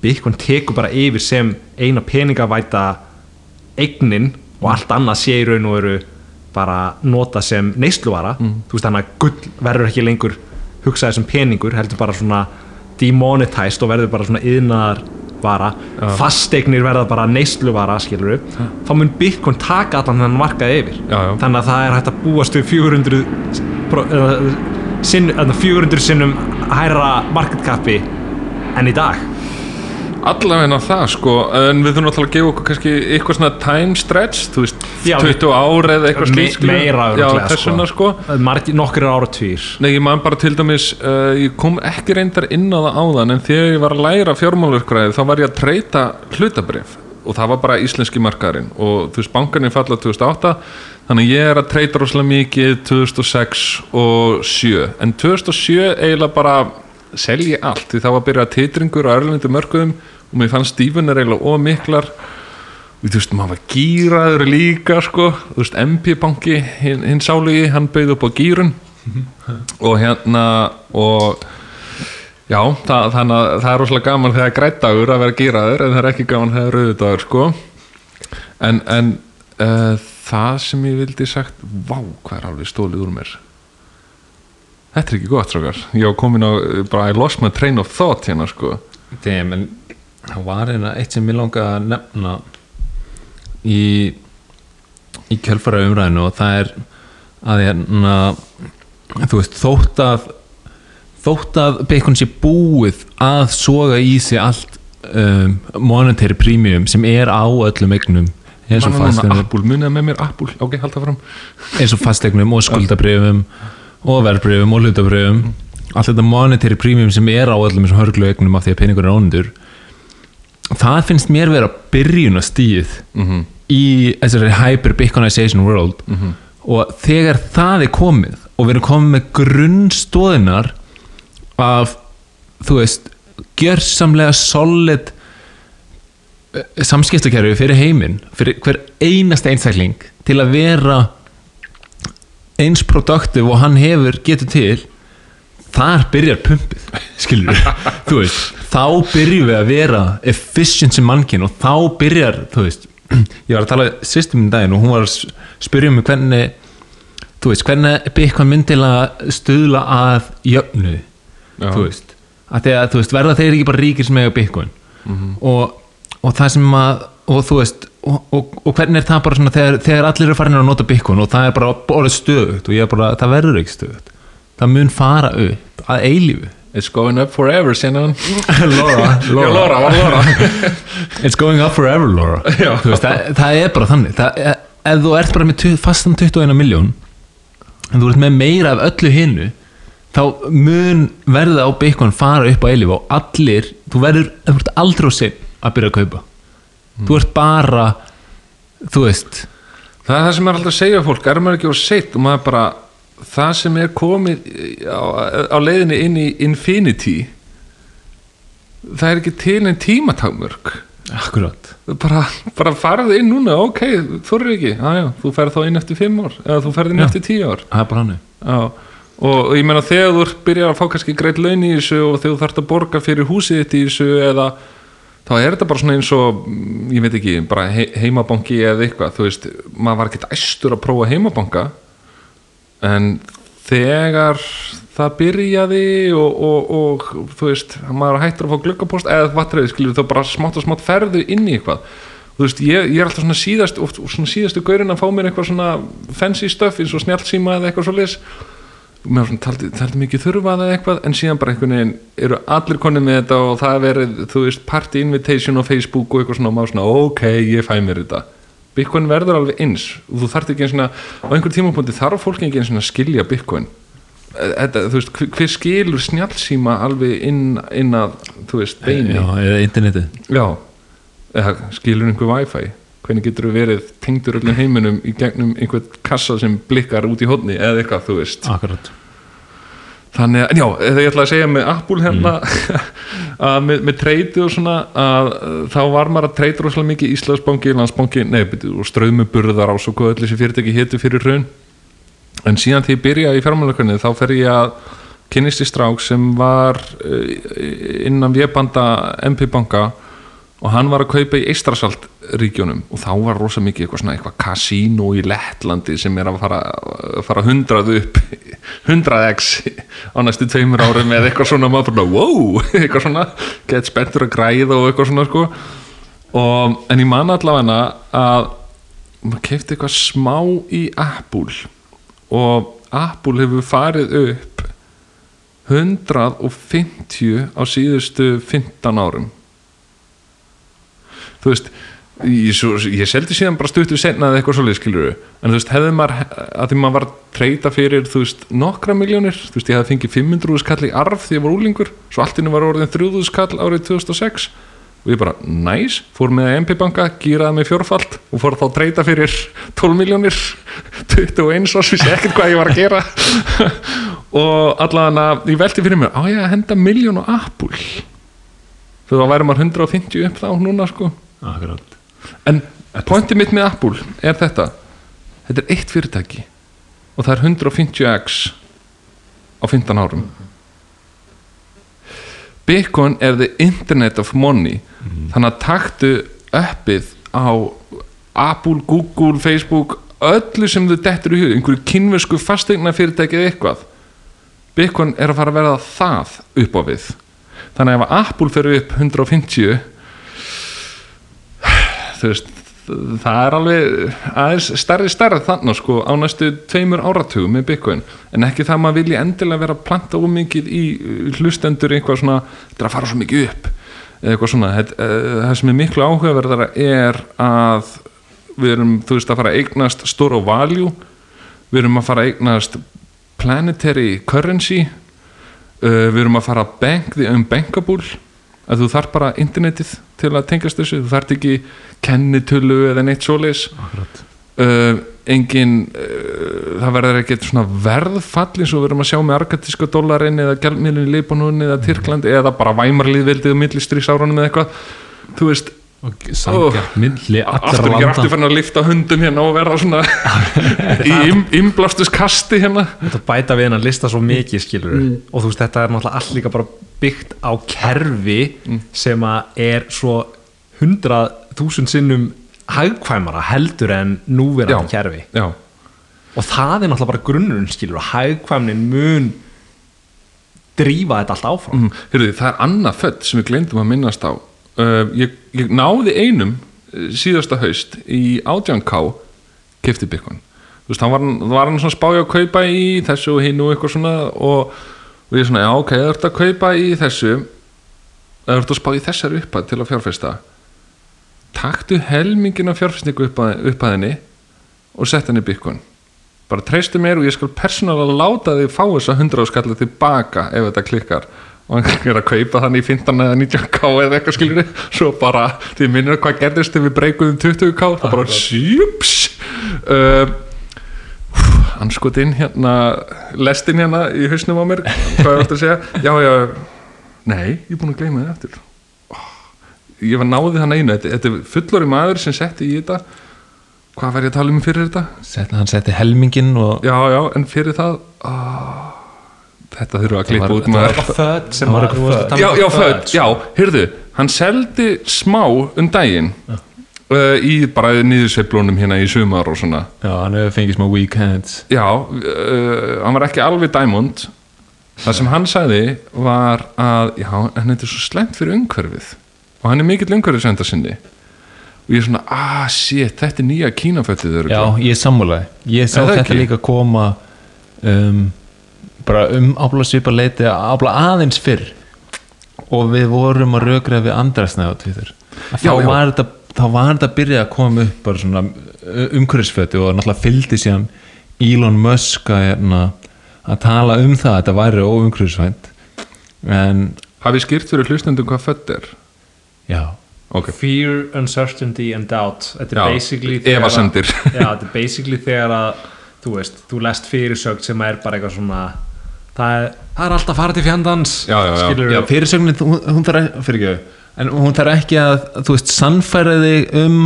Bitcoin tekur bara yfir sem eina peningavæta eignin og allt annað sé í raun og veru bara nota sem neysluvara. Þú veist þannig að gull verður ekki lengur hugsaði sem peningur, heldur bara svona demonetized og verður bara svona yðnaðar vara, fasteignir verða bara neysluvara, skilur við þá mun Bitcoin taka allan þennan markað yfir. Já, já. þannig að það er hægt að búast við 400 pro- eða, sinn, eða 400 sinnum hærra marketkapi en í dag allavegna það sko. En við þurfum náttúrulega að gefa okkur kannski eitthvað svona time stretch, þú veist, Já, 20 ár eða eitthvað Me, slíkt skilur. meira Já, örugglega, þessuna sko, Margir, nokkur ára tvýr Nei, ég man bara til dæmis uh, ég kom ekki reyndar inn á það áðan en þegar ég var að læra fjármálverkræði þá var ég að treyta hlutabrif og það var bara íslenski markaðurinn. Og þú veist, bankarnir falla 2008 þannig ég er að treyta rosalega mikið 2006 og 7 en 2007 eiginlega bara selji allt. Því það var að byrja titringur á erlendu mörkuðum og mér fannst stífunar eiginlega ómiklar og þú veist, maður var gýraður líka sko, þú veist, MP banki hinn, hinn sálugi, hann bauð upp á gýrun og hérna og já, það, þannig að það er rosalega gaman þegar grættagur að vera gýraður en það er ekki gaman þegar rauðudagur sko. En, en uh, það sem ég vildi sagt vá, hvað er alveg stólið úr mér þetta er ekki gott strókar ég var komin á, bara I lost my train of thought hérna sko. Þeim, en það var eina eitt sem ég langa að nefna í í kjölfara umræðinu og það er að hérna þú veist, þótt að þótt að Bacon sé búið að soga í sig allt um, monetary premium sem er á öllum eignum eins og fastegnum munið með mér Apple, ok, halda fram eins og fastegnum og skuldabrifum og verðbrifum og hlutabrifum allt þetta monetary premium sem er á öllum þessum hörglu eignum af því að peningur er ónundur það finnst mér vera byrjun að stíð Mhm. í þessari hyper bitcoinization world og þegar það er komið og við erum komið með grunnstóðinar af þú veist, gjörsamlega solid samskiptakerfi fyrir heiminn fyrir hver einast einstakling til að vera eins produktiv og hann hefur getur til þar byrjar pumpið skilur þú veist, þá byrjum við að vera efficient sem mannkinn og þá byrjar, þú veist ég var að tala sýstum í daginn og hún var að spyrja mig hvernig þú veist, hvernig Bitcoin myndilega stuðla að jöfnu Já. þú veist, að að þú veist verða þeir ekki bara ríkir sem eiga Bitcoin? Og, og það sem að og þú veist, og, og, og hvernig er það bara svona þegar, þegar allir eru farin að nota Bitcoin og það er bara orðið stöðugt og ég er bara, það verður ekki stöðugt. Það mun fara upp að eilífu. It's going up forever, sinna Laura, Laura, var Laura. It's going up forever, Laura. Veist, það, það er bara þannig. Það, er- ef þú ert bara með fastan 21 miljón en þú ert með meira af öllu hinnu þá mun verða á Bitcoin fara upp á eilíf og allir, þú verður, aldrei á sinn að byrja að kaupa þú ert bara þú veist. Það er það sem er alltaf að segja fólk er maður ekki á seitt og maður bara það sem er komið á, á leiðinni inn í Infinity það er ekki til en tímatakmörk. Akkurat. Bara, bara farðu inn núna, ok, þú er ekki aðjá, þú ferð þá inn eftir fimm ár eða þú ferð inn Já. eftir tíu ár. Það er bara hann Já, og, ég meina þegar þú byrjar að fá kannski greitt laun í þessu og þegar þú þarft að borga fyrir húsið þitt í þessu eða þá er þetta bara svona eins og mm, ég veit ekki, bara he heimabanki eða eitthvað, þú veist, maður var ekkert æstur að prófa heimabanka en þegar það byrjaði og, og, og þú veist, maður hættur að fá gluggapost eða vatnreið, skilur þá bara smátt og smátt ferðu inn í eitthvað. Þú veist, ég, ég er alltaf svona síðast oft, svona síðastu gaurin að fá mér eitthvað svona fancy stuff eins og snjálfsíma eða eitthvað svo leis mér svona taldi, taldi mikið þurfað eða eitthvað en síðan bara einhvern veginn eru allir konið með þetta og það er verið, þú veist, party invitation á Facebook og eitthvað svona og maður svona, ok, ég fæ mér þetta. Bitcoin verður alveg eins. Og þú þarft ekki eins og á einhver tímapunkti þarf fólk ekki eins og að skilja Bitcoin. Þetta, þú veist, hver, skilur snjálfsíma alveg inn, inn að, þú veist, beini Já, eða internetið. Já, eða skilur einhver wifi hvernig getur þú verið tengdur öllum heiminum í gegnum einhvern kassa sem blikkar út í hodni eða eitthvað, þú veist? Akkurat. Þannig að, já, þegar ég ætla að segja með Apple hérna að með, með treyti og svona að uh, þá var maður að treyti rosalega mikið Íslandsbanki, Landsbanki, nei, og ströðmuburðar á svo hvað öll þessi fyrirtæki hétu fyrir raun en síðan því ég byrja í fjármálakunni þá fer ég að kynnist í strák sem var uh, innan vébanda MP banka og hann var að kaupa í Eistrasalt ríkjónum og þá var rosa mikið eitthvað svona eitthvað kasínu í Lettlandi sem er að fara, fara hundrað upp 100x á næstu tveimur árum eða eitthvað svona. Maður bara wow, eitthvað svona get spenntur að græða og eitthvað svona sko. Og, en ég man allavega að maður kefti eitthvað smá í Apple. Og Apple hefur farið upp 150 á síðustu 15 árum þú veist ég, svo, ég seldi síðan bara stuttu senna eða eitthvað svolítið skilur en þú veist, hefði maður að því maður var að treyta fyrir, þú veist, nokkra miljónir þú veist, ég hefði fengið 500 skall í arf því ég var úlingur, svo allt inni var orðin 3000 skall árið 2006 og ég bara, næs, fór með MP banka gýraði mig fjórfald og fór þá að treyta fyrir 12 miljónir 21 og vissi ekkert hvað ég var að gera. Og allavega ég velti fyrir mér, á ég að henda miljón og Apple? Þú þá væri maður 150 upp þá núna sko akkurat. En pointið mitt með Apple er þetta. Þetta er eitt fyrirtæki og það er 150x á 15 árum. Bitcoin er the internet of money. Þannig að taktu uppið á Apple, Google, Facebook öllu sem þau dettur í hug einhverju kynversku fastegna fyrirtæki eða eitthvað. Bitcoin er að fara að verða það upp á við. Þannig að ef Apple fer upp 150 þú veist það er alveg aðeins stærri stærri þannig sko á næstu tveimur áratugum með Bitcoin. En ekki það að maður vilji endilega vera að planta ómikið í hlustendur eitthvað svona, þetta er að fara svo mikið upp eitthvað svona, eh, það sem er miklu áhugaverðara er að við erum, þú veist, að fara að eignast store of value við erum að fara að eignast planetary currency uh, við erum að fara að bank the unbankable að þú þarf bara internetið til að tengast þessu, þú þarf ekki kennitölu eða neitt akkurat. Uh, engin uh, það verður ekkert svona verðfall eins og við erum að sjá með arkatíska dólarin eða gælmiðlun í Leibanun eða Tyrkland eða bara væmarliðveldið og millistrýsárunum eða eitthvað. Þú veist, sangjart milli aftur ekki aftur fann að lifta hundum hérna og verða svona í im, imblastus kasti hérna. Þetta bæta við hennan lista svo mikið skilur og þú veist þetta er náttúrulega allt líka bara byggt á kerfi sem að er svo hundrað þúsund sinnum hagkvæmara heldur en núverandi Já. kerfi. já, og það er náttúrulega bara grunnurinn skilur og hagkvæmnin mun drífa þetta allt áfram. Mm, heyrðu, það er annað född sem við glemdum að minnast á ég, ég náði einum uh, síðasta haust í átjánká kefti byggun þú veist, hann var, var hann svona spája að kaupa í þessu og hinn og eitthvað svona og, og ég svona, já ok, það ert að kaupa í þessu það ert að spá í þessar uppað til að fjárfesta? Taktu helmingin af fjárfestingu uppað, uppaðinni og sett henni byggun bara treystu mér og ég skal persónulega láta þig fá þessa 100 skalla tilbaka ef þetta klikkar og hann er að kaupa þannig í 15 eða 19k eða eitthvað skilur svo bara, þið minnir hvað gerðist ef við breykuðum 20k, það bara sjúps uh, anskotinn hérna lestin hérna í hausnum á mér hvað er þetta að segja, já já nei, ég er búin að gleyma þið eftir ég var náði þann einu þetta, þetta er fullori maður sem setti í þetta. Hvað var ég að tala um fyrir þetta? Sett, hann setti helmingin og já já, en fyrir það ah, þetta þurfa að var- klippa út maður född sem Það var varst að tala já, um já, född, já, heyrðu hann seldi smá um daginn uh, í bara nýðursveiflunum hérna í sumar og svona. Já, hann hefur fengið smá weekends já, uh, hann var ekki alveg diamond. Það sem hann sagði var að, já, þetta er svo slemt fyrir umhverfið. Og hann er mikill umhverfisvenda sinni og ég er svona, ah, shit, þetta er nýja kínaföttið já, ég er sammálaði ég sá þetta ekki? líka koma um, bara um ábla svipa leiti ábla aðeins fyrr. Og við vorum að rökra við andrasnæða á Twitter. Þá var þetta þá var þetta að byrja að koma upp bara svona umhverfisfötu og náttúrulega fylgdi síðan Elon Musk að, hérna, að tala um það að þetta væri óumhverfisvænt. En hafið skýrt fyrir hlustendum hvað fött er? Já, ok, fear, uncertainty and doubt. Þetta er Já, basically þegar að- já, þetta er basically þegar að þú veist, þú lest fyrirsögn sem er bara eitthvað svona það er, það er alltaf fara til fjandans Já, já, já. já fyrirsögnin hún, þarf ekki, fyrir ekki en hún þarf ekki að, þú veist, sannfæra þig um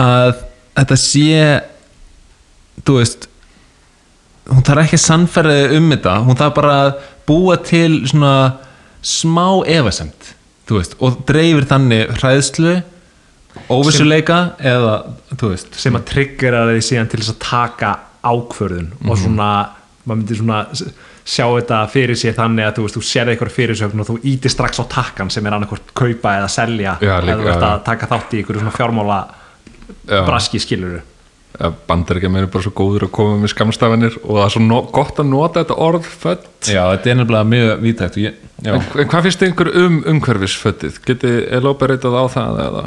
að þetta sé þú veist hún þarf ekki að sannfæra þig um þetta hún þarf bara að búa til svona smá efasemt þú veist, og dreifir þannig hræðslu óvissuleika eða, þú veist sem að tryggjara þig síðan til þess að taka ákvörðun Mhm. og svona, maður myndir svona sjá þetta fyrir sér þannig að þú veist, þú sérði eitthvað fyrirsögn og þú ítir strax á takkan sem er annarkvort kaupa eða selja Já, líka, eða þú ert já, að taka þátt í einhverju svona fjármála Já. braski skiluru bandar ekki meira bara svo góður að koma með skamstafinir og það er svo no gott að nota þetta orð fött já, þetta er nefnilega mjög vítægt og ég, já, en, en hvað finnst ykkur um umhverfisföttið getið elóberitað á það eða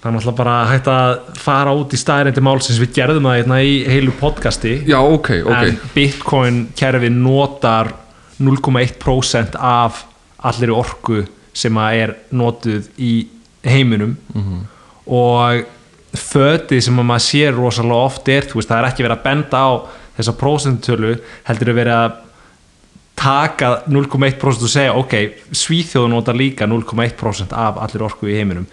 það er náttúrulega bara hægt að fara út í staðrindi málsins. Við gerðum það hérna í heilu podcasti. Já, ok, ok. En Bitcoin kerfi notar 0,1% af allir orku sem að er notuð í heiminum. Og fötið sem að maður sér rosalega oft er, þú veist, það er ekki verið að benda á þessa prósentölu heldur er verið að taka 0,1% og segja, ok, Svíþjóð notar líka 0,1% af allir orku í heiminum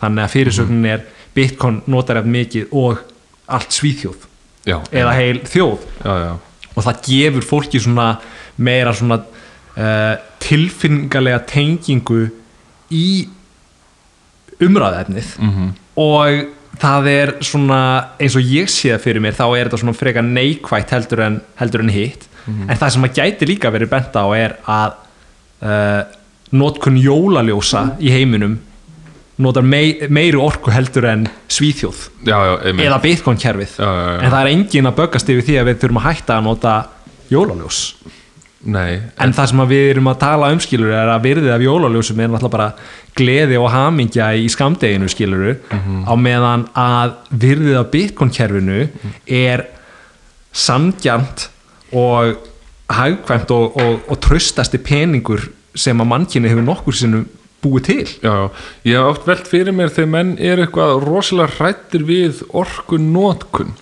þannig að fyrirsögnin er Bitcoin notar eftir mikið og allt Svíþjóð. Já, eða heil þjóð. Já, já, og það gefur fólki svona meira svona uh, tilfinningalega tengingu í umræðefnið Mhm. og það er svona eins og ég sé það fyrir mér þá er þetta svona frekar neikvætt heldur en, heldur en hitt. Mhm. en það sem að gæti líka verið bent á er að uh, notkun jólaljósa í heiminum notar mei, meiri orku heldur en svíþjóð. Já, já, eða bitcoin kerfið en það er engin að böggast yfir því að við þurfum að hætta að nota jólaljós. Nei, en það sem við erum að tala um skilur er að virðið af jólaljósum er náttúrulega bara gleði og hamingja í skamdeginu skiluru á meðan að virðið af bitcoin kerfinu er sangjant og hagkvæmt og, og, og tröstasti peningur sem að mannkynni hefur nokkur sinnum búið til. Já, ég hef oft velt fyrir mér þegar menn er eitthvað rosalega hrættir við orku nótkun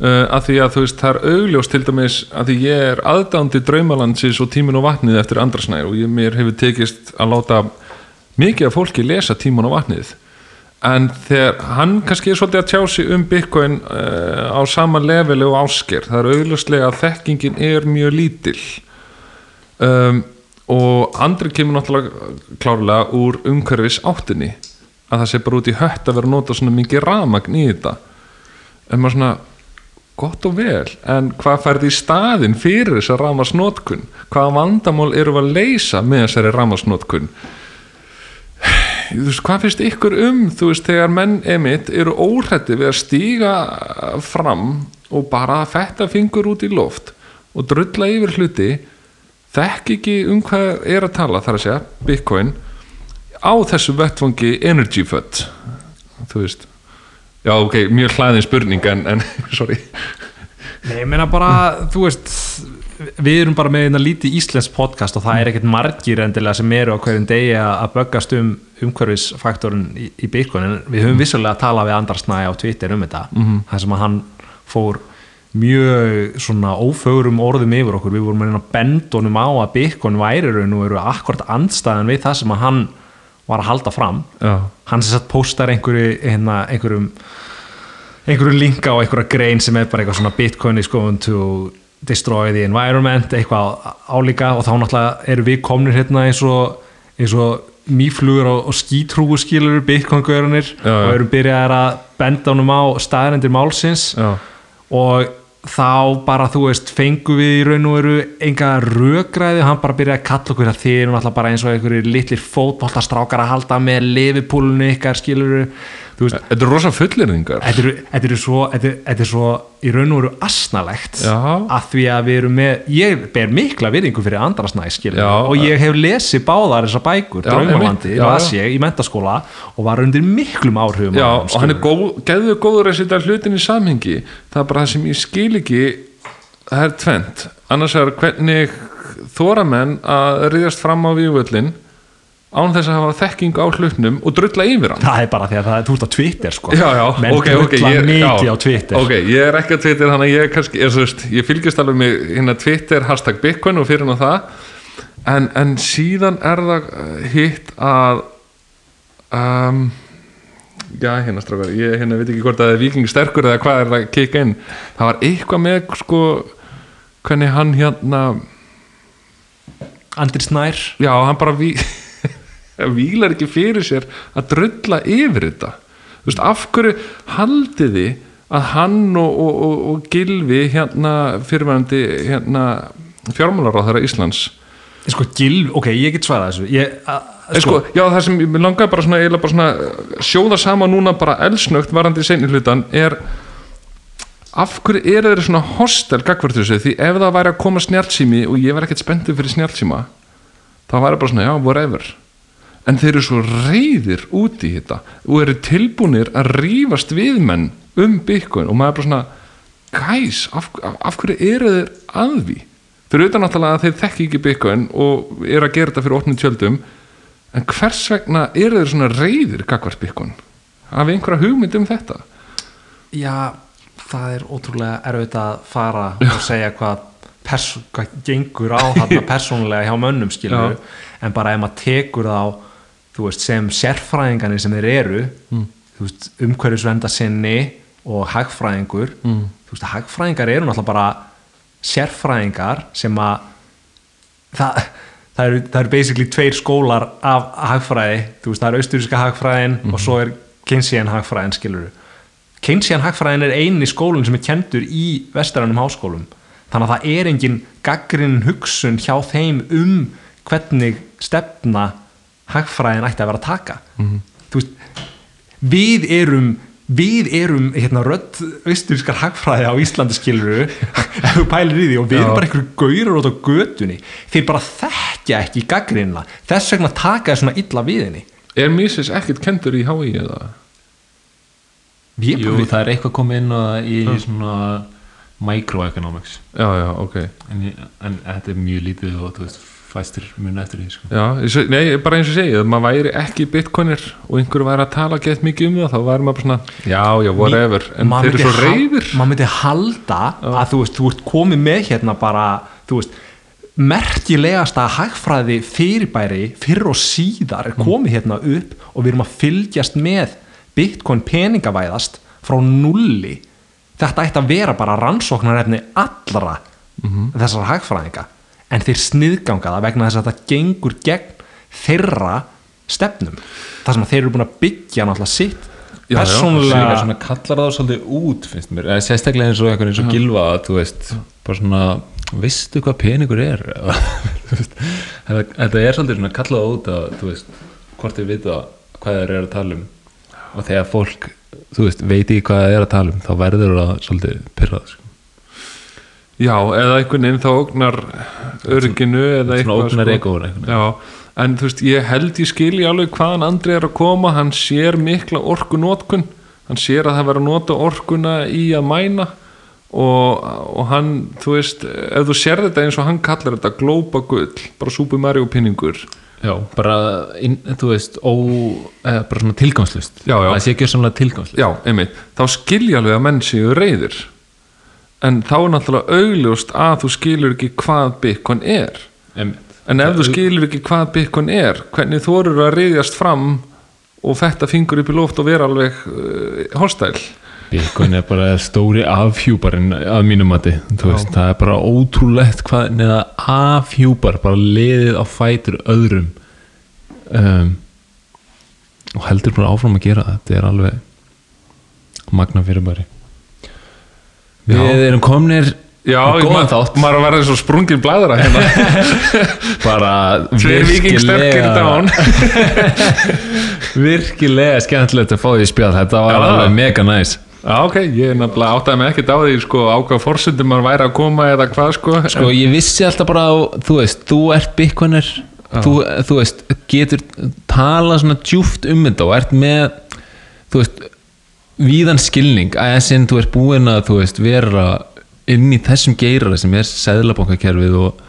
uh, að því að þú veist það er augljós til dæmis að því ég er aðdándi draumalandsins og tímin og vatnið eftir andrasnæður og ég, mér hefur tekist að láta mikið af fólki lesa tímin og vatnið. En þegar hann kannski er svolítið að tjá sig um Bitcoin uh, á sama leveli og ásker það er augljóslega að þekkingin er mjög lítil. Um, og andri kemur náttúrulega klárlega úr umhverfis áttinni. Að það sé bara út í hött að vera að nota svona mikið ramagn í þetta. En maður svona gott og vel, en hvað færði í staðin fyrir þessa ramasnótkun hvaða vandamál eru að leysa með þessari ramasnótkun þú veist, hvað finnst ykkur um þú veist, þegar menn emitt eru óhrætti við að stíga fram og bara fetta fingur út í loft og drulla yfir hluti þekk ekki um hvað er að tala þar að segja, Bitcoin á þessu vettfangi Energy Fund þú veist já ok, mjög hlæðin spurning en, en sorry Nei, ég meina bara, þú veist við erum bara með eina lítið íslensk podcast og það er ekkert margir endilega sem eru á hverjum degi að böggast um umhverfisfaktorinn í, í Bitcoin en við höfum vissulega að tala við Andrar Snæ á Twitter um þetta Mhm. þar sem að hann fór mjög svona ófögurum orðum yfir okkur, við vorum að benda honum á að Bitcoin væri raun og eru akkord andstæðan við það sem að hann var að halda fram. Já, hann sem sagt postar einhverju hérna, einhverjum einhverjum linka á einhverja grein sem er bara eitthvað svona Bitcoin is going to destroy the environment eitthvað álíka. Og þá náttúrulega eru við komnir hérna eins og, eins og mýflugur og, og skítrúu skilur Bitcoin-görunir og eru byrjaðar að benda honum á staðarendir málsins. Já, og þá bara þú veist fengu við í raun og veru enga rökræði og hann bara byrjaði að kalla okkur að þið eru náttúrulega bara eins og einhverjir litlir fótboltastrákar að halda með lifipúlunu ykkar skilur þú veist þetta er rosa fullirðingar Þetta er, þetta, er svo, svo í raun og veru asnalegt að því að við erum með ég ber mikla virðingu fyrir andrasnæ og ég hef lesið báðar þessar bækur, Draumalandi, las ég í mentaskóla og var undir miklum áhrifum Já, og hann er góð, geðið góður að setja hlutin í samhengi. Það er bara það sem ég skil ekki það er tvent annars er hvernig þóra menn að riðast fram á vývöllin án þess að hafa þekking á hlutnum og drulla yfir hann. Það er bara því að það er þú ert á Twitter sko. já, já, menn ok, ok drulla ég, mikið á Twitter. Ok, ég er ekki á Twitter þannig að ég kannski, ég, veist, ég fylgist alveg með hérna Twitter hashtag Bitcoin og fyrir nú það. En, en síðan er það uh, hitt að um, já, hérna strákar ég hérna veit ekki hvort að það er viking sterkur eða hvað er það að kika inn. Það var eitthvað með sko hvernig hann hérna Andri Snær. Já, hann bara ví, vílar ekki fyrir sér að drulla yfir þetta. Þú veist, af hverju haldiði að hann og, og, og, og Gilvi hérna fyrirvændi hérna fjármálaráðara Íslands? Sko, Gil, ok, ég get svarað þessu. Ég, að, sko, sko, já það sem ég langaði bara svona, bara svona uh, sjóða sama núna bara elsnögt varandi seinni hlutan er af hverju eru þeir svona hostel gagvart þessu? Því ef það væri að koma snjálfsími og ég var ekkert spenntið fyrir snjálfsíma þá væri bara svona já whatever en þeir eru svo reyðir út í þetta og eru tilbúnir að rífast við menn um Bitcoin. Og maður er bara svona gæs, af, af, af hverju eru þeir að því? Fyrir utan náttúrulega að þeir þekki ekki Bitcoin og eru að gera þetta fyrir opnum tjöldum. En hvers vegna eru þeir svona reyðir gagvart Bitcoin? Hafi einhverja hugmynd um þetta? Já, það er ótrúlega erfitt að fara og segja hvað, hvað gengur á þarna persónulega hjá mönnum skilur en bara ef maður tekur þá þú veist, sem sérfræðingarnir sem þeir eru mm. þú veist, umhverfisvenda sinni og hagfræðingur mm. þú veist, hagfræðingar eru náttúrulega bara sérfræðingar sem að það, það eru, það eru basically tveir skólar af hagfræði þú veist, það er austuríska hagfræðin og svo er Keynesian hagfræðin skilur Keynesian hagfræðin er eini skólinn sem er kendur í vesterannum háskólum þannig að það er engin gaggrinn hugsun hjá þeim um hvernig stefna hagfræðin ætti að vera að taka. Mhm. þú veist við erum við erum hérna rödd austurískar hagfræði á Íslandi skiluru ef þú pælir í því og við erum bara einhverju gaurur út á götunni. Þeir bara þekkja ekki gaggrinna þess vegna taka þeir svona illa við henni. Er Mises ekkert kendur í HÍ eða? Jú, við, það er eitthvað komið inn í svona microeconomics. Já, já, ok. En, en þetta er mjög lítið og þú veist, fæstir mun eftir því sko. já, ég nei, bara eins og segja, ef maður væri ekki bitcoinir og einhverju væri að tala gett mikið um það þá væri maður bara svona, já, já, whatever. En þeir eru svo reyðir maður myndi halda að þú veist, þú ert komið með hérna bara, þú veist merkilegasta hagfræði fyrirbæri fyrr og síðar er komið hérna upp og við erum að fylgjast með bitcoin peningavæðast frá nulli. Þetta ætti að vera bara rannsóknarefni allra þessara hagfræðinga en þeir sniðganga það vegna þess að þetta gengur gegn þeirra stefnum. Þar sem þeir eru búin að byggja náttúrulega sitt Já, persónulega svona kallar það svolítið út finnst mér, eða sérstaklega eins og eitthvað eins og gilva að þú veist, bara svona veistu hvað peningur er? Þetta, er svolítið svona kallað út að þú veist, hvort þið vita hvað þeir eru að tala um. Og þegar fólk, þú veist, veit ekki hvað þeir eru að tala um þá verður það svolítið pyrrað sko. Já, eða einhvern veginn þá ógnar örginu eða svona eitthvað ógnar sko. veginn. já, en þú veist, ég held ég skilji alveg hvaðan Andri er að koma. Hann sér mikla orkunótkun hann sér að það verður að nota orkuna í að mæna. Og, og hann, þú veist ef þú sér þetta eins og hann kallar þetta glópa gull, bara Super Mario pinningur Já, bara, inn, þú veist, ó, eða bara svona tilgangslust Já, já. Það sé ekki svona tilgangslust já, einmitt, þá skilja alveg að menn séu reyðir en þá er náttúrulega augljóst að þú skilur ekki hvað Bitcoin er. Einmitt. en ef þú skilur ekki hvað Bitcoin er hvernig þú eru að reyðjast fram og fetta fingur upp í loft og vera alveg uh, hostæl Bitcoin er bara stóri afhjúparinn að mínum mati, veist, það er bara ótrúlegt hvað neða afhjúpar bara liðið á fætur öðrum. Um, og heldur bara áfram að gera það þetta er alveg magna fyrir bari Við erum komnir Já, góðan þátt. maður að verða eins og sprungin blæðra hérna bara dán virkilega skemmtilegt að fá því spjall. Þetta var Já. alveg mega næs. Já, ok, ég nefnilega áttaði mig ekkert á því sko, á hvað forsendum maður væri að koma eða hvað sko, sko ég vissi alltaf bara að, þú veist, þú ert bitcoiner. Þú, þú veist, getur tala svona djúft um þetta og ert með þú veist, víðan skilning að þessinn þú ert búin að veist, vera inn í þessum geirara sem er seðlabankakerfið og,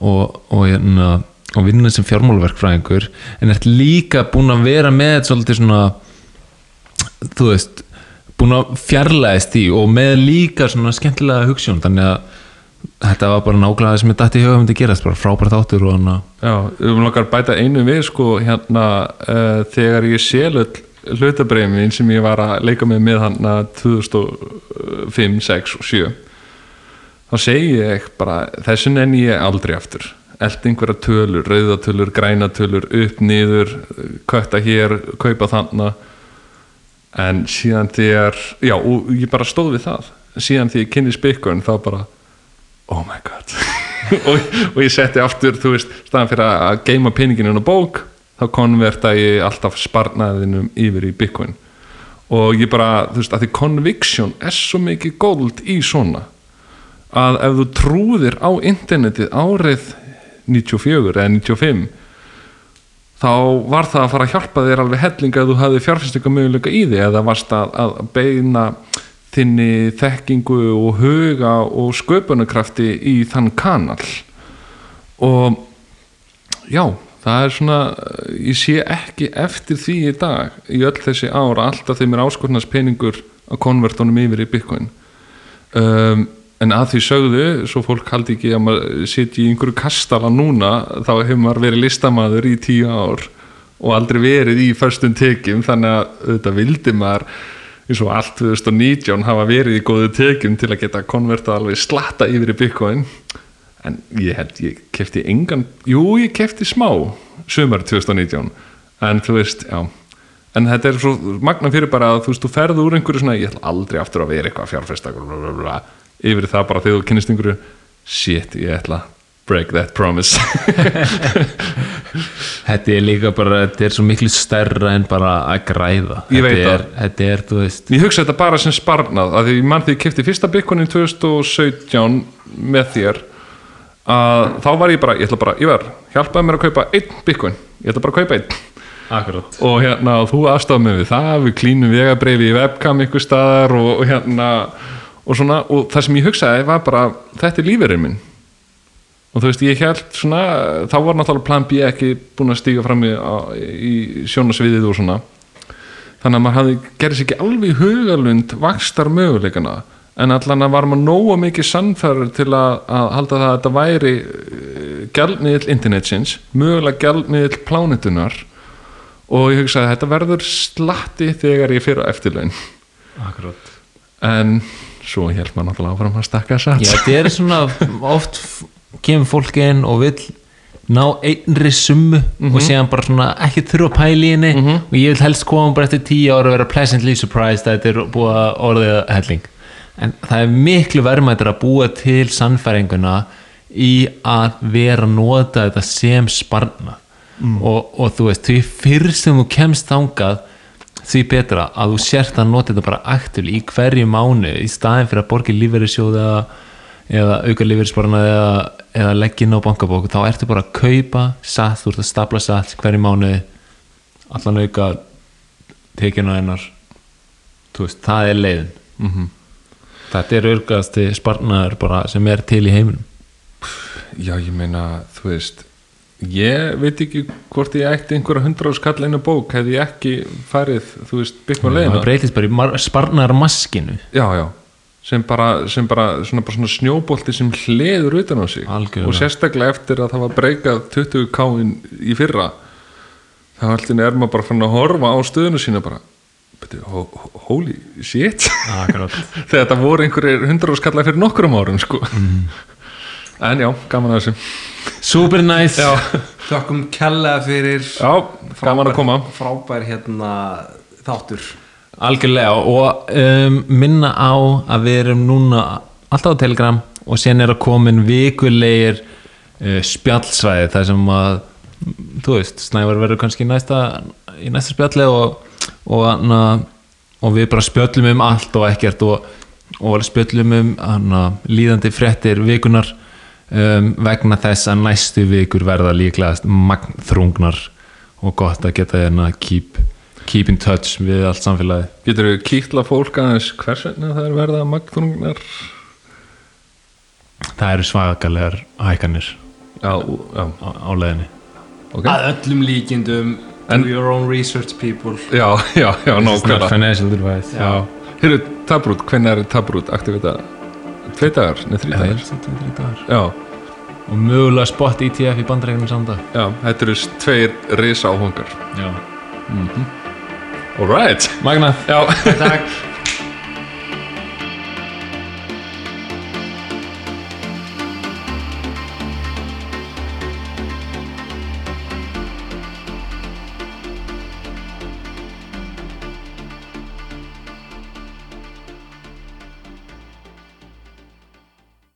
og, og, og, og vinna sem fjármálverkfræðingur en ert líka búin að vera með svolítið svona þú veist búin að fjarlæðist í og með líka svona skemmtilega hugssjón þannig að þetta var bara nákvæmlega það sem ég dætti í huga um þetta gerast, bara frábært áttur og hann að Já, við viljum okkar bæta einu við sko hérna uh, þegar ég sélull hlutabreymin sem ég var að leika með með hann 2005, 6 og 7 þá segi ég bara þessu nenni ég aldrei aftur. Eld einhverja tölur, rauðatölur, grænatölur upp, niður, kötta hér kaupa þarna. En síðan þegar já, og ég bara stóð við það. Síðan þegar ég kynni spikun þá bara oh my god. Og, og ég setti aftur, þú veist staðan fyrir að geima peninginu á bók þá konverta ég alltaf sparnaðinum yfir í bitcoin. Og ég bara, þú veist, að því conviction er svo mikið gold í svona að ef þú trúðir á internetið árið 94 eða 95 þá var það að fara að hjálpa þér alveg helling að þú hafði fjárfestingamöguleika í því eða varst að, að beina þinni þekkingu og huga og sköpunarkrafti í þann kanal. Og já, það er svona ég sé ekki eftir því í dag í öll þessi ára, alltaf þeim er áskornast peningur að konvertónum yfir í Bitcoin. Um, en að því sögðu, svo fólk haldi ekki að maður sitji í einhverju kastala núna þá hefur maður verið listamaður í tíu ár og aldrei verið í förstum tekjum þannig að auðvitað vildi maður eins og allt 2019 hafa verið í góðu tekjum til að geta konverta alveg slatta yfir í Bitcoin en ég held ég kefti engan jú ég kefti smá sumar 2019 en þú veist, já. En þetta er svo magna fyrir bara að þú veist, þú ferð úr einhverju svona, ég ætla aldrei aftur að vera eitthvað blablabla, yfir það bara þegar þú kynnist einhverju shit, ég ætla break that promise. Þetta er líka bara, þetta er svo miklu stærra en bara að græða. Ég veit er, það. þetta er, þú veist ég hugsa þetta bara sem sparnað að því mann því ég kefti fyrsta Bitcoinin 2017 með þér að þá var ég bara, ég ætla bara, ég var hjálpaði mér að kaupa einn Bitcoin, ég ætla bara að kaupa einn. Akkurat. Og hérna, þú aðstofað mig við það við klínum vegabreifi í webcam ykkur staðar og, og hérna og svona, og það sem ég hugsaði var bara þetta er lífurinn minn. Og þú veist, ég held svona þá var náttúrulega plan B ekki búin að stíga fram í, í sjónasviðið og svona. Þannig að maður hafði gerðis ekki alveg hugalund vakstar möguleikana en allan að var maður nóga mikið sannfæður til að, að halda það að þetta væri gjaldmiðl internetsins mögulega gjaldmiðl plánetunar og ég hugsaði að þetta verður slatti þegar ég fyrir á eftirlaun. Akkurat. En svo held maður náttúrulega áfram að stakka satt Já, þetta er svona oft kemur fólk inn og vill ná einri summu Mhm. og séðan bara svona ekki þurfa að pæla í henni. Og ég vil helst koma bara eftir tíu ára og vera pleasantly surprised að þetta er búið að orðið að helling en það er miklu verðmættir að búa til sannfæringuna í að vera að nota þetta sem sparna og, og þú veist, því fyrst sem þú kemst þangað því betra að þú sért að nota þetta bara aktul í hverju mánu í staðin fyrir að borga lífeyrissjóð eða, eða auka lífeyrissparnað eða, eða leggja inn á bankabók þá ertu bara að kaupa satt, þú ert að stapla satt hverju mánu allan auka tekinu hennar. Þú veist, það er leiðin þetta er örgasti sparnaður bara sem er til í heiminum. Já, ég meina, þú veist ég veit ekki hvort ég ætti einhverja hundra skall einu bók hefði ég ekki farið, þú veist, byggt með leiðina. það breytist bara í mar- sparnaðar maskinu Já, já, sem bara, sem bara, svona, bara svona snjóbolti sem hleður utan á sig. Algjörlega. og sérstaklega eftir að það var breykað 20 káin í fyrra þá er maður bara fann að horfa á stöðunu sína bara holy shit. Þegar þetta voru einhverjir hundra og skalla fyrir nokkrum árum sko. Mhm. en já, gaman að þessu. Super nice. Já, þökkum kellega fyrir já gaman að koma. frábær hérna þáttur. Algjörlega og um, minna á að við erum núna alltaf á Telegram og sen er að komin vikulegir uh, spjallsvæði þar sem að þú veist, Snævar verður kannski næsta, í næsta spjalli og, og, hana, og við bara spjöllum um allt og ekkert og, og spjöllum um hana, líðandi fréttir vikunar um, vegna þess að næstu vikur verða líklegast magnþrungnar og gott að geta hérna keep, keep in touch við allt samfélagi getur við kýtla fólk aðeins hvers vegna það er verða magþrungnar það eru svagalegar hækanir já, já, á, á leiðinni ok. Að öllum líkindum do your own research people. Já, já, já, nákvæmlega. financial advice. Já, hérru, tabrút, hvernig er tabrút aktivita, tvei dagar, neð þrý dagar. já, og mögulega spot ETF í bandreikunum samdag já, þetta eru tveir risa áhangar já. alright, Magna. Já. Takk